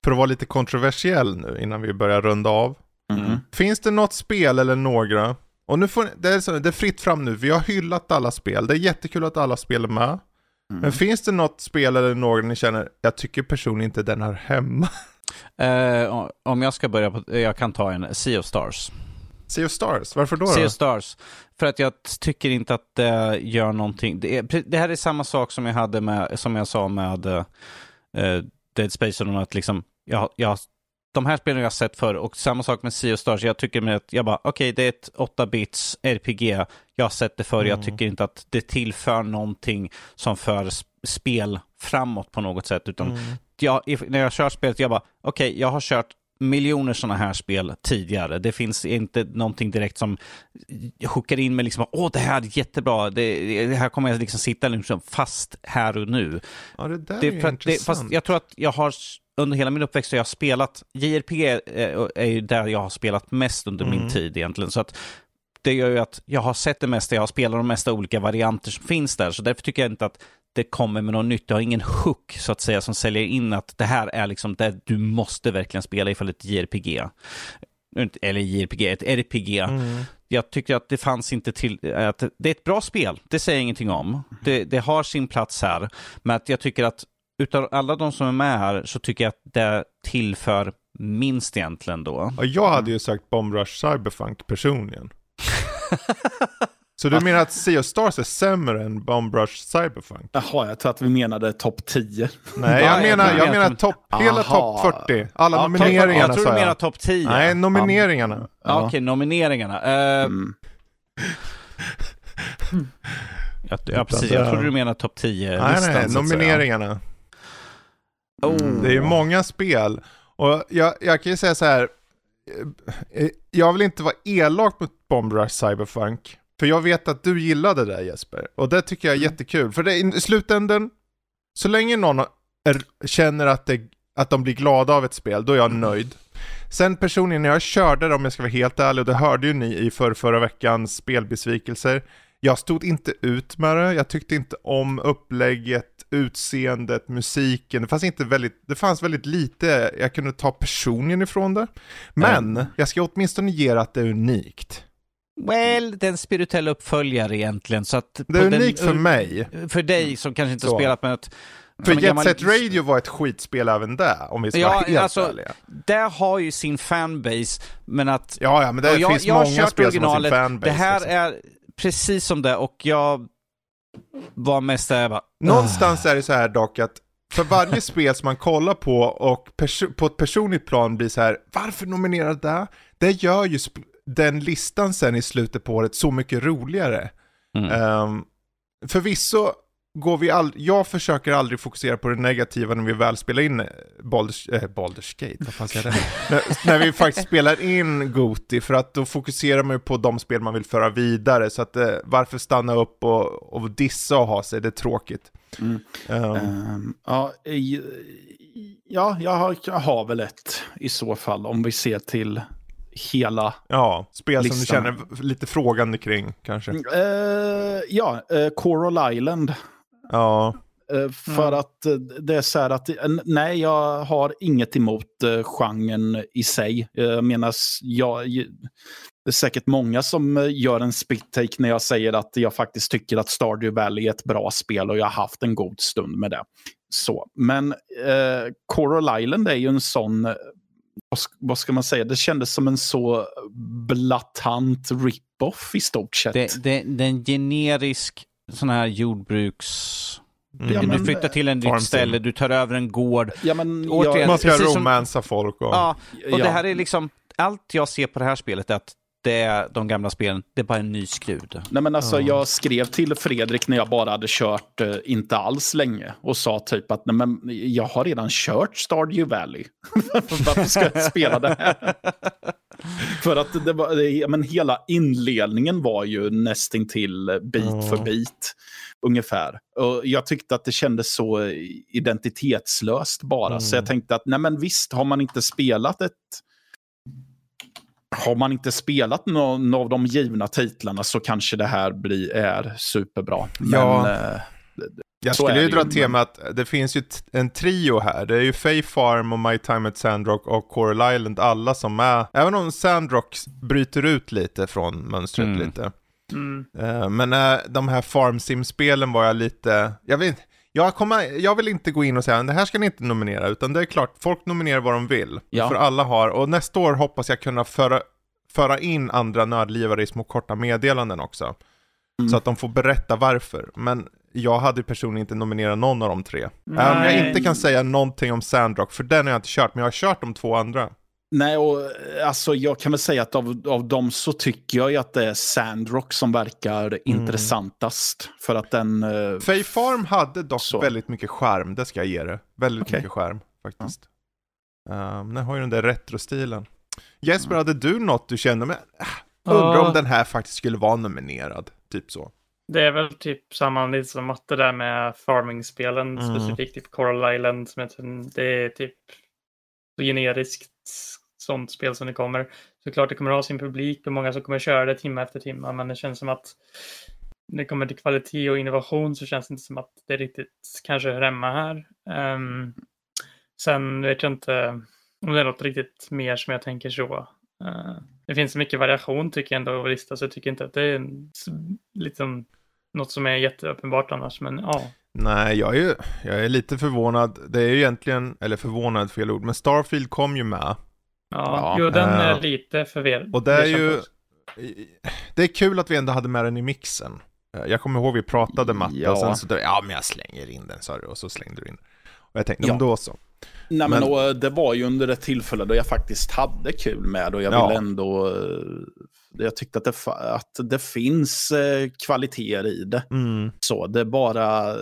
för att vara lite kontroversiell nu innan vi börjar runda av. Mm. Finns det något spel eller några, och nu får det är, så, det är fritt fram nu, vi har hyllat alla spel, det är jättekul att alla spel är med. Mm. Men finns det något spel eller några ni känner, jag tycker personligen inte den hör hemma? Eh, om jag ska börja på, jag kan ta en Sea of Stars. Sea of Stars, varför då? Sea då? of Stars. För att jag tycker inte att det gör någonting. Det, är, det här är samma sak som jag hade med, som jag sa med uh, Dead Space, och att liksom, jag, jag, de här spelen jag har sett förr och samma sak med Sea of Stars. Jag tycker med att jag bara, okej, det är ett 8-bits RPG. Jag har sett det förr, Mm. jag tycker inte att det tillför någonting som för sp- spel framåt på något sätt, utan Mm. jag, när jag kör spelet, jag bara, okej, jag har kört miljoner sådana här spel tidigare. Det finns inte någonting direkt som hookar in mig liksom, åh det här är jättebra, det, det här kommer jag liksom sitta liksom fast här och nu. Ja, det där Det är att det, intressant. fast jag tror att jag har under hela min uppväxt har jag spelat, JRPG är, är ju där jag har spelat mest under Mm. min tid egentligen. Så att det gör ju att jag har sett det mesta, jag har spelat de mesta olika varianter som finns där. Så därför tycker jag inte att det kommer med något nytt. Jag har ingen hook så att säga som säljer in att det här är liksom det du måste verkligen spela ifall ett JRPG. Eller JRPG, ett RPG. Mm. Jag tycker att det fanns inte till, att det är ett bra spel, det säger jag ingenting om. Det, det har sin plats här, men att jag tycker att utav alla de som är med här så tycker jag att det tillför minst egentligen då. Ja, jag hade ju sagt Bomb Rush Cyberpunk personligen. <laughs> Så du menar att Sea of Stars är sämre än Bomb Rush Cyberpunk? Jaha, jag tror att vi menade topp 10. Nej, Ja, jag jag menar, jag menar topp, hela topp 40. Alla Ja, nomineringarna jag tror du menar jag. topp 10. Nej, nomineringarna. Ja, Okej, nomineringarna. Eh, Mm. <laughs> ja, ja, precis. Jag trodde du menade topp 10 Nej, nej, nomineringarna. Oh. Det är ju många spel. Och jag, jag kan ju säga så här. Eh, Jag vill inte vara elak mot Bomb Rush Cyberpunk. För jag vet att du gillade det där Jesper. Och det tycker jag är jättekul. För det, i slutändan, så länge någon är, känner att, det, att de blir glada av ett spel, då är jag nöjd. Sen personligen när jag körde det, om jag ska vara helt ärlig, och det hörde ju ni i för förra veckans spelbesvikelser, jag stod inte ut med det, jag tyckte inte om upplägget, utseendet, musiken, det fanns, inte väldigt, det fanns väldigt lite jag kunde ta personligen ifrån det. Men Mm. jag ska åtminstone ge det att det är unikt. Well, det är en spirituell uppföljare egentligen. Så att Det är den- unikt för mig. För dig som kanske inte Så. har spelat med ett... För Jet gammal- Set Radio var ett skitspel även där, om vi ska Ja, vara helt alltså, ärliga. Det har ju sin fanbase, men att... Ja, ja, men det och jag, finns jag många kört spel som har sin fanbase. Det här liksom. är precis som det och jag var mest där jag bara... Någonstans är det så här dock att för varje spel som man kollar på och på ett personligt plan blir så här, varför nominerad där? Det gör ju den listan sen i slutet på året så mycket roligare. Mm. Um, förvisso går vi aldrig, jag försöker aldrig fokusera på det negativa när vi väl spelar in eh, Baldur's, äh, Baldur's Gate, vad fan säger jag det? <laughs> när, när vi faktiskt spelar in Goti, för att då fokuserar man ju på de spel man vill föra vidare, så att eh, varför stanna upp och, och dissa och ha sig, det är tråkigt. Mm. Um, Ehm, ja, ja jag, har, jag har väl ett i så fall om vi ser till hela. ja, spel som du listan. känner lite frågande kring kanske. Eh, ja, uh, Coral Island. Ja, Eh, för Mm. att eh, det är så här att, eh, nej, jag har inget emot genren i sig. Jag menar, jag, det är säkert många som gör en spit-take när jag säger att jag faktiskt tycker att Stardew Valley är ett bra spel och jag har haft en god stund med det. Så, men eh, Coral Island är ju en sån, vad ska man säga, det kändes som en så blatant rip-off i stort sett. Det, det, det är en generisk sån här jordbruks... Du, Ja, du men- flyttar till en nytt ställe, du tar över en gård. ja, men, Återigen, jag, man ska romansa folk och... Ja, och ja. det här är liksom... Allt jag ser på det här spelet är att det är de gamla spelen, det är bara en ny skrud. Nej, men alltså, Ja. Jag skrev till Fredrik när jag bara hade kört eh, inte alls länge och sa typ att Nej, men jag har redan kört Stardew Valley. <laughs> Varför ska jag spela det här? <laughs> <laughs> för att det var, men hela inledningen var ju nästintill bit Ja. för bit. Ungefär. Och jag tyckte att det kändes så identitetslöst bara. Så Mm. jag tänkte att nej men visst, har man inte spelat ett har man inte spelat någon av de givna titlarna så kanske det här blir, är superbra. Men, Ja. eh, Jag skulle ju dra ju, temat, det finns ju t- en trio här. Det är ju Fae Farm och My Time at Sandrock och Coral Island, alla som är, även om Sandrock bryter ut lite från mönstret Mm. lite. Mm. Eh, men eh, de här Farm Sim-spelen var jag lite, jag vet jag, kommer, jag vill inte gå in och säga det här ska ni inte nominera, utan det är klart, folk nominerar vad de vill. Ja. För alla har, och nästa år hoppas jag kunna föra, föra in andra nördlivare i små korta meddelanden också. Mm. Så att de får berätta varför. Men jag hade personligen inte nominerat någon av de tre. Även om jag Nej. inte kan säga någonting om Sandrock, för den har jag inte kört, men jag har kört de två andra. Nej, och eh, alltså jag kan väl säga att av, av dem så tycker jag ju att det är Sandrock som verkar Mm. intressantast. För att den... eh, Fae Farm hade dock Så. väldigt mycket skärm, det ska jag ge det. Väldigt Okej. mycket skärm faktiskt. Um, den har ju den där retrostilen. Jesper, hade du något du kände, men äh, undrar Ja. om den här faktiskt skulle vara nominerad? Typ så. Det är väl typ samma lite som matte där med farming-spelen, Mm. specifikt typ Coral Island. Som heter, det är typ så generiskt sånt spel som det kommer. Såklart det kommer ha sin publik och många som kommer köra det timme efter timme, men det känns som att när det kommer till kvalitet och innovation så känns det inte som att det riktigt kanske hör hemma här. Ehm, sen vet jag inte om det är något riktigt mer som jag tänker så. Eh, det finns så mycket variation tycker jag ändå att lista, så jag tycker inte att det är en, liksom, något som är jätteuppenbart annars. Men ja, Nej, jag är ju jag är lite förvånad. Det är ju egentligen, eller förvånad fel ord, men Starfield kom ju med. ja, Ja, jo, den är eh, lite förvirrad. Och det är ju, det är kul att vi ändå hade med den i mixen. Eh, Jag kommer ihåg vi pratade matte Ja. och sen så, ja men jag slänger in den sa du och så slängde du in. Och jag tänkte, Ja. då så. Nej, men, Men- och, eh, det var ju under ett tillfälle då jag faktiskt hade kul med och jag Ja. ville ändå... eh, Jag tyckte att det, att det finns eh, kvaliteter i det. Mm. Så det är bara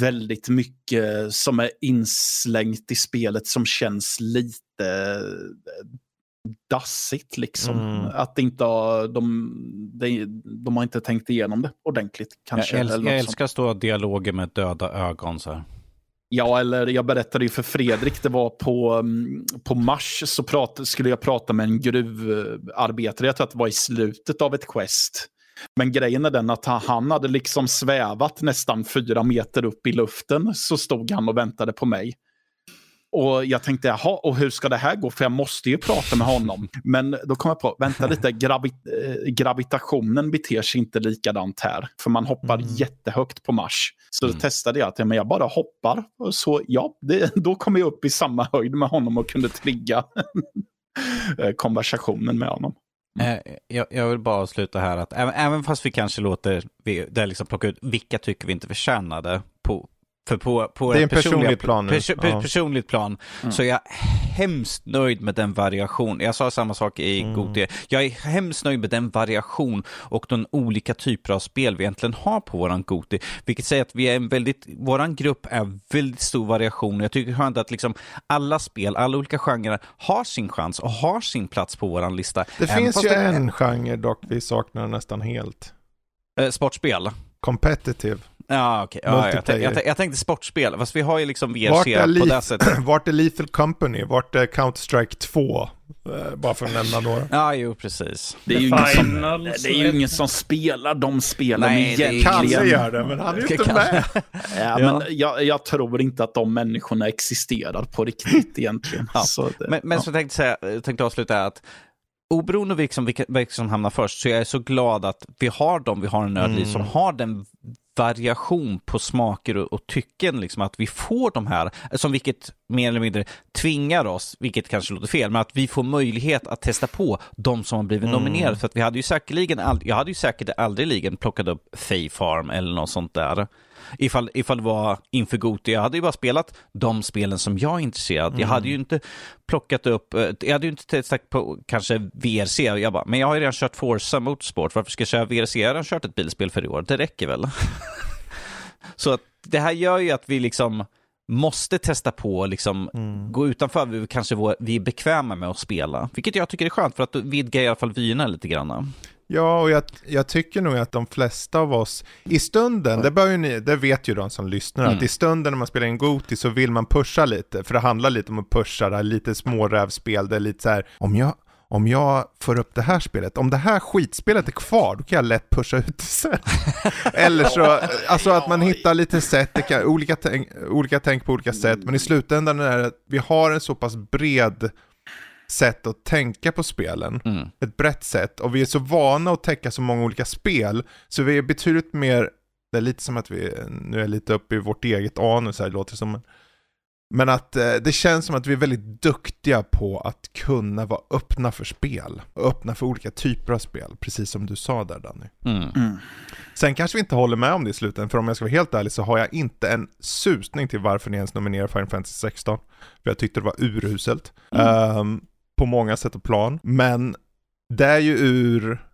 väldigt mycket som är inslängt i spelet som känns lite dassigt liksom. Mm. Att det inte de, de, de har inte tänkt igenom det ordentligt Jag, kanske. äls- eller något jag älskar stora dialoger med döda ögon så här. Ja, eller jag berättade ju för Fredrik, det var på, mm, på Mars så prat, skulle jag prata med en gruvarbetare. Jag tror att det var i slutet av ett quest. Men grejen är den att han hade liksom svävat nästan fyra meter upp i luften. Så stod han och väntade på mig. Och jag tänkte, jaha, och hur ska det här gå? För jag måste ju prata med honom. <laughs> Men då kom jag på, vänta lite, gravi eh, gravitationen beter sig inte likadant här. För man hoppar mm. jättehögt på Mars. Så mm. då testade jag att men jag bara hoppar. Och så ja, det, <laughs> då kom jag upp i samma höjd med honom och kunde trigga <laughs> eh, konversationen med honom. Mm. Jag, jag, vill bara avsluta här att även, även fast vi kanske låter det liksom plocka ut vilka tycker vi inte förtjänade på, för på, på det är en personlig plan nu. Pers ja. Personligt plan mm. så är jag hemskt nöjd med den variation. Jag sa samma sak i mm. Gotia. Jag är hemskt nöjd med den variation och de olika typer av spel vi egentligen har på våran Goti. Vilket säger att vi är en väldigt, våran grupp är väldigt stor variation. Jag tycker skönt att liksom alla spel, alla olika genrer har sin chans och har sin plats på våran lista. Det Även finns ju det... en genre dock vi saknar nästan helt. Eh, sportspel. Competitive. Ja, okej. Okay. Ja, jag, jag, jag, tänkte sportspel, fast vi har ju liksom VRC på det sättet. <clears throat> Vart är Lethal Company? Vart är Counter-Strike 2? Eh, bara för att nämna några. Ja, jo, precis. Det är ju, ingen som, det är ju ingen som spelar de spelen Nej, egentligen. Kalle gör det, men han är ju inte med. <laughs> Ja, men jag, jag, tror inte att de människorna existerar på riktigt egentligen. Ja. Så det, men, men ja. så tänkte jag tänkte avsluta att oberoende av vilka, vilka, vilka som hamnar först så jag är så glad att vi har dem vi har en nödliv mm. som har den variation på smaker och, och, tycken, liksom att vi får de här, som vilket mer eller mindre tvingar oss, vilket kanske låter fel, men att vi får möjlighet att testa på de som har blivit mm. nominerade. För att vi hade ju säkerligen, jag hade ju säkert aldrig plockat upp Faye Farm eller något sånt där ifall, ifall det var inför Goti. Jag hade ju bara spelat de spelen som jag är intresserad mm. Jag hade ju inte plockat upp, eh, jag hade ju inte testat på kanske VRC. Jag bara, men jag har ju redan kört Forza Motorsport, varför ska jag köra VRC? Jag har redan kört ett bilspel för i år, det räcker väl? <laughs> Så att det här gör ju att vi liksom måste testa på, liksom, mm. gå utanför vi kanske vi är bekväma med att spela. Vilket jag tycker är skönt för att vidga i alla fall vyerna lite grann. Ja, och jag, jag, tycker nog att de flesta av oss, i stunden, det, bör ni, det vet ju de som lyssnar, mm. att i stunden när man spelar in Goti så vill man pusha lite, för det handlar lite om att pusha, det här lite smårävspel, det är lite så här, om jag, om jag får upp det här spelet, om det här skitspelet är kvar, då kan jag lätt pusha ut det sen. <laughs> Eller så, alltså att man hittar lite sätt, kan, olika, tänk, olika tänk på olika sätt, men i slutändan är det att vi har en så pass bred sätt att tänka på spelen. Mm. Ett brett sätt. Och vi är så vana att täcka så många olika spel. Så vi är betydligt mer, det är lite som att vi nu är lite uppe i vårt eget anus här, det låter som. Men att eh, det känns som att vi är väldigt duktiga på att kunna vara öppna för spel. Och öppna för olika typer av spel, precis som du sa där Danny. Mm. Mm. Sen kanske vi inte håller med om det i slutändan, för om jag ska vara helt ärlig så har jag inte en susning till varför ni ens nominerar Final Fantasy 16. För jag tyckte det var uruselt. Mm. Um, på många sätt och plan. Men det är ju ur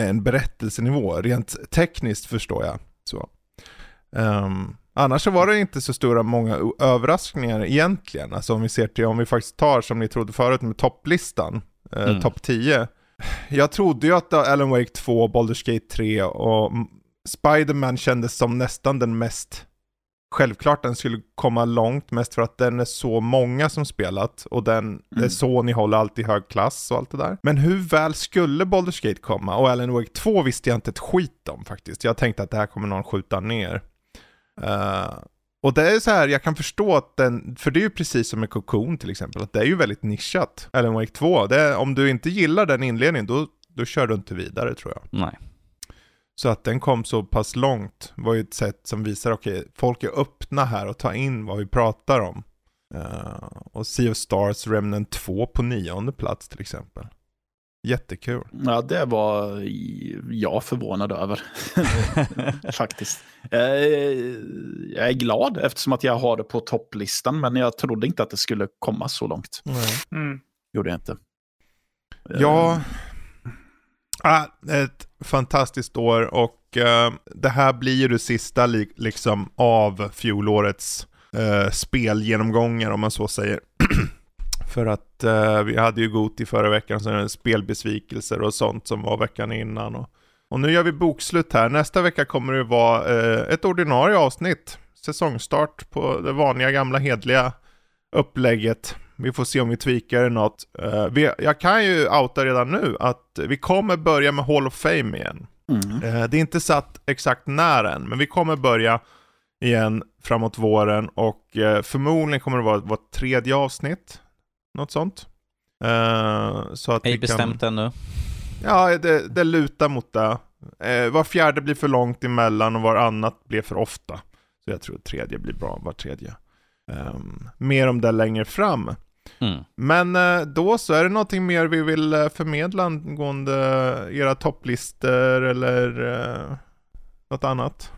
en berättelsenivå, rent tekniskt förstår jag. Så. Um, annars så var det inte så stora många överraskningar egentligen. Alltså om vi ser till, om vi faktiskt tar som ni trodde förut med topplistan, eh, mm. topp 10. Jag trodde ju att Alan Wake 2, Baldur's Gate 3 och Spiderman kändes som nästan den mest Självklart den skulle komma långt, mest för att den är så många som spelat och den mm. är så ni håller alltid hög klass och allt det där. Men hur väl skulle Baldur's Gate komma? Och Alan Wake 2 visste jag inte ett skit om faktiskt. Jag tänkte att det här kommer någon skjuta ner. Uh, och det är så här, jag kan förstå att den, för det är ju precis som med Cocoon till exempel, att det är ju väldigt nischat. Alan Wake 2, det, om du inte gillar den inledningen, då, då kör du inte vidare tror jag. Nej. Så att den kom så pass långt var ju ett sätt som visar, okej, okay, folk är öppna här och tar in vad vi pratar om. Uh, och Sea of Stars Remnant 2 på nionde plats till exempel. Jättekul. Ja, det var jag förvånad över. <laughs> Faktiskt. Jag är glad eftersom att jag har det på topplistan, men jag trodde inte att det skulle komma så långt. Mm. Gjorde jag inte. Ja, eh, Ah, ett fantastiskt år och uh, det här blir ju det sista li liksom av fjolårets uh, spelgenomgångar om man så säger. <clears throat> För att uh, vi hade ju Goti förra veckan, så spelbesvikelser och sånt som var veckan innan. Och, och nu gör vi bokslut här. Nästa vecka kommer det vara ett ordinarie avsnitt säsongstart på det vanliga gamla hedliga upplägget. Vi får se om vi tweakar något. Uh, vi, jag kan ju outa redan nu att vi kommer börja med Hall of Fame igen. Mm. Uh, det är inte satt exakt när än, men vi kommer börja igen framåt våren och uh, förmodligen kommer det vara vårt tredje avsnitt. Något sånt. så att Ej bestämt kan... ännu. Ja, det, det lutar mot det. var fjärde blir för långt emellan och var annat blir för ofta. Så jag tror tredje blir bra, var tredje. Um, mer om det längre fram. Mm. Men uh, då så, är det någonting mer vi vill uh, förmedla angående era topplistor eller uh, något annat?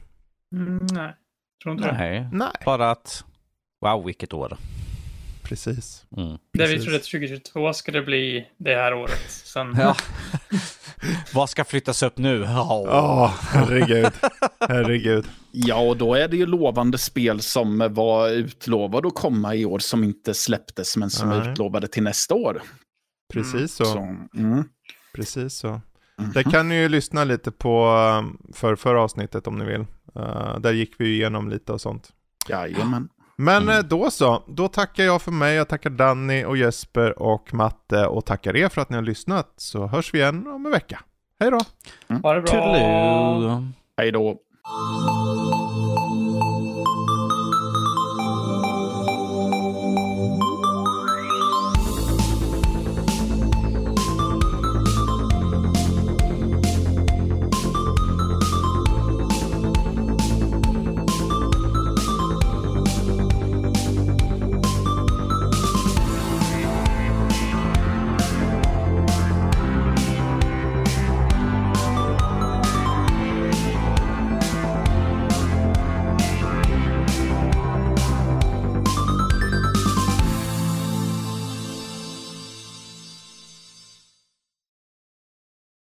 Mm, nej, tror inte nej. det. Nej, bara att wow vilket år. Precis. Mm. Det vi trodde att 2022 skulle bli det här året. Sen... Ja. <laughs> Vad ska flyttas upp nu? Ja, oh. oh, herregud. herregud. Ja, och då är det ju lovande spel som var utlovade att komma i år som inte släpptes men som Nej. är utlovade till nästa år. Precis så. så mm. Precis så. Mm -hmm. Det kan ni ju lyssna lite på um, för förra avsnittet om ni vill. Uh, där gick vi igenom lite och sånt. Jajamän. Men mm. Då så, då tackar jag för mig, jag tackar Danny och Jesper och Matte och tackar er för att ni har lyssnat. Så hörs vi igen om en vecka. Hej då! Mm. Ha det bra! Hej då!